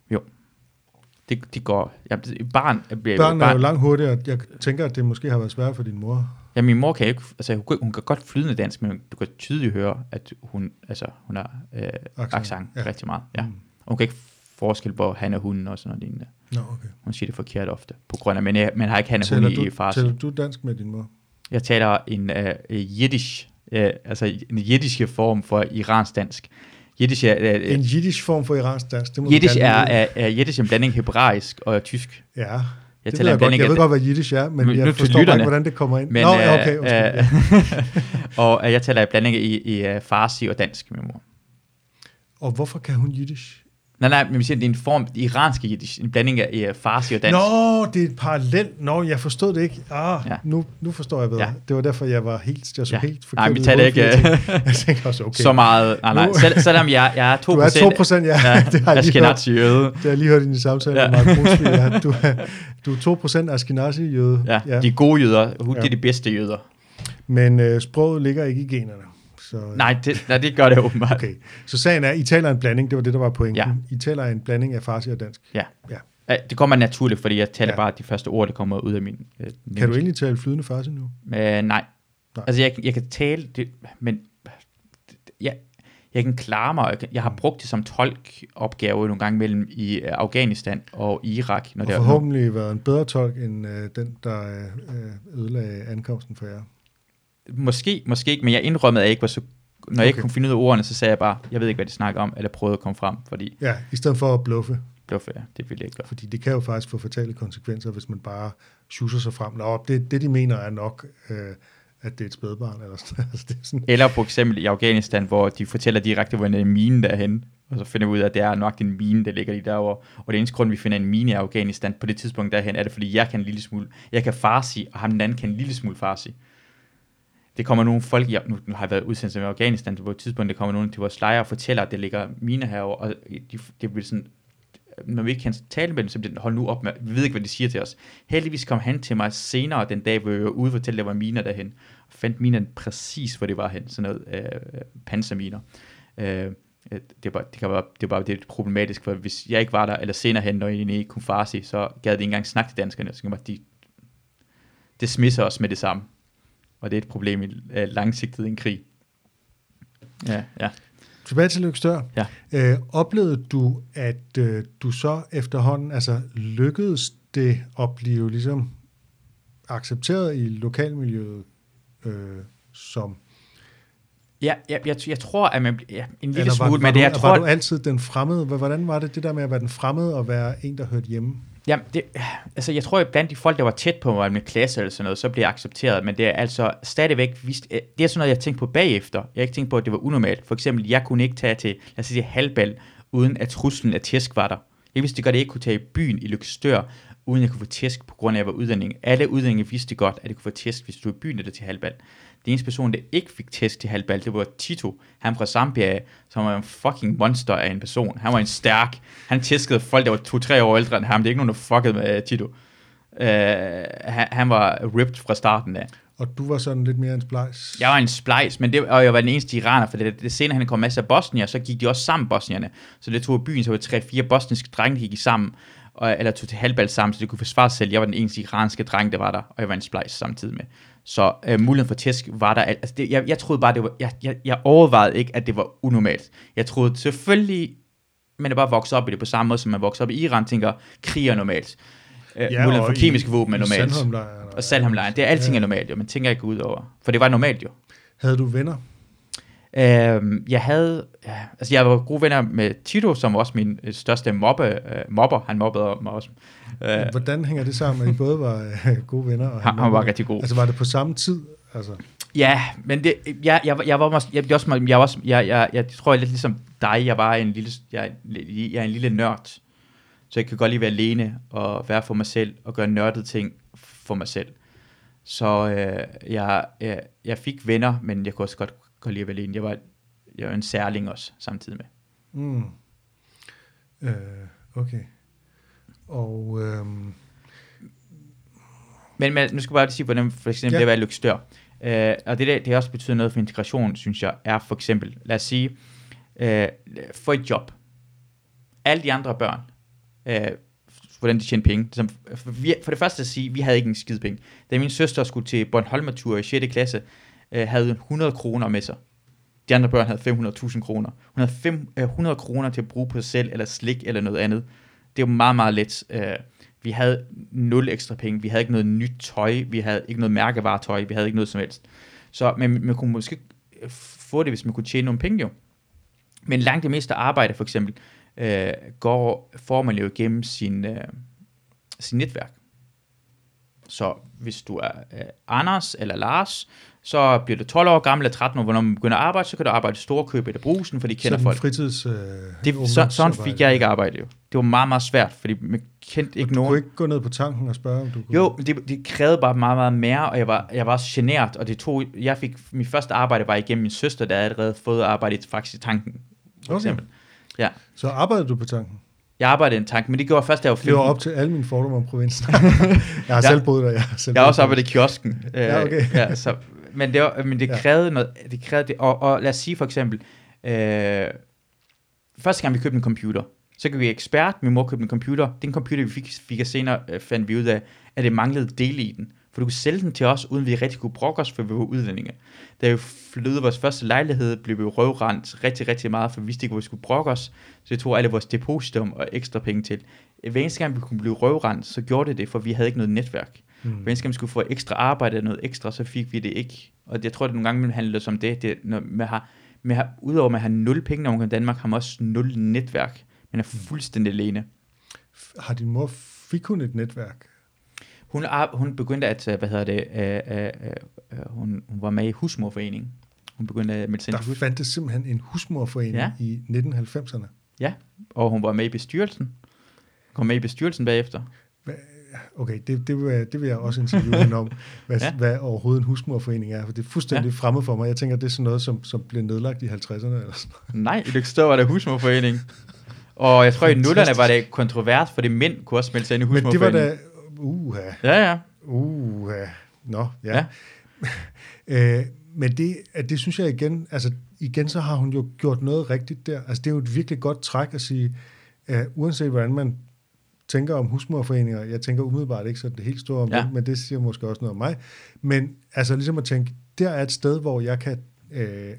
Det, det går. Jeg, barn, bliver, Børn er barn, jo langt hurtigere. Jeg tænker, at det måske har været svært for din mor. Ja, min mor kan ikke, altså hun, kan- hun kan godt flydende dansk, men du kan tydeligt høre, at hun, altså, hun har øh, Accent, accent ja. ja. rigtig meget. Ja. Mm. Og hun kan ikke forskel på han og hunden og sådan noget lignende. Nå, okay. Hun siger det forkert ofte, på grund af, men jeg, man har ikke han og hund i, farsi. tæller du dansk med din mor? Jeg taler en uh, jiddisch, uh, altså en jiddiske form for iransk dansk. Jiddisch er, uh, En jiddisch form for iransk dansk, det må jiddisch er, er, er jiddisch en blanding hebraisk og tysk. Ja, Jeg det taler ved jeg godt. Jeg ved godt, hvad jiddisch er, men nu jeg forstår lytterne. ikke, hvordan det kommer ind. Men, Nå, øh, ja, okay, undskyld. ja. [LAUGHS] og uh, jeg taler en blanding i, i farsi og dansk med min mor. Og hvorfor kan hun jiddisch? Nej, nej, men vi siger, det er en form, det iranske jiddisch, en blanding af uh, farsi og dansk. Nå, det er et parallel. Nå, jeg forstod det ikke. Ah, ja. Nu, nu forstår jeg bedre. Ja. Det var derfor, jeg var helt, jeg så Ja. helt forkert Nej, vi taler hovedet, ikke, Jeg øh, jeg tænkte også, okay. Så meget, nej, nej, Sel, selvom jeg, jeg er 2%, [LAUGHS] Du er 2 procent, ja. ja, [LAUGHS] det har jeg lige [LAUGHS] hørt. Ashkenazi jøde. Det har jeg lige hørt i din samtale Ja. med Mark Brusby, ja. Du, er, du er 2 procent Ashkenazi-jøde. Ja, ja, de gode jøder, hun, Ja. det er de bedste jøder. Men øh, sproget ligger ikke i generne. Så, Nej, det, nej, det gør det åbenbart. Okay, så sagen er, I taler en blanding, det var det, der var pointen. Ja. I taler en blanding af farsi og dansk. Ja. Ja. Ja, Det kommer naturligt, fordi jeg taler Ja. ja. bare de første ord, der kommer ud af min... Øh, Kan du egentlig tale flydende farsi nu? Øh, nej. Nej. Altså, jeg, jeg kan tale det, men jeg, jeg kan klare mig. Jeg, kan, jeg har brugt det som tolkopgave nogle gange mellem i øh, Afghanistan og Irak. Når Og det forhåbentlig været en bedre tolk, end øh, den, der øh, ødelagde ankomsten for jer. Måske, måske ikke, men jeg indrømmede, at jeg ikke var så... Når jeg ikke Okay. kunne finde ud af ordene, så sagde jeg bare, jeg ved ikke, hvad de snakker om, eller prøvede at komme frem, fordi Ja, i stedet for at bluffe. bluff, ja, det ville jeg ikke gøre. Fordi det kan jo faktisk få fatale konsekvenser, hvis man bare schusser sig frem. Nå, det, det de mener er nok, øh, at det er et spædbarn. Eller sådan. [LAUGHS] altså, det er sådan, Eller for eksempel i Afghanistan, hvor de fortæller direkte, hvor en mine der er henne. Og så finder vi ud af, at det er nok en mine, der ligger lige derovre. Og det eneste grund, vi finder en mine i Afghanistan på det tidspunkt derhen, er det, fordi jeg kan en lille smule, jeg kan farsi, og ham den anden kan en lille smule farsi. Det kommer nogle folk, jeg, nu har jeg været udsendt med Afghanistan på et tidspunkt, det kommer nogle til vores lejre og fortæller, at det ligger mine herovre, og de, det bliver sådan, når vi ikke kan tale med dem, så bliver den, hold nu op med, vi ved ikke, hvad de siger til os. Heldigvis kom han til mig senere den dag, hvor vi var ude og fortælle, at der var miner derhen, og fandt minerne præcis, hvor det var hen, sådan noget øh, panserminer. Øh, øh, det var, det, kan være, det var det problematisk, for hvis jeg ikke var der, eller senere hen, når jeg ikke kunne farsi, så gad de ikke engang snakke til danskerne, så kan de, det smisser os med det samme. Og det er et problem i uh, langsigtet en krig. Ja, ja. Tilbage til Lykstør. Ja. Øh, oplevede du, at øh, du så efterhånden, altså lykkedes det at blive ligesom accepteret i lokalmiljøet øh, som Ja, jeg, jeg, jeg tror, at man ja, en lille Eller var, smule, var men du, jeg tror, var du altid den fremmede? Hvordan var det, det der med at være den fremmede og være en, der hørte hjemme? Ja, det, altså jeg tror, at blandt de folk, der var tæt på mig med klasse eller sådan noget, så blev jeg accepteret, men det er altså stadigvæk vist, øh, det er sådan noget, jeg tænkte på bagefter. Jeg har ikke tænkt på, at det var unormalt. For eksempel, jeg kunne ikke tage til, lad os sige, halvbal, uden at truslen af tæsk var der. Jeg vidste godt, at jeg ikke kunne tage i byen i Lykstør, uden jeg kunne få tæsk på grund af, at jeg var udlænding. Alle udlændinge vidste godt, at jeg kunne få tæsk, hvis du var i byen eller til halvbal. Det eneste person, der ikke fik tæsk til halvbal, det var Tito. Han fra Zambia, som var en fucking monster af en person. Han var en stærk. Han tæskede folk, der var to-tre år ældre end ham. Det er ikke nogen, der fuckede med Tito. Uh, han, han var ripped fra starten af. Og du var sådan lidt mere en splejs? Jeg var en splice, men det, og jeg var den eneste iraner, for det, det senere han kom masser af bosnier, så gik de også sammen, bosnierne. Så det tog i byen, så var tre-fire bosniske drenge, der gik sammen, og, eller tog til halvbal sammen, så de kunne forsvare sig selv. Jeg var den eneste iranske dreng, der var der, og jeg var en splice samtidig med. Så øh, muligheden for tæsk var der. Altså det, jeg, jeg troede bare, det var, jeg, jeg, jeg overvejede ikke, at det var unormalt. Jeg troede selvfølgelig, men det bare vokset op i det på samme måde, som man vokser op i Iran, tænker, krig er normalt. Øh, ja, muligheden for kemiske våben er normalt. Og Sandholmlejren, det er alting ja. er normalt jo, man tænker ikke ud over. For det var normalt jo. Havde du venner? Øhm, jeg havde, ja, altså jeg var gode venner med Tito, som var også min øh, største mobbe, øh, mobber. Han mobbede mig også. Øh, Hvordan hænger det sammen, at I både var øh, gode venner? Og han, han var rigtig god. Altså var det på samme tid? Altså. Ja, men det, jeg, jeg, jeg var også, jeg, jeg, også, jeg, også, jeg, jeg, jeg tror jeg lidt ligesom dig, jeg var en lille, jeg, jeg er en lille nørd, så jeg kan godt lide være alene og være for mig selv og gøre nørdede ting for mig selv. Så øh, jeg, jeg, jeg fik venner, men jeg kunne også godt godt lide at være alene. Jeg var, jeg var en særling også samtidig med. Mm. Øh, okay. Og... Øh... Men, men nu skal jeg bare sige, hvordan for eksempel ja. det at være lykstør. Øh, og det, der, det også betyder noget for integration, synes jeg, er for eksempel, lad os sige, øh, få et job. Alle de andre børn, øh, hvordan de tjener penge. Som, for, for det første at sige, vi havde ikke en skide penge. Da min søster skulle til Bornholmer-tur i 6. klasse, øh, havde 100 kroner med sig. De andre børn havde 500.000 kroner. Hun havde 5, øh, 100 kroner til at bruge på sig selv, eller slik, eller noget andet. Det var meget, meget let. Øh, vi havde nul ekstra penge. Vi havde ikke noget nyt tøj. Vi havde ikke noget mærkevaretøj. Vi havde ikke noget som helst. Så men man kunne måske få det, hvis man kunne tjene nogle penge jo. Men langt det meste arbejde, for eksempel, øh, går, får man jo gennem sin, øh, sin netværk. Så hvis du er øh, Anders eller Lars, så bliver du 12 år gammel eller 13 år, hvornår man begynder at arbejde, så kan du arbejde i store køb eller brusen, for de kender folk. fritids... Øh, det, så, sådan fik jeg ikke arbejde jo. Det var meget, meget svært, fordi man kendte ikke du nogen. Du kunne ikke gå ned på tanken og spørge, om du kunne... Jo, det, det krævede bare meget, meget mere, og jeg var, jeg var også genert, og det tog, jeg fik, mit første arbejde var igennem min søster, der havde allerede fået arbejde i faktisk i tanken, for okay. eksempel. Ja. Så arbejdede du på tanken? Jeg arbejdede i en tank, men det gjorde først, da jeg var 15. Det var op til alle mine fordomme om provinsen. [LAUGHS] jeg har ja. selv boet der. Jeg har, selv jeg har også arbejdet i kiosken. Ja, okay. ja, så, men det, var, men det krævede noget, det krævede det, og, og lad os sige for eksempel, øh, første gang vi købte en computer, så kan vi ekspert, min mor købte en computer, den computer vi fik, fik jeg senere, øh, fandt vi ud af, at det manglede dele i den, for du kunne sælge den til os, uden vi rigtig kunne brokke os, for vi var udlændinge. Da vi flyttede vores første lejlighed, blev vi røvrendt rigtig, rigtig meget, for vi vidste ikke, hvor vi skulle brokke os, så vi tog alle vores depositum og ekstra penge til. Hver eneste gang vi kunne blive røvrendt, så gjorde det det, for vi havde ikke noget netværk. Mm. Gang vi skulle få ekstra arbejde eller noget ekstra, så fik vi det ikke. Og jeg tror, at nogle gange handler det om det, det når man har, man har, udover at man har nul penge, når man kommer i Danmark, har man også nul netværk. Man er fuldstændig alene. Har din mor, fik hun et netværk? Hun, hun begyndte at, hvad hedder det, uh, uh, uh, hun, hun var med i husmorforeningen. Hun begyndte at melde Der fandt det simpelthen en husmorforening ja. i 1990'erne. Ja, og hun var med i bestyrelsen. Kom med i bestyrelsen bagefter. Okay, det, det, vil, jeg- det vil jeg også interviewe hende om, hvad, [LAUGHS] ja. Hvad overhovedet en husmorforening er, for det er fuldstændig ja. fremmed for mig. Jeg tænker, det er sådan noget, som, som blev nedlagt i 50'erne eller sådan. Nej, i Lykstør var der husmorforening. Og jeg tror, i nullerne var det kontrovers, fordi mænd kunne også melde sig ind i Men det var husmorforeningen. da... Uha, Ja, ja. uha. Nå, ja. Ja. [LAUGHS] Øh, men det, at det synes jeg igen, altså igen så har hun jo gjort noget rigtigt der. Altså det er jo et virkelig godt træk at sige, uh, uanset hvordan man tænker om husmorforeninger, jeg tænker umiddelbart ikke så det helt store om Ja. det, men det siger måske også noget om mig. Men altså ligesom at tænke, der er et sted, hvor jeg kan øh,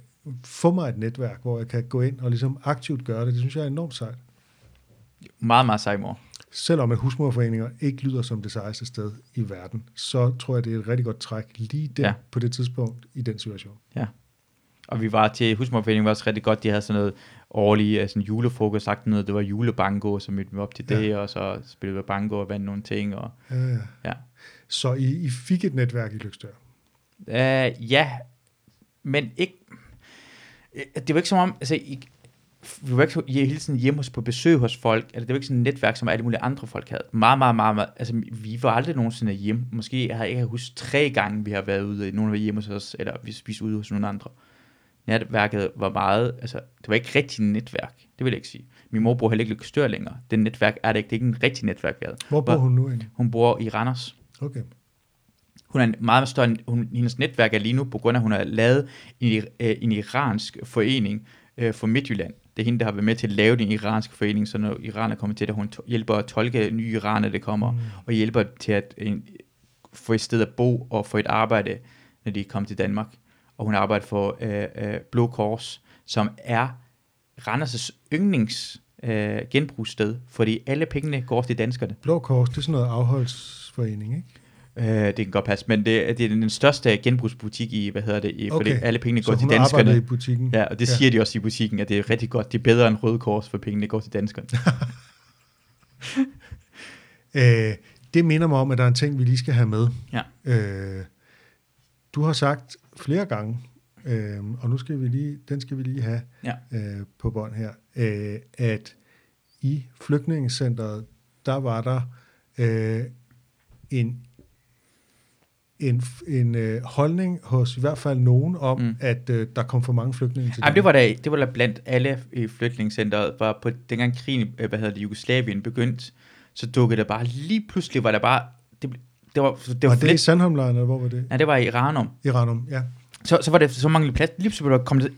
få mig et netværk, hvor jeg kan gå ind og ligesom aktivt gøre det. Det synes jeg er enormt sejt. Meget, meget sej mor. Selvom at husmorforeninger ikke lyder som det sejeste sted i verden, så tror jeg, det er et rigtig godt træk lige der Ja. på det tidspunkt i den situation. Ja. Og vi var til husmorforeningen var også rigtig godt. De havde sådan noget årlige øh, sådan julefrokost, sagt noget, det var julebango, så mødte vi op til Ja. det, og så spillede vi bango og vandt nogle ting. Og, Ja, ja. ja. Så I, I fik et netværk i Lykstør? Uh, ja, men ikke... øh, Det var ikke som om... Altså, I, vi var ikke så- hele tiden hjemme hos på besøg hos folk. Altså, det var ikke sådan et netværk, som alle mulige andre folk havde. Meget, meget, meget, meget. Altså, vi var aldrig nogensinde hjemme. Måske har jeg ikke husket tre gange, vi har været ude. Nogle var hjemme hos os, eller vi spiste ude hos nogle andre. Netværket var meget... Altså, det var ikke rigtig netværk. Det vil jeg ikke sige. Min mor bor heller ikke i Stør længere. Det netværk er det ikke. Det er ikke en rigtig netværk, havde. Hvor bor hun nu egentlig? Hun bor i Randers. Okay. Hun er en meget større, hun, hendes netværk er lige nu, på grund af, at hun har lavet en, øh, en iransk forening øh, for Midtjylland. Det er hende, der har været med til at lave den iranske forening, så når Iran er kommet til det, hun to- hjælper at tolke nye iraner, der kommer, mm. og hjælper til at øh, få et sted at bo og få et arbejde, når de kommer til Danmark. Og hun arbejder for øh, øh, Blå Kors, som er Randers' yndlings øh, genbrugssted, fordi alle pengene går til danskerne. Blå Kors, det er sådan noget afholdsforening, ikke? Øh, det kan godt passe, men det, det er den største genbrugsbutik i, hvad hedder det, i, fordi Okay. alle pengene Så går til hun arbejder i danskerne. butikken? Ja, og det Ja. siger de også i butikken, at det er rigtig godt. Det er bedre end Røde Kors, for pengene går til danskerne. [LAUGHS] Øh, det minder mig om, at der er en ting, vi lige skal have med. Ja. Øh, du har sagt flere gange, øh, og nu skal vi lige, den skal vi lige have Ja. øh, på bånd her, øh, at i flygtningecenteret, der var der øh, en, en, en øh, holdning hos i hvert fald nogen om, Mm. at øh, der kom for mange flygtninge til Jamen, det var da, det var da blandt alle i flygtningscenteret, var på dengang krigen, øh, hvad hedder det, Jugoslavien begyndte, så dukkede der bare, lige pludselig var der bare, det, det var, det var, var det i lidt, Sandholmlejren, eller hvor var det? nej, det var i Ranum. I Ranum, ja. så, så var det så mange plads. Lige pludselig var der kommet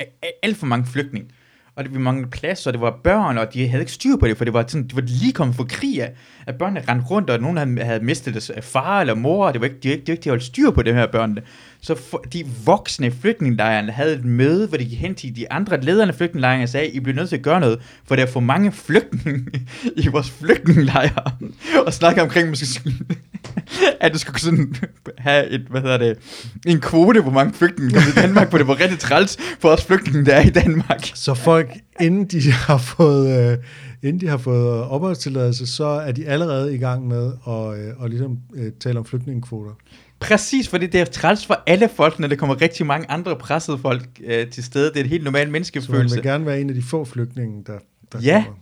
alt for mange flygtninge. Og det, vi manglede plads, og det var børn, og de havde ikke styr på det, for det var, sådan, de var lige kommet fra krig af, at børnene rendte rundt, og nogen havde, havde mistet deres far eller mor, og det var ikke, de, var ikke, de, var ikke, de holdt styr på det her børn. Så for, de voksne i flygtningelejren havde et møde, hvor de gik hen til de andre lederne af flygtningelejren og sagde, I bliver nødt til at gøre noget, for der er for mange flygtninge [LAUGHS] i vores flygtningelejre. [LAUGHS] og snakke omkring, måske, [LAUGHS] at du skulle sådan have et, hvad hedder det, en kvote, hvor mange flygtninge kom til Danmark, for det var rigtig træls for os flygtninge, der er i Danmark. Så folk, inden de har fået, øh, inden de har fået opholdstilladelse, så er de allerede i gang med at, øh, at ligesom, øh, tale om flygtningekvoter. Præcis, fordi det er træls for alle folk, når der kommer rigtig mange andre pressede folk øh, til stede. Det er en helt normal Så man menneskefølelse. vil gerne være en af de få flygtninge, der, der Ja. kommer.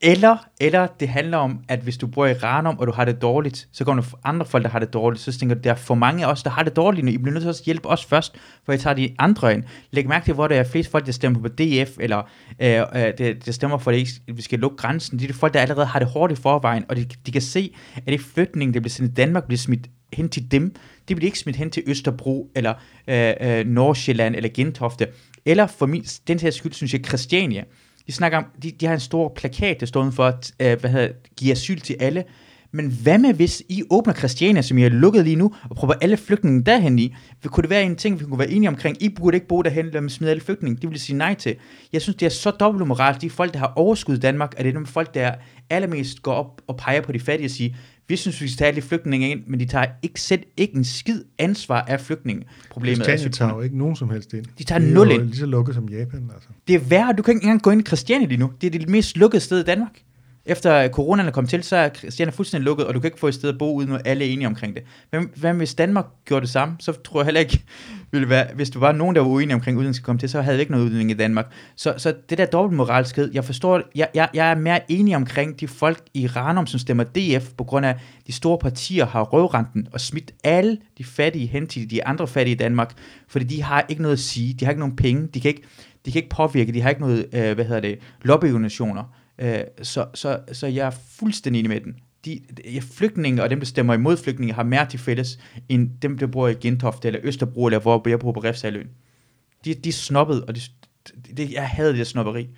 Eller, eller det handler om, at hvis du bor i Ranum, og du har det dårligt, så kommer der andre folk, der har det dårligt, så tænker du, der er for mange af os, der har det dårligt nu. I bliver nødt til at hjælpe os først, for jeg tager de andre ind. Læg mærke til, hvor der er flest folk, der stemmer på DF, eller øh, øh, der, der stemmer for, at ikke- vi skal lukke grænsen. Det er de folk, der allerede har det hårdt i forvejen, og de, de kan se, at det flygtninge, der bliver sendt i Danmark, bliver smidt hen til dem. De bliver ikke smidt hen til Østerbro, eller øh, øh, Nordsjælland, eller Gentofte. Eller for min, den her skyld, synes jeg, Christiania. De snakker om, de, de har en stor plakat, der står for, at, øh, hvad hedder, give asyl til alle. Men hvad med, hvis I åbner Christiania, som I har lukket lige nu, og prøver alle flygtninge derhen i? Kunne det være en ting, vi kunne være enige omkring? I burde ikke bo derhen, lad dem smide alle flygtninge. Det vil sige nej til. Jeg synes, det er så dobbeltmoral. De folk, der har overskud i Danmark, er det nogle folk, der allermest går op og peger på de fattige og siger, vi synes, vi skal tage alle de flygtninge ind, men de tager ikke selv ikke en skid ansvar af flygtningeproblemet. Christiania tager asylproblemet. jo ikke nogen som helst ind. De tager det er nul ind. lige så lukket som Japan, altså. Det er værre, du kan ikke engang gå ind i Christiania lige nu. Det er det mest lukkede sted i Danmark. Efter coronaen er kommet til, så er Christiania fuldstændig lukket, og du kan ikke få et sted at bo, uden at alle er enige omkring det. Men hvad hvis Danmark gjorde det samme? Så tror jeg heller ikke, [LAUGHS] ville være, hvis du var nogen, der var uenige omkring udlænding skal komme til, så havde vi ikke noget udlænding i Danmark. Så, så det der dobbeltmoralskhed, jeg forstår, jeg, jeg, jeg er mere enig omkring de folk i Ranum, som stemmer DF, på grund af, at de store partier har røvrenten og smidt alle de fattige hen til de andre fattige i Danmark, fordi de har ikke noget at sige, de har ikke nogen penge, de kan ikke, de kan ikke påvirke, de har ikke noget, øh, hvad hedder det, lobbyorganisationer. Øh, så, så, så jeg er fuldstændig enig med den. De, de, flygtninge og dem, der stemmer imod flygtninge, har mere til fælles, end dem, der bor i Gentofte eller Østerbro, eller hvor jeg bor på Refsaløen. De, de er snobbet, og de, de, jeg havde det snobberi.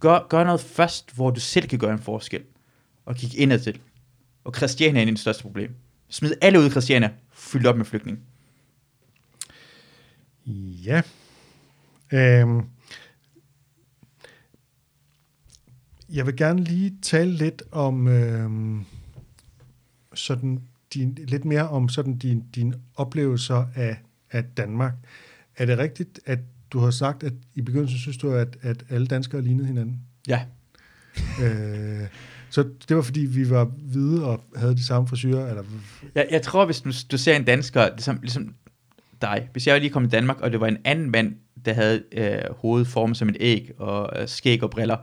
Gør, gør noget først, hvor du selv kan gøre en forskel, og kigge indad til. Og Christiania er det største problem. Smid alle ud i Christiania, fyld op med flygtninge. Ja. Øhm, jeg vil gerne lige tale lidt om øhm, sådan din, lidt mere om sådan din, din oplevelser af, af Danmark. Er det rigtigt, at du har sagt, at i begyndelsen synes du, at, at alle danskere lignede hinanden? Ja. Øh, så det var fordi, vi var hvide og havde de samme frisyrer? Eller? Jeg, jeg tror, hvis du, du ser en dansker, ligesom, ligesom dig, hvis jeg lige kom til Danmark, og det var en anden mand, der havde øh, hovedet formet som et æg, og øh, skæg og briller,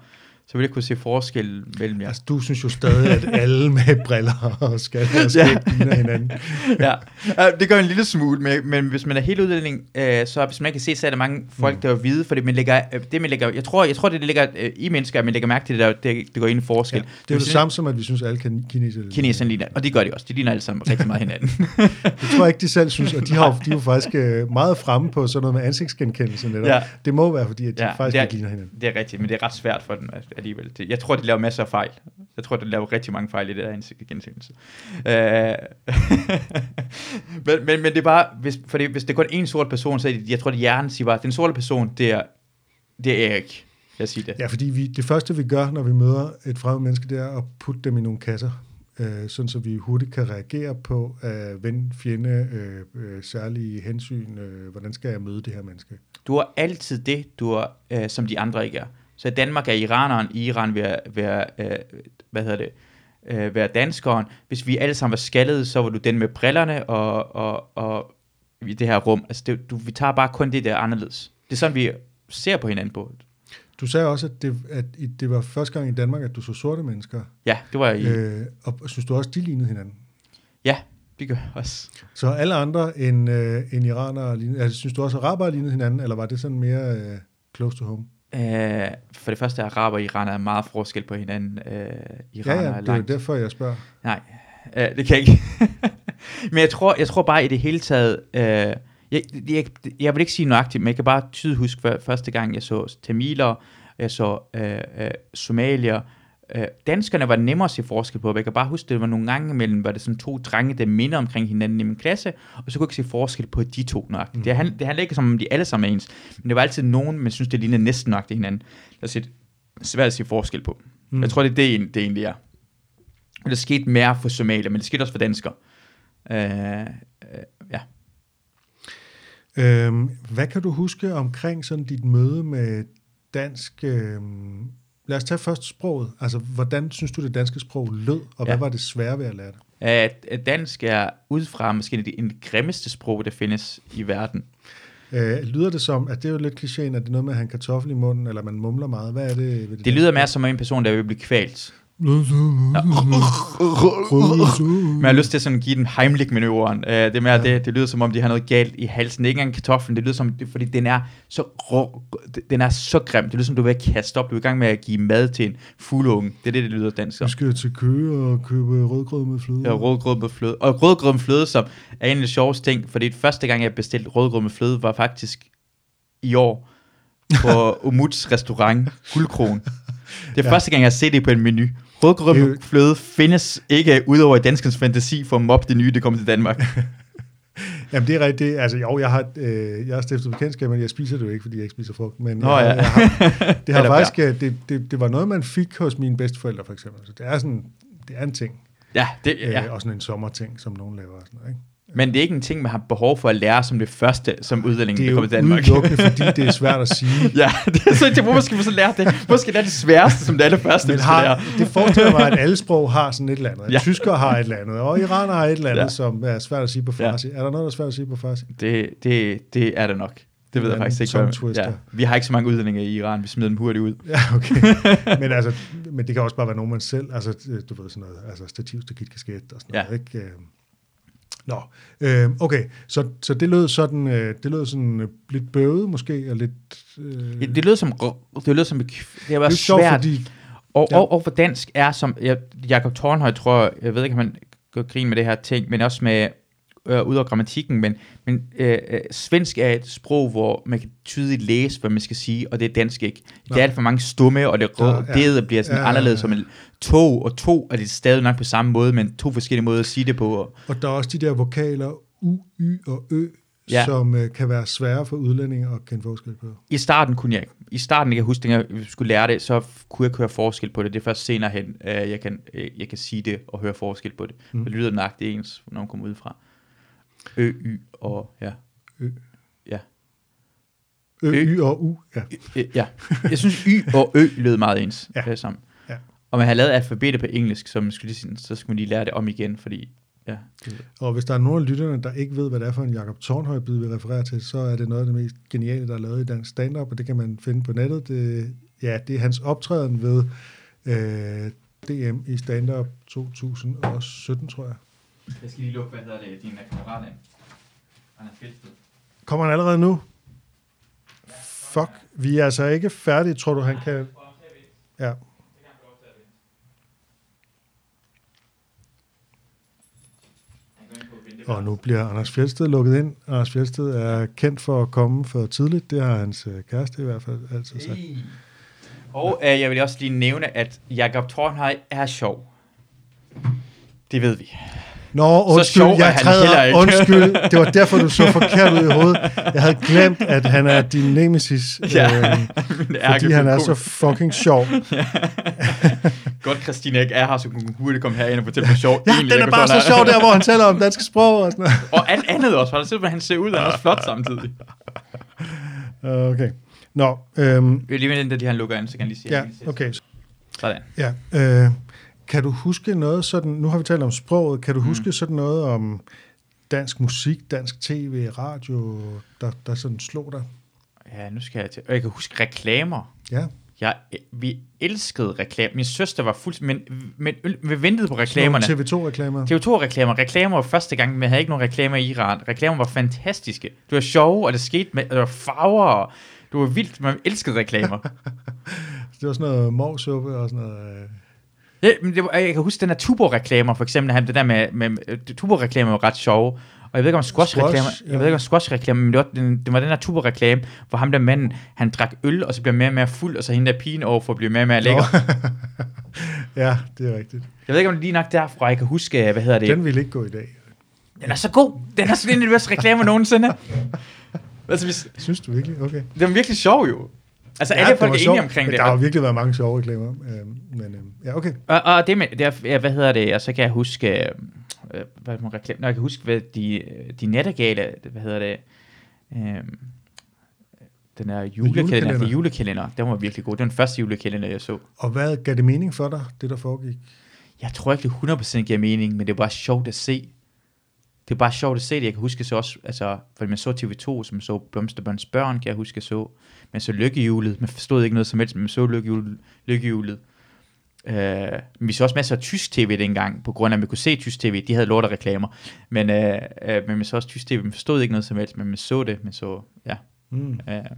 så vil jeg kunne se forskel mellem jer. Altså, du synes jo stadig, at alle med briller og skal og skæg ja. ligner hinanden. [LAUGHS] ja, det gør en lille smule, men, men hvis man er helt udlænding, øh, så hvis man kan se, så er der mange folk, mm. der er hvide, for det, man lægger, øh, det man lægger, jeg tror, jeg tror det, det ligger øh, i mennesker, at man lægger mærke til det, der, det, det går ind i forskel. Ja, det er jo det samme som, at vi synes, at alle kan kinesere Kineserne ligner, og de gør det også. De ligner alle sammen rigtig meget hinanden. [LAUGHS] jeg tror ikke, de selv synes, og de har, [LAUGHS] de er jo faktisk meget fremme på sådan noget med ansigtsgenkendelse. Netop. Ja. Det må være, fordi at de ja, faktisk det er, ikke ligner hinanden. Det er rigtigt, men det er ret svært for dem alligevel. Jeg tror, de laver masser af fejl. Jeg tror, de laver rigtig mange fejl i det der ansigtsgenkendelse. Uh, [LAUGHS] men, men, men det er bare, hvis, fordi hvis det er kun en sort person, så er det, jeg tror, at hjernen siger bare, den sorte person, det er, det er Erik. Jeg siger det. Ja, fordi vi, det første, vi gør, når vi møder et fremmed menneske, det er at putte dem i nogle kasser. Øh, sådan så vi hurtigt kan reagere på øh, ven, fjende, øh, øh, særlige hensyn. Øh, hvordan skal jeg møde det her menneske? Du har altid det, du er, øh, som de andre ikke er. Så i Danmark er iraneren, i Iran vil være, øh, hvad hedder det, øh, være danskeren. Hvis vi alle sammen var skaldede, så var du den med brillerne og, og, og i det her rum. Altså det, du, vi tager bare kun det, der er anderledes. Det er sådan, vi ser på hinanden på. Du sagde også, at det, at det var første gang i Danmark, at du så sorte mennesker. Ja, det var i... Øh, og synes du også, de lignede hinanden? Ja, det gør også. Så alle andre end, øh, end iranere, altså, synes du også, at araber lignede hinanden, eller var det sådan mere øh, close to home? Uh, for det første er araber og iraner er meget forskel på hinanden. Uh, iraner ja, ja, det er, er derfor, jeg spørger. Nej, uh, det kan jeg ikke. [LAUGHS] men jeg tror, jeg tror bare i det hele taget, uh, jeg, jeg, jeg vil ikke sige nøjagtigt, men jeg kan bare tydeligt huske første gang, jeg så tamiler, jeg så uh, uh, somalier, Øh, danskerne var nemmere at se forskel på. Jeg kan bare huske, det var nogle gange imellem, var det sådan to drenge, der minder omkring hinanden i min klasse, og så kunne jeg ikke se forskel på de to nok. Mm. Det, handler, det handler ikke som om, de alle sammen er ens, men det var altid nogen, man synes, det lignede næsten nok hinanden. Det er svært at se forskel på. Mm. Jeg tror, det er det, det egentlig er. Og det skete mere for somalier, men det skete også for danskere. Øh, øh, ja. Øhm, hvad kan du huske omkring sådan dit møde med dansk øh, Lad os tage først sproget. Altså, hvordan synes du, det danske sprog lød, og ja. hvad var det svære ved at lære det? At dansk er udefra måske det, en grimmeste sprog, der findes i verden. Øh, lyder det som, at det er jo lidt klichéen, at det er noget med at have en kartoffel i munden, eller man mumler meget. Hvad er det? Ved det, det lyder mere som en person, der vil blive kvalt. Jeg har lyst til sådan at give den heimlich manøvren. Uh, det, med, ja. det, det lyder som om, de har noget galt i halsen. Det er ikke engang kartoflen, det lyder som, fordi den er så rå, den er så grim. Det lyder som, du vil kaste op. Du er i gang med at give mad til en fugleunge. Det er det, det lyder dansk Du skal til Køge og købe rødgrød med fløde. Ja, rødgrød med fløde. Og rødgrød med fløde, som er en af de sjoveste ting, fordi det første gang, jeg bestilte rødgrød med fløde, var faktisk i år på [LAUGHS] Umuts restaurant, Guldkron. Det er ja. første gang, jeg har set det på en menu. Rødgrød fløde findes ikke ud over danskens fantasi for at mobbe det nye, det kommer til Danmark. [LAUGHS] Jamen det er rigtigt. Altså jo, jeg har, øh, jeg har stiftet bekendtskab, men jeg spiser det jo ikke, fordi jeg ikke spiser frugt. Men Nå, jeg, ja. jeg har, [LAUGHS] det har faktisk, øh, det, det, det, var noget, man fik hos mine bedsteforældre for eksempel. Så det er sådan, det er en ting. Ja, det, ja. Øh, og sådan en sommerting, som nogen laver. Sådan noget, ikke? Men det er ikke en ting, man har behov for at lære som det første, som udlænding, Det er der jo kommer til Danmark. udelukkende, fordi [LAUGHS] det er svært at sige. ja, det er så, det, hvorfor skal man så lære det? Hvorfor skal det være det sværeste, som det allerførste, lære? har, det forestiller mig, at alle sprog har sådan et eller andet. Ja. Ja. Tyskere har et eller andet, og iraner har et eller andet, Ja. ja. som er svært at sige på Ja. farsi. Er der noget, der er svært at sige på farsi? Det, det, det er det nok. Det ved jeg faktisk ikke. hvad- twister. Ja. Vi har ikke så mange udlændinge i Iran, vi smider dem hurtigt ud. Ja, okay. [LAUGHS] men, altså, men det kan også bare være nogen, man selv, altså du ved sådan noget, altså stativ, stakit, kasket og sådan Ja. noget, ikke? Nå, øh, okay, så, så det lød sådan, øh, det lød sådan øh, lidt bøvet måske, og lidt... Øh, Det, det lød som, det lød som, det var sjovt, svært. fordi... Og, Ja. og, og for dansk er som, jeg, Jakob Tornhøj tror, jeg- jeg ved ikke, om han går grin med det her ting, men også med, øh, ud over grammatikken, men, men øh, øh, svensk er et sprog, hvor man kan tydeligt læse, hvad man skal sige, og det er dansk ikke. Nå. Det er alt for mange stumme, og det røde, Ja, ja. det bliver sådan Ja, ja, anderledes ja. som en tog, og to er det stadig nok på samme måde, men to forskellige måder at sige det på. Og, Og der er også de der vokaler U, Y og Ø, Ja. som øh, kan være svære for udlændinge at kende forskel på. I starten kunne jeg ikke. I starten, jeg kan huske, dengang vi skulle lære det, så kunne jeg ikke høre forskel på det. Det er først senere hen, øh, jeg, kan, øh, jeg kan sige det og høre forskel på det. Mm. Det lyder nøjagtigt ens, når man kommer udefra. Ø, Y og ja. Ø. Ja. Ø, Ø. Y og U, ja. Ø, ja. Jeg synes, Y og Ø lød meget ens Ja. sammen. Ja. Og man har lavet alfabetet på engelsk, så, man skulle lige, sige- så skulle man lige lære det om igen, fordi ja, Og hvis der er nogen af lytterne, der ikke ved, hvad det er for en Jakob Tornhøj bid, vi refererer til, så er det noget af det mest geniale, der er lavet i dansk stand-up, og det kan man finde på nettet. Det, ja, det er hans optræden ved øh, DM i stand-up 2017, tror jeg. Jeg skal lige lukke, hvad hedder det, din kammerat ind. Er fæltet. Kommer han allerede nu? Fuck, vi er altså ikke færdige, tror du, han kan... Ja. Og nu bliver Anders Fjeldsted lukket ind. Anders Fjeldsted er kendt for at komme for tidligt. Det har hans øh, kæreste i hvert fald altid sagt. Hey. Og øh, jeg vil også lige nævne, at Jakob Tornhøj er sjov. Det ved vi. Nå, undskyld, sjov er jeg han heller træder, ikke. undskyld. [LAUGHS] Det var derfor, du så forkert ud i hovedet. Jeg havde glemt, at han er din nemesis, [LAUGHS] Ja, øh, fordi han er så fucking sjov. [LAUGHS] Godt, Christina ikke er her, så hun kunne hurtigt komme herind og fortælle, hvor sjov Ja, egentlig den er bare så sjov der, hvor han taler om dansk sprog og sådan noget. Og alt andet også, for simpelthen, han ser ud, og han er også flot samtidig. Okay. Nå, øhm, vil lige vente, indtil han lukker ind, så kan jeg lige sige. ja, okay. Sådan. Ja, øh, kan du huske noget sådan, nu har vi talt om sproget, kan du huske sådan noget om dansk musik, dansk tv, radio, der, der sådan slog dig? Ja, nu skal jeg til. Og jeg kan huske reklamer. Ja, Jeg, vi elskede reklamer. Min søster var fuldt... Men, men vi ventede på reklamerne. nogle TV2-reklamer. TV2-reklamer. Reklamer var første gang, men jeg havde ikke nogen reklamer i Iran. Reklamer var fantastiske. Det var sjove, og det skete med... Det var farver, og det var vildt. Man elskede reklamer. [LAUGHS] Det var sådan noget morsuppe og sådan noget. Ja, men det jeg kan huske den der Tuborg-reklamer, for eksempel. Han, det der med... med Tuborg-reklamer var ret sjove. Og jeg ved ikke om squash-reklamer, Squash, jeg ja. ved ikke om squash-reklamer, men det var, den, det var den der Tuborg-reklame, hvor ham der manden, han drak øl, og så bliver mere og mere fuld, og så hende der pigen over for at blive mere og mere lækker. [LAUGHS] ja, det er rigtigt. Jeg ved ikke, om det er lige nok derfra, jeg kan huske, hvad hedder det? Den ville ikke gå i dag. Den er så god. Den er sådan en af de bedste reklamer nogensinde. [LAUGHS] Altså, hvis, Synes du virkelig? Okay. det var virkelig sjov jo. Altså, ja, alle det folk var er enige omkring men det. Der har jo virkelig været mange sjove reklamer. Øh, men øh, ja, okay. Og, og det med, det er, ja, hvad hedder det, og så kan jeg huske, øh, hvad er det, reklame, når jeg kan huske, hvad de, de nattergale, hvad hedder det, øh, den er julekalender, julekalender. det julekalender, den var virkelig god. Det var den første julekalender, jeg så. Og hvad gav det mening for dig, det der foregik? Jeg tror ikke, det 100% giver mening, men det er bare sjovt at se. Det er bare sjovt at se det. Jeg kan huske så også, altså, fordi man så TV2, som så Blomsterbørns Børn, kan jeg huske, jeg så. Man så Lykkehjulet. Man forstod ikke noget som helst, men man så Lykkehjulet. Lykkehjulet. Men vi så også masser af tysk tv dengang, på grund af, at man kunne se tysk tv. De havde lorte reklamer. Men, uh, uh, men man så også tysk tv. Man forstod ikke noget som helst, men man så det. Man så, ja, Mm. uh,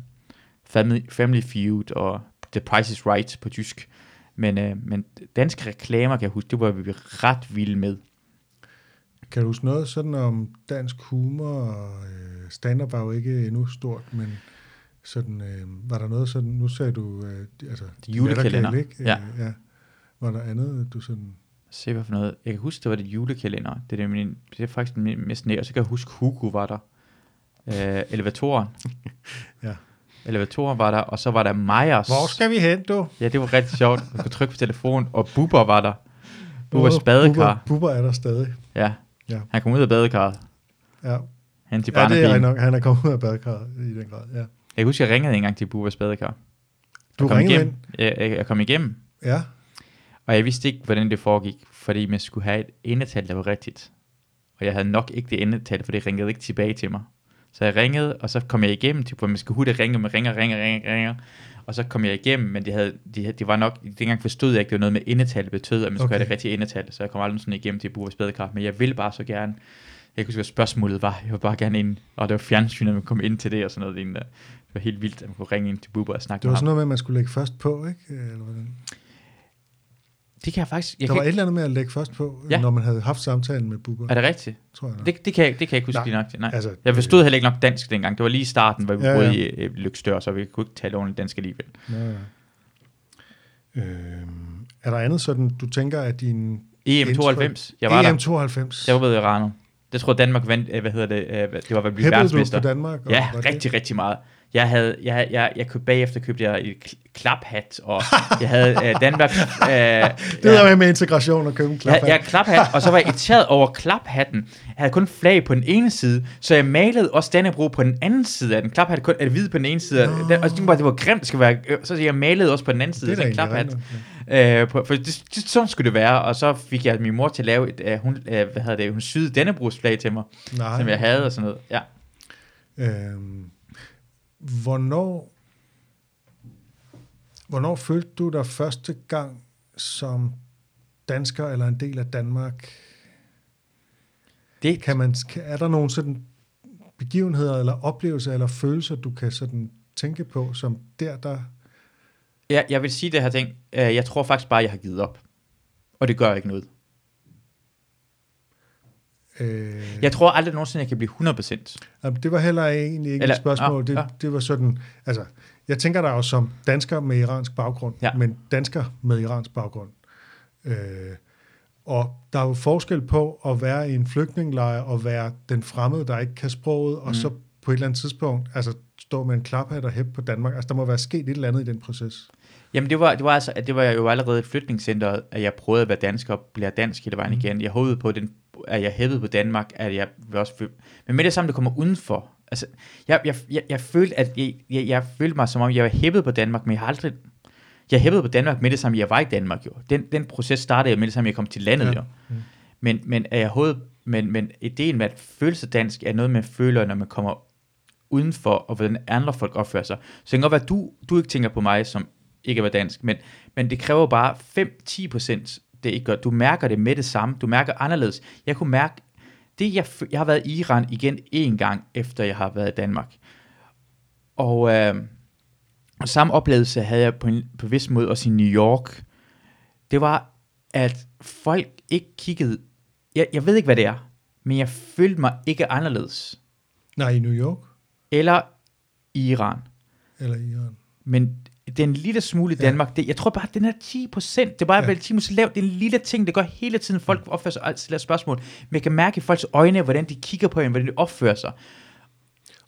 Family, Family Feud og The Price is Right på tysk. Men, uh, men danske reklamer, kan jeg huske, det var vi ret vilde med. Kan du huske noget sådan om dansk humor? Øh, stand-up var jo ikke endnu stort, men sådan, øh, var der noget sådan, nu sagde du, øh, altså, Det julekalender. ikke? Ja. Øh, ja. Var der andet, du sådan, Se hvad for noget. Jeg kan huske, det var det julekalender. Det er, det, min, det er faktisk min mest nære. Og så kan jeg huske, Hugo var der. Øh, elevatoren. [LAUGHS] Ja. Elevatoren var der, og så var der Majers. hvor skal vi hen, du? Ja, det var rigtig sjovt. Man kunne trykke på telefonen, og Bubber var der. Bubbers badekar. Bubber, Bubber er der stadig. Ja. Ja. Han kom ud af badekarret. Ja, hen til ja det er nok. Han er kommet ud af badekarret i den grad. Ja. Jeg kan huske, jeg ringede engang til Bubas badekar. Du Jeg kom ringede igennem. ind. Jeg, jeg, kom igennem, Ja. og jeg vidste ikke, hvordan det foregik, fordi man skulle have et endetal, der var rigtigt. Og jeg havde nok ikke det endetal, for det ringede ikke tilbage til mig. Så jeg ringede, og så kom jeg igennem, typ, hvor man skulle hurtigt ringe, man ringer, ringer, ringer, ringer. Og så kom jeg igennem, men de havde, de, de var nok, dengang forstod jeg ikke, det var noget med endetal betød, at man skulle Okay. have det rigtige endetal, så jeg kom aldrig sådan igennem til Bubas badekar, men jeg ville bare så gerne, jeg kunne huske, hvad spørgsmålet var, jeg var bare gerne ind, og det var fjernsynet, man kom ind til det og sådan noget lignende. Det var helt vildt, at man kunne ringe ind til Bubber og snakke Det var sådan noget med, at man skulle lægge først på, ikke? Eller hvordan? Det kan jeg faktisk, jeg Der kan var et ikke, eller andet med at lægge først på, Ja. når man havde haft samtalen med Bubber, er det rigtigt? tror jeg. nok. Det, det, kan jeg, det kan jeg ikke huske Nej, lige nok. Nej. altså, Jeg forstod heller ikke nok dansk dengang. Det var lige i starten, hvor vi Ja, boede ja. i øh, Lykstør, så vi kunne ikke tale ordentligt dansk alligevel. Ja, ja. Øhm, er der andet sådan, du tænker, at din... EM 92, jeg var EM der. 92. Jeg var ved Rano. Det tror jeg, Danmark vandt, øh, hvad hedder det, øh, det var du verdensmester. Danmark? og Ja, var det- rigtig, rigtig meget. Jeg havde, jeg, jeg, jeg købte bagefter købte jeg et kl- klaphat, og jeg havde øh, Danmark... Øh, [LAUGHS] Det der med, med integration og købe en klap. Ja, ja, klaphat, og så var jeg irriteret over klaphatten. Jeg havde kun flag på den ene side, så jeg malede også Dannebro på den anden side af den. Klaphat kun er det hvide på den ene side, no. den, og så jeg bare, det var grimt, det skal være, øh, så jeg malede også på den anden side det er af den egentlig klaphat. Øh, på, for det, det, sådan skulle det være, og så fik jeg min mor til at lave et, øh, hun, øh, hvad hedder det, hun syede Dannebrogs flag til mig, Nej. som jeg havde og sådan noget. Ja. Øhm, hvornår, hvornår følte du dig første gang som dansker eller en del af Danmark? Det, Kan man, er der nogle sådan begivenheder eller oplevelser eller følelser, du kan sådan tænke på, som der, der... jeg, jeg vil sige det her ting, øh, jeg tror faktisk bare, jeg har givet op. Og det gør ikke noget. Øh, Jeg tror aldrig nogensinde, jeg kan blive 100%. Jamen, Det var heller egentlig ikke Eller- et spørgsmål. ah, det, ja. det var sådan, altså, jeg tænker dig jo som dansker med iransk baggrund, Ja. men dansker med iransk baggrund. Øh, og der er jo forskel på at være i en flygtningelejr og være den fremmede, der ikke kan sproget, og Mm. så på et eller andet tidspunkt, altså stå med en klaphat og hæppe på Danmark. Altså, der må være sket et eller andet i den proces. Jamen det var, det var altså, at det var jo allerede et flytningscenter, at jeg prøvede at være dansker og blive dansk hele vejen Mhm. igen. Jeg håbede på, den, at jeg hævede på Danmark, at jeg vil også føle, men med det samme, det kommer udenfor. Altså, jeg, jeg, jeg, jeg følte, at jeg, jeg, jeg følte mig som om, jeg var hævet på Danmark, men jeg har aldrig, jeg hævede på Danmark med det samme, jeg var i Danmark jo. Den, den proces startede jo med det samme, jeg kom til landet Ja. jo. Mm. Men, men, er jeg hoved, men, men ideen med at føle sig dansk, er noget, man føler, når man kommer udenfor, og hvordan andre folk opfører sig. Så det kan godt være, at du, du ikke tænker på mig, som ikke var dansk, men, men det kræver bare 5-10 procent, det ikke gør. Du mærker det med det samme, du mærker anderledes. Jeg kunne mærke, det jeg, jeg har været i Iran igen en gang, efter jeg har været i Danmark. Og øh, samme oplevelse havde jeg på en på vis måde også i New York. Det var, at folk ikke kiggede, jeg, jeg ved ikke, hvad det er, men jeg følte mig ikke anderledes. Nej, i New York Eller i Iran. eller i Iran. Men den lille smule i. Danmark, det, jeg tror bare, den er 10 procent. Det er bare Ja. ja. vel 10 procent lavt. Det er en lille ting, det gør hele tiden. Folk opfører sig og stiller spørgsmål. Men jeg kan mærke i folks øjne, hvordan de kigger på en, hvordan de opfører sig.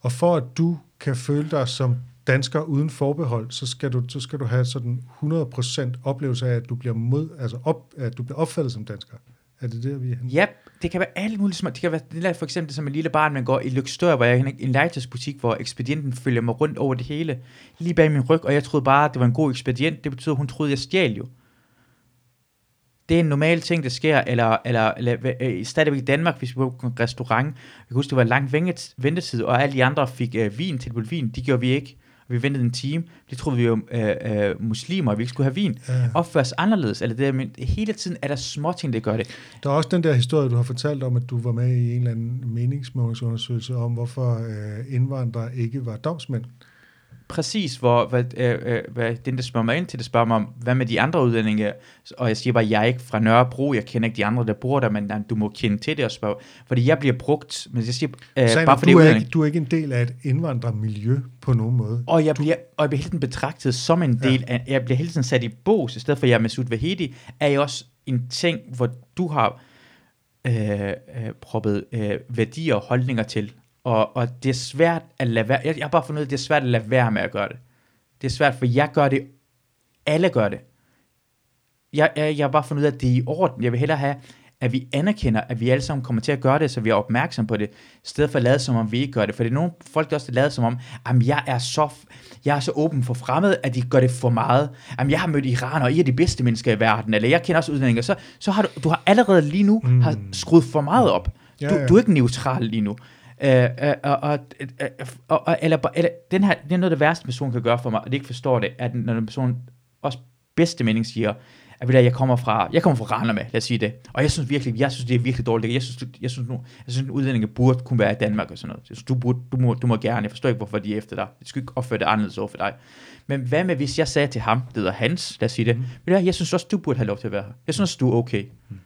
Og for at du kan føle dig som dansker uden forbehold, så skal du, så skal du have sådan 100% oplevelse af, at du bliver, mod, altså op, at du bliver opfattet som dansker. Er det der, vi er henne? Ja, det kan være alle mulige små. Det kan være det der, for eksempel som en lille barn, man går i Lykstør, hvor jeg er i en legetøjsbutik, hvor ekspedienten følger mig rundt over det hele, lige bag min ryg, og jeg troede bare, at det var en god ekspedient. Det betyder, at hun troede, at jeg stjal jo. Det er en normal ting, der sker, eller, eller, eller øh, stadigvæk i Danmark, hvis vi var på en restaurant. Jeg kan huske, det var lang ventetid, og alle de andre fik øh, vin, tilbudt vin. Det gjorde vi ikke. Og vi ventede en time. Det troede vi jo øh, øh, muslimer, at vi ikke skulle have vin. Ja. Opfører os anderledes. Eller det der, men hele tiden er der små ting, der gør det. Der er også den der historie, du har fortalt om, at du var med i en eller anden meningsmålingsundersøgelse om, hvorfor øh, indvandrere ikke var domsmænd. Præcis, hvor hvad, øh, øh, hvad, den, der spørger mig ind til det, spørger mig om, hvad med de andre udlændinge? Og jeg siger bare, jeg er ikke fra Nørrebro, jeg kender ikke de andre, der bor der, men du må kende til det og spørge. Fordi jeg bliver brugt, men jeg siger, øh, Sagen bare er, fordi du, er udlænding. ikke, du er ikke en del af et indvandrermiljø på nogen måde. Og jeg, bliver, og jeg bliver hele tiden betragtet som en del af, jeg bliver hele tiden sat i bås, i stedet for at jeg er Masoud Vahedi, er jeg også en ting, hvor du har øh, øh, proppet øh, værdier og holdninger til. Og, og det er svært at lade være, jeg, jeg har bare fundet ud af, det er svært at lade være med at gøre det. Det er svært, for jeg gør det, alle gør det. Jeg, jeg, jeg har bare fundet ud af, at det er i orden. Jeg vil hellere have, at vi anerkender, at vi alle sammen kommer til at gøre det, så vi er opmærksom på det, i stedet for at lade som om vi ikke gør det. For det er nogle folk, der også lader som om, at jeg er så, jeg er så åben for fremmede, at de gør det for meget. Jamen, jeg har mødt iraner, og I er de bedste mennesker i verden, eller jeg kender også udlændinge, så, så har du, du har allerede lige nu mm. har skruet for meget op. Ja, du, ja. du er ikke neutral lige nu. Øh, øh, og, og, øh, og, og, eller, eller, den her, det er noget af det værste, person kan gøre for mig, og det ikke forstår det, at når en person også bedste mening siger, at ved du, jeg kommer fra, jeg kommer fra Randers med, lad os sige det. Og jeg synes virkelig, jeg synes, det er virkelig dårligt. Jeg synes, jeg synes, nu, jeg synes, udlændinge burde kunne være i Danmark og sådan noget. Jeg synes, du, burde, du, må, du må gerne. Jeg forstår ikke, hvorfor de er efter dig. Jeg skal ikke opføre det anderledes over for dig. Men hvad med, hvis jeg sagde til ham, det hedder Hans, lad os sige det, mm. ved hvad, jeg synes også, du burde have lov til at være her. Jeg synes også, du er okay. Mm.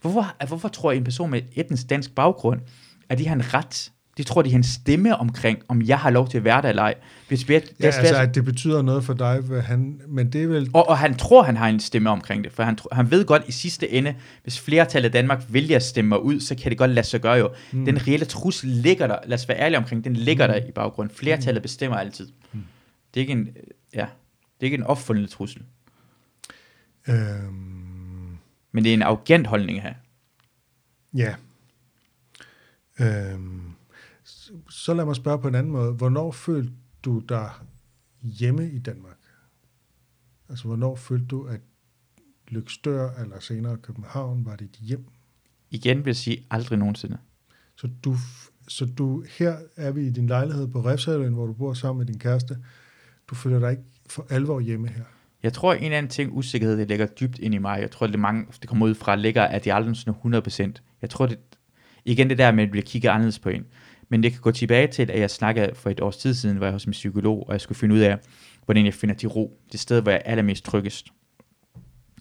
Hvorfor, hvorfor tror en person med etnisk dansk baggrund, at de har en ret, de tror, de har en stemme omkring, om jeg har lov til at være der eller ej. Hvis vi, Ja, ja, altså, at det betyder noget for dig, hvad han, men det er vel... og, og han tror, han har en stemme omkring det, for han, han ved godt i sidste ende, hvis flertallet af Danmark vælger at stemme mig ud, så kan det godt lade sig gøre jo. Mm. Den reelle trussel ligger der, lad os være ærlige omkring, den ligger mm. der i baggrunden. Flertallet bestemmer altid. Mm. Det er ikke en, ja, det er ikke en opfundet trussel, Øhm, men det er en arrogant holdning her. ja. Øhm, så, lad mig spørge på en anden måde. Hvornår følte du dig hjemme i Danmark? Altså, hvornår følte du, at Lykstør eller senere København var dit hjem? Igen vil jeg sige, aldrig nogensinde. Så du, så du, her er vi i din lejlighed på Refshaløen, hvor du bor sammen med din kæreste. Du føler dig ikke for alvor hjemme her. Jeg tror, en anden ting, usikkerhed, det ligger dybt ind i mig. Jeg tror, det, mange, det kommer ud fra, ligger, at jeg aldrig sådan 100%. Jeg tror, det, igen det der med, at vi kigger anderledes på en. Men det kan gå tilbage til, at jeg snakkede for et års tid siden, hvor jeg hos min psykolog, og jeg skulle finde ud af, hvordan jeg finder til ro. Det sted, hvor jeg er allermest tryggest.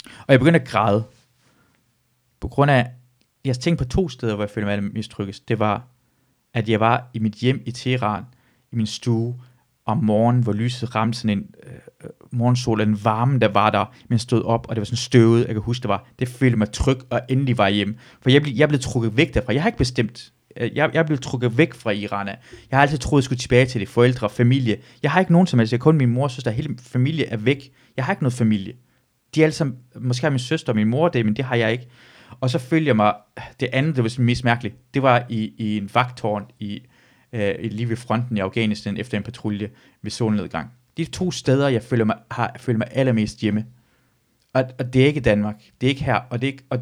Og jeg begyndte at græde. På grund af, jeg tænkte på to steder, hvor jeg følte mig allermest tryggest. Det var, at jeg var i mit hjem i Teheran, i min stue, om morgenen, hvor lyset ramte sådan en øh, øh morgensol, den varme, der var der, men jeg stod op, og det var sådan støvet, jeg kan huske, det var. Det følte mig tryg, og endelig var jeg hjemme. For jeg blev, jeg blev trukket væk derfra. Jeg har ikke bestemt, Øh, jeg, jeg blev trukket væk fra Iran. Jeg har altid troet, jeg skulle tilbage til det forældre, familie. Jeg har ikke nogen som helst. Jeg kun min mor og søster. Hele familie er væk. Jeg har ikke noget familie. De er alle sammen, måske har min søster og min mor det, men det har jeg ikke. Og så følger mig, det andet, det var mest mærkeligt, det var i, i en vagtårn i, øh, lige ved fronten i Afghanistan efter en patrulje ved solnedgang. De to steder, jeg føler mig, har, føler mig allermest hjemme. Og, og det er ikke Danmark. Det er ikke her. Og det er, ikke, og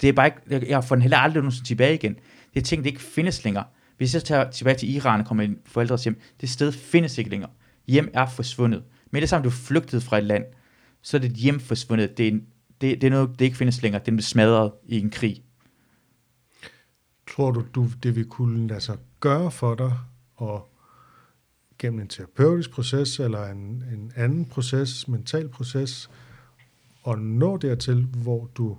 det er bare ikke, jeg, jeg får den heller aldrig nogensinde tilbage igen. Det er ting, der ikke findes længere. Hvis jeg tager tilbage til Iran og kommer i forældres hjem, det sted findes ikke længere. Hjem er forsvundet. Men det samme, du flygtede flygtet fra et land, så er dit hjem forsvundet. Det er, en, det, det er noget, det ikke findes længere. Den blev smadret i en krig. Tror du, du det vil kunne lade sig gøre for dig, og gennem en terapeutisk proces, eller en, en anden proces, mental proces, og nå dertil, hvor du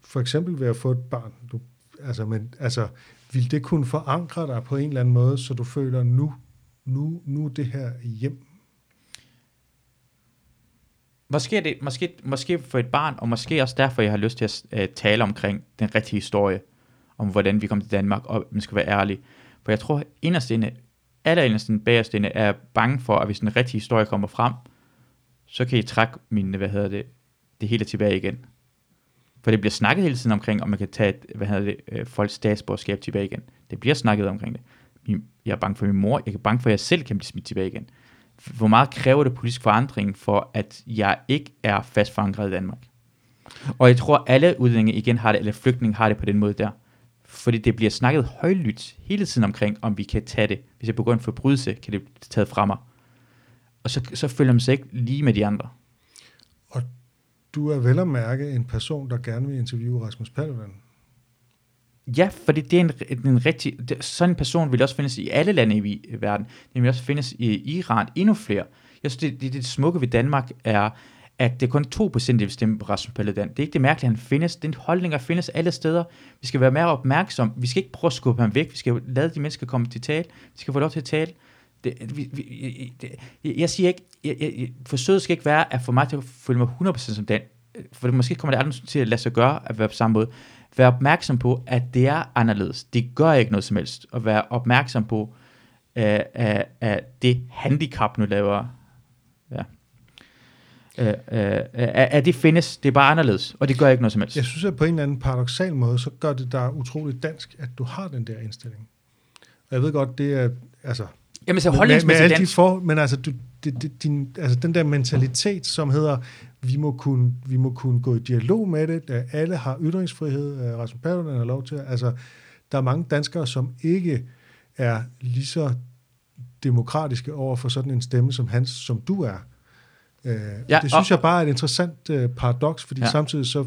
for eksempel ved at få et barn, du, altså, men, altså, vil det kunne forankre dig på en eller anden måde, så du føler, nu, nu, nu er det her hjem? Måske, er det, måske, måske for et barn, og måske også derfor, jeg har lyst til at øh, tale omkring den rigtige historie, om hvordan vi kom til Danmark, og man skal være ærlig. For jeg tror, inderst inde, allerinderst inde, bagerst inde, er jeg bange for, at hvis den rigtige historie kommer frem, så kan I trække min, hvad hedder det, det hele tilbage igen. For det bliver snakket hele tiden omkring, om man kan tage, et, hvad hedder det, øh, folks statsborgerskab tilbage igen. Det bliver snakket omkring det. Jeg er bange for min mor, jeg er bange for, at jeg selv kan blive smidt tilbage igen. Hvor meget kræver det politisk forandring for, at jeg ikke er fast forankret i Danmark? Og jeg tror, alle udlændinge igen har det, eller flygtninge har det på den måde der. Fordi det bliver snakket højlydt hele tiden omkring, om vi kan tage det. Hvis jeg begår en forbrydelse, kan det blive taget fra mig. Og så, så føler man sig ikke lige med de andre. Du er vel at mærke en person, der gerne vil interviewe Rasmus Paludan. Ja, fordi det er en, en rigtig... det- Sådan en person vil også findes i alle lande i, i verden. Den vil også findes i Iran endnu flere. Jeg synes, det, det, det smukke ved Danmark er, at det er kun 2% der vil stemme på Rasmus Paludan. Det er ikke det mærkelige, han findes. Den holdninger findes alle steder. Vi skal være mere opmærksom. Vi skal ikke prøve at skubbe ham væk. Vi skal lade de mennesker komme til tale. Vi skal få lov til at tale. Det, vi, vi, det, jeg, jeg siger ikke, jeg, jeg, forsøget skal ikke være, at få mig til at føle mig 100% som den. For det, måske kommer det aldrig til at lade sig gøre at være på samme måde. Vær opmærksom på, at det er anderledes. Det gør ikke noget som helst. Og være opmærksom på, at, at, at det handicap nu laver. Ja. Øh, øh, øh, at det findes, det er bare anderledes, og det gør ikke noget som helst. Jeg synes, at på en eller anden paradoxal måde, så gør det dig utroligt dansk, at du har den der indstilling. Og jeg ved godt, det er, altså... Jamen, så med, med holdningsmæssigt alle de for, men altså, du, det, det, din, altså den der mentalitet, som hedder, vi må kunne, vi må kunne gå i dialog med det, at alle har ytringsfrihed, Rasmus Paludan har lov til, altså, der er mange danskere, som ikke er lige så demokratiske over for sådan en stemme som hans, som du er. Øh, Ja, det synes og- jeg bare er et interessant øh, paradoks, fordi ja. samtidig så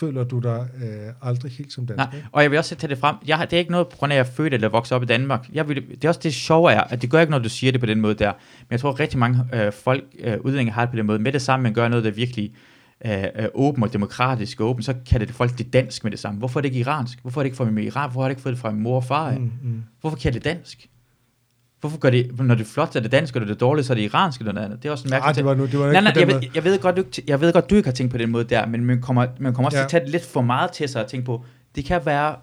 føler du dig øh, aldrig helt som dansker. Nej, og jeg vil også tage det frem. Jeg har, det er ikke noget på grund af, at jeg er født eller vokset op i Danmark. Jeg vil, det er også det sjove er, at det gør ikke noget, du siger det på den måde der. Men jeg tror, at rigtig mange øh, folk, øh, udlændinge har det på den måde. Med det samme, man gør noget, der er virkelig øh, åben og demokratisk og åben, så kan det folk det dansk med det samme. Hvorfor er det ikke iransk? Hvorfor er det ikke fra min Iran? Hvorfor har det ikke fået det fra min mor og far? Mm, mm. Hvorfor kan det dansk? Hvorfor gør det, når det er flot, så er det dansk, og når det er dårligt, så er det iransk eller noget andet? Det er også en mærkelig det var nu, det var Nej, ikke nej, jeg ved, jeg, ved godt, du, ikke- jeg ved godt, du ikke har tænkt på den måde der, men man kommer, man kommer også ja. Til at tage lidt for meget til sig og tænke på, det kan være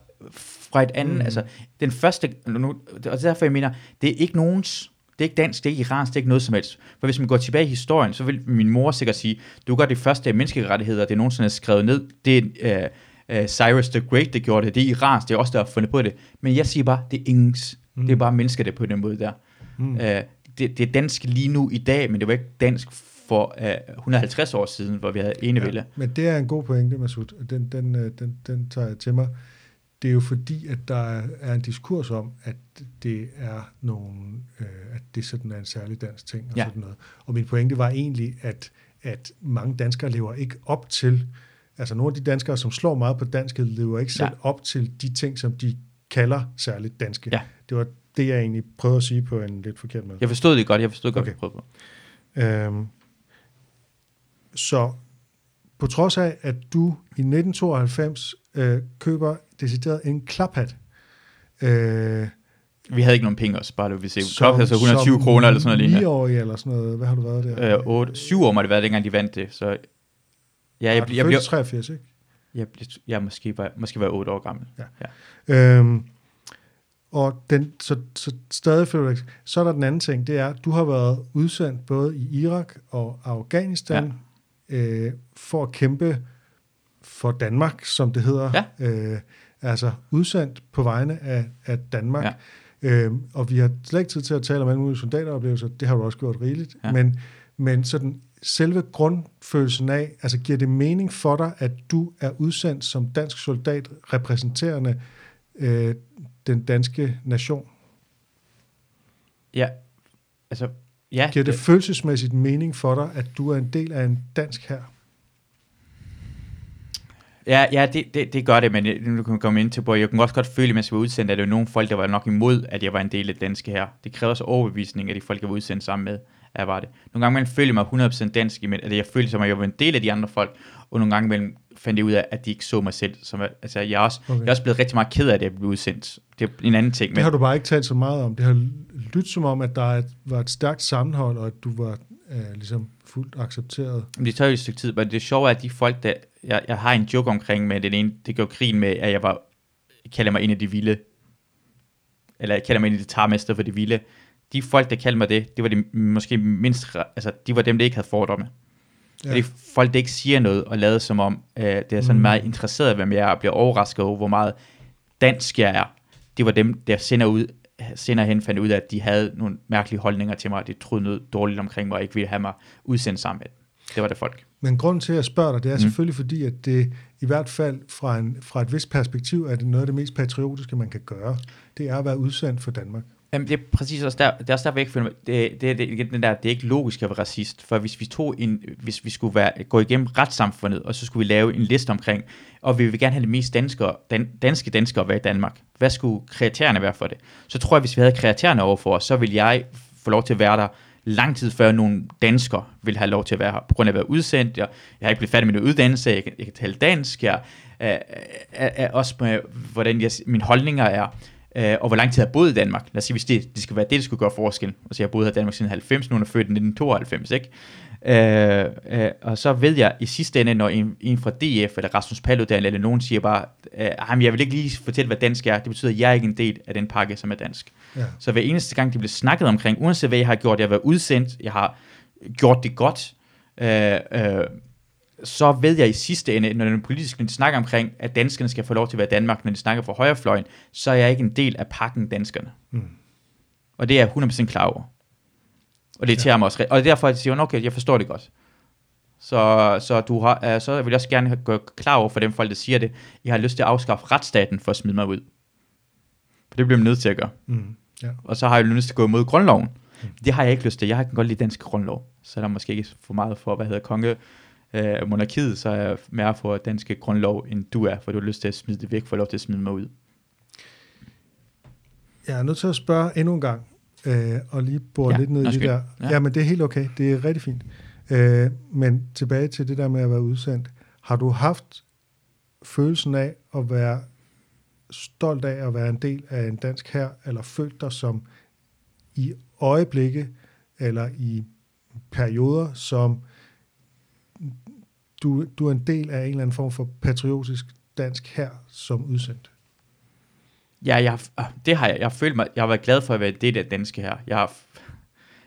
fra et andet, mm. Altså den første, nu, og det er derfor jeg mener, det er ikke nogens, det er ikke dansk, det er ikke iransk, det er ikke noget som helst. For hvis man går tilbage i historien, så vil min mor sikkert sige, du gør det første af menneskerettigheder, det er nogensinde er skrevet ned, det er uh, uh, Cyrus the Great, der gjorde det, det er iransk, det er også der har fundet på det. Men jeg siger bare, det er ingens, mm. det er bare mennesker, der på den måde der. Mm. Uh, det, det er dansk lige nu i dag, men det var ikke dansk for uh, 150 år siden, hvor vi havde enevælde. Ja. Men det er en god pointe, Masud. Den, den, øh, den, den tager jeg til mig. Det er jo fordi, at der er- en diskurs om, at det er nogle, øh, at det sådan er en særlig dansk ting og Ja. ja. sådan noget. Og min pointe var egentlig, at, at mange danskere lever ikke op til, altså nogle af de danskere, som slår meget på dansk, lever ikke selv Ja. op til de ting, som de kalder særligt danske. Ja. Det var det, jeg egentlig prøvede at sige på en lidt forkert måde. Jeg forstod det godt, jeg forstod godt, Okay. hvad du prøvede på. Øhm, så på trods af, at du i 1992 øh, køber decideret en klaphat, øh, Vi havde ikke nogen penge også, bare det vi se. Klokken havde så 120 kroner eller sådan noget lignende. 9-årig eller sådan noget. Hvad har du været der? Øh, 8, 7 år må det være, dengang de vandt det. Så ja, jeg, jeg, jeg, jeg jeg, blev blev, 83, ikke? Jeg, jeg måske var, måske var 8 år gammel. Ja. Øhm, og den, så, så stadig ikke- Så er der den anden ting, det er, at du har været udsendt både i Irak og Afghanistan ja. øh, for at kæmpe for Danmark, som det hedder. Ja. Øh, altså udsendt på vegne af, af Danmark. Ja. Øhm, og vi har slet ikke tid til at tale om alle mulige soldateroplevelser, det har du også gjort rigeligt. Ja. Ja. Men, men sådan selve grundfølelsen af, altså giver det mening for dig, at du er udsendt som dansk soldat repræsenterende øh, den danske nation? Ja, altså, ja. Giver det følelsesmæssigt mening for dig, at du er en del af en dansk her? Ja, ja det, det, det gør det, men jeg- nu kan vi komme ind til, hvor jeg kunne også godt føle, mens jeg var udsendt, at der var nogle folk, der var nok imod, at jeg var en del af det danske her. Det kræver så overbevisning af de folk, jeg var udsendt sammen med, jeg var det. Nogle gange imellem følte jeg mig 100% dansk, men at jeg følte som, at jeg var en del af de andre folk, og nogle gange imellem fandt jeg ud af, at de ikke så mig selv. Som, altså, jeg, er også, okay. Jeg er også blevet rigtig meget ked af, at jeg blev udsendt. Det er en anden ting. Det Men, har du bare ikke talt så meget om. Det har lyttet som om, at der er et, var et stærkt sammenhold, og at du var øh, ligesom fuldt accepteret. Men det tager jo et stykke tid, men det sjove er, at de folk, der, jeg, jeg har en joke omkring med den ene, det gør grin med, at jeg var, kalder mig en af de vilde, eller jeg kalder mig en af de tarmester for de vilde. De folk, der kaldte mig det, det var de måske mindst, altså de var dem, der ikke havde fordomme. Ja. Det er folk, der ikke siger noget og lader som om, øh, det er sådan mm. Meget interesseret hvem jeg er, og bliver overrasket over, hvor meget dansk jeg er. Det var dem, der sender ud, senere hen fandt ud af, at de havde nogle mærkelige holdninger til mig, og de troede noget dårligt omkring mig, og ikke ville have mig udsendt sammen med. Det var det folk. Men grunden til, at jeg spørger dig, det er mm. selvfølgelig fordi, at det i hvert fald fra, en, fra et vist perspektiv er det noget af det mest patriotiske, man kan gøre. Det er at være udsendt for Danmark. Jamen, det er præcis også der, det er også derfor, jeg ikke føler det, det, det, den der, det er ikke logisk at være racist, for hvis vi tog en, hvis vi skulle være, gå igennem retssamfundet, og så skulle vi lave en liste omkring, og vi vil gerne have det mest danskere, dan, danske danskere være i Danmark, hvad skulle kriterierne være for det? Så tror jeg, hvis vi havde kriterierne overfor os, så ville jeg få lov til at være der lang tid før nogle danskere vil have lov til at være her, på grund af at være udsendt, jeg, jeg har ikke blevet færdig med min uddannelse, jeg jeg kan tale dansk, jeg er, er, er også med, hvordan jeg, mine holdninger er, øh, og hvor lang tid jeg har boet i Danmark. Lad os sige, hvis det, det skal være det, der skulle gøre forskellen. Altså, jeg har boet her i Danmark siden 90, nu er jeg født i 1992, ikke? Øh, øh, og så ved jeg i sidste ende, når en, en fra DF eller Rasmus Paludan eller nogen siger bare, øh, "Jamen, jeg vil ikke lige fortælle, hvad dansk er, det betyder, at jeg er ikke en del af den pakke, som er dansk. Ja. Så hver eneste gang, det bliver snakket omkring, uanset hvad jeg har gjort, jeg har været udsendt, jeg har gjort det godt, øh, øh, så ved jeg i sidste ende, når den politiske når de snakker omkring, at danskerne skal få lov til at være Danmark, når de snakker for højrefløjen, så er jeg ikke en del af pakken danskerne. Mm. Og det er jeg 100% klar over. Og det irriterer ja. mig også. Og derfor siger jeg, okay, jeg forstår det godt. Så, så, du har, så vil jeg også gerne gå klar over for dem folk, der siger det, jeg har lyst til at afskaffe retsstaten for at smide mig ud. For det bliver man nødt til at gøre. Mm. Ja. Og så har jeg lyst til at gå imod grundloven. Mm. Det har jeg ikke lyst til. Jeg har godt lide dansk grundlov. Så er der måske ikke for meget for, hvad hedder konge, øh, monarkiet, så er jeg mere for danske grundlov, end du er, for du har lyst til at smide det væk, for lov til at smide mig ud. Jeg er nødt til at spørge endnu en gang, øh, og lige bore Ja, lidt ned i det der. Ja. Ja. men det er helt okay. Det er rigtig fint. Øh, men tilbage til det der med at være udsendt. Har du haft følelsen af at være stolt af at være en del af en dansk her, eller følt dig som i øjeblikke, eller i perioder, som du, du er en del af en eller anden form for patriotisk dansk her som udsendt? Ja, jeg, ah, det har jeg. Jeg har følt mig, jeg har været glad for at være en del af det danske her. Jeg, har,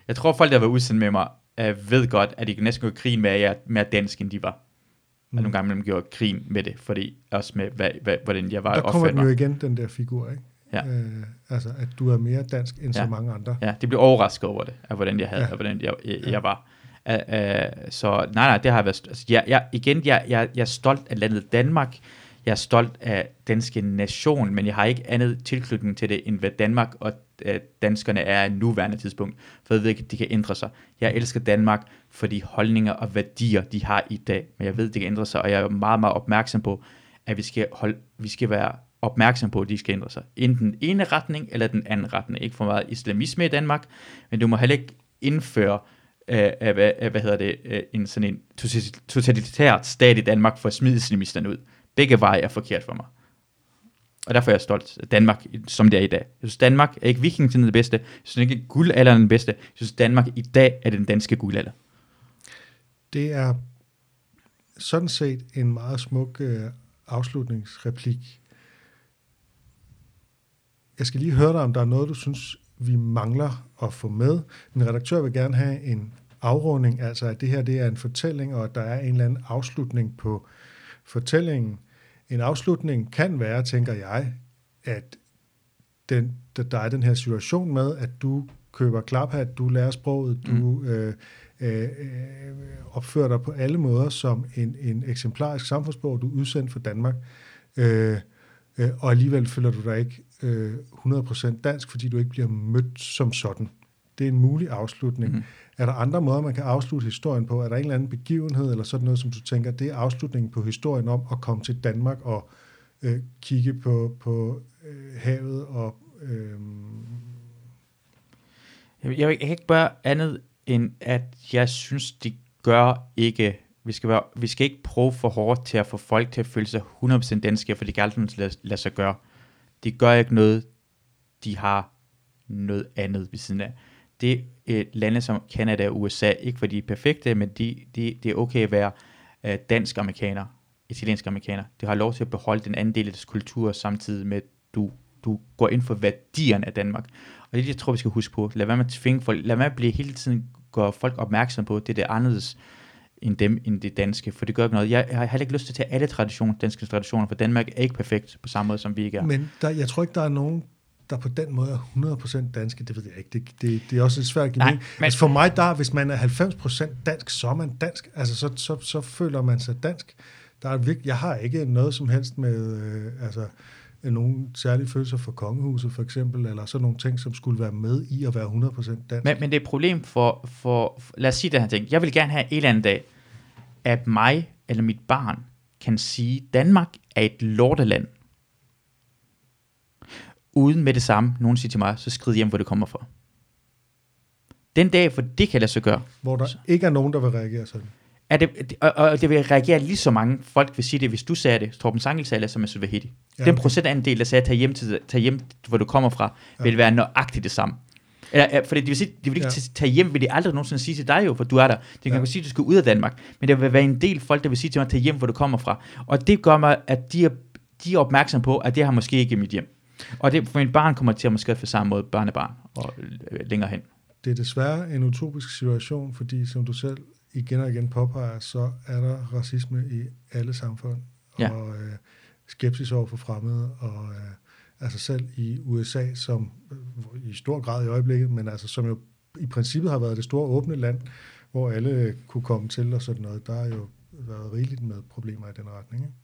jeg tror, folk, der har været udsendt med mig, øh, ved godt, at de kan næsten gå i krigen med, at jeg er mere dansk, end de var. Mm. Og nogle gange imellem gjorde krigen med det, fordi også med, hvad, hvad, hvordan jeg var Der kommer den jo igen, den der figur, ikke? Ja. Øh, altså, at du er mere dansk end ja. Så mange andre. Ja, de blev overrasket over det, af hvordan jeg havde, Ja. af hvordan jeg, jeg, Ja. jeg var. Uh, uh, så nej, nej, det har jeg været, altså, jeg, jeg, igen, jeg, jeg, jeg er stolt af landet Danmark, jeg er stolt af danske nation, men jeg har ikke andet tilknytning til det, end hvad Danmark og uh, danskerne er i nuværende tidspunkt, for jeg ved ikke, at de kan ændre sig. Jeg elsker Danmark for de holdninger og værdier, de har i dag, men jeg ved, at de kan ændre sig, og jeg er meget, meget opmærksom på, at vi skal, holde, vi skal være opmærksom på, at de skal ændre sig. Enten den ene retning, eller den anden retning. Ikke for meget islamisme i Danmark, men du må heller ikke indføre af, af, hvad, hvad hedder det, øh, en sådan en totalitær stat i Danmark for at smide islamisterne ud. Begge veje er forkert for mig. Og derfor er jeg stolt af Danmark, som det er i dag. Jeg synes, Danmark er ikke vikingtiden det bedste. Jeg synes ikke, guldalderen er den bedste. Jeg synes, Danmark i dag er den danske guldalder. Det er sådan set en meget smuk øh, afslutningsreplik. Jeg skal lige høre dig, om der er noget, du synes, vi mangler at få med. Min redaktør vil gerne have en afrunding, altså at det her det er en fortælling, og at der er en eller anden afslutning på fortællingen. En afslutning kan være, tænker jeg, at den, der, der er den her situation med, at du køber klaphat, du lærer sproget, du mm. øh, øh, øh, opfører dig på alle måder som en, en eksemplarisk samfundsborger, du er udsendt for Danmark, øh, øh, og alligevel føler du dig ikke øh, 100% dansk, fordi du ikke bliver mødt som sådan. Det er en mulig afslutning. Mm. Er der andre måder, man kan afslutte historien på? Er der en eller anden begivenhed, eller sådan noget, som du tænker, det er afslutningen på historien om at komme til Danmark og øh, kigge på, på øh, havet og... Øh, Jeg, jeg, jeg kan ikke gøre andet, end at jeg synes, de gør ikke... Vi skal, være, vi skal ikke prøve for hårdt til at få folk til at føle sig 100% danske, for det kan aldrig lade, lade sig gøre. De gør ikke noget, de har noget andet ved siden af. Det er lande som Canada og USA, ikke fordi de er perfekte, men de, de, det er okay at være øh, dansk-amerikaner, italiensk-amerikaner. De har lov til at beholde den anden del af deres kultur, samtidig med, at du, du går ind for værdierne af Danmark. Og det er det, jeg tror, vi skal huske på. Lad være med at tvinge folk, lad være med at blive hele tiden, gøre folk opmærksom på, at det er det anderledes end dem, end det danske, for det gør ikke noget. Jeg, jeg har heller ikke lyst til at tage alle traditioner, danske traditioner, for Danmark er ikke perfekt på samme måde, som vi ikke er. Men der, jeg tror ikke, der er nogen, der på den måde er 100% danske. Det ved jeg ikke. Det, det, det er også lidt svært at give Nej, men- Altså for mig, der, hvis man er 90% dansk, så er man dansk. Altså så, så, så føler man sig dansk. Der er virkelig, jeg har ikke noget som helst med øh, altså, nogen særlige følelser for kongehuset for eksempel, eller sådan nogle ting, som skulle være med i at være 100% dansk. Men, men det er et problem for, for, for, lad os sige den her ting. Jeg vil gerne have en eller anden dag, at mig eller mit barn kan sige, Danmark er et lorteland. Uden med det samme, nogen siger til mig, så skrid hjem, hvor det kommer fra. Den dag, for det kan lade sig gøre, hvor der ikke er nogen, der vil reagere sådan. er det, og, og det vil reagere lige så mange folk vil sige det, hvis du sagde det, Torben Sangel sagde det, som Masud Vahedi. Ja, Ja, Den okay. procentandel, der sagde, tag hjem, til, tag hjem, hvor du kommer fra, Ja. vil være nøjagtigt det samme. Eller, ja, fordi de vil, sige, de vil ikke Ja. tage hjem, vil de aldrig nogensinde sige til dig jo, for du er der. De kan Ja. sige, at du skal ud af Danmark, men der vil være en del folk, der vil sige til mig, tag hjem, hvor du kommer fra. Og det gør mig, at de er, de er opmærksom på, at det har måske ikke mit hjem. Og det, for min barn kommer til at måske på samme måde børnebarn og øh, længere hen. Det er desværre en utopisk situation, fordi som du selv igen og igen påpeger, så er der racisme i alle samfund, Ja. og øh, skepsis over for fremmede, og øh, altså selv i USA, som øh, i stor grad i øjeblikket, men altså som jo i princippet har været det store åbne land, hvor alle kunne komme til og sådan noget, der har jo været rigeligt med problemer i den retning. Ikke?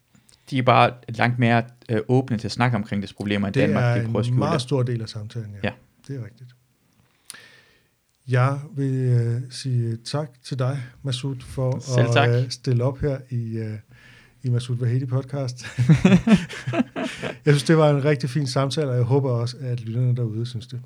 De er bare langt mere øh, åbne til at snakke omkring deres problemer i Det Danmark. er de prøver at en meget det. stor del af samtalen, ja. Ja. Det er rigtigt. Jeg vil øh, sige tak til dig, Masud, for Selv tak. at øh, stille op her i, øh, i Masud Vahedi podcast. [LAUGHS] jeg synes, det var en rigtig fin samtale, og jeg håber også, at lytterne derude synes det.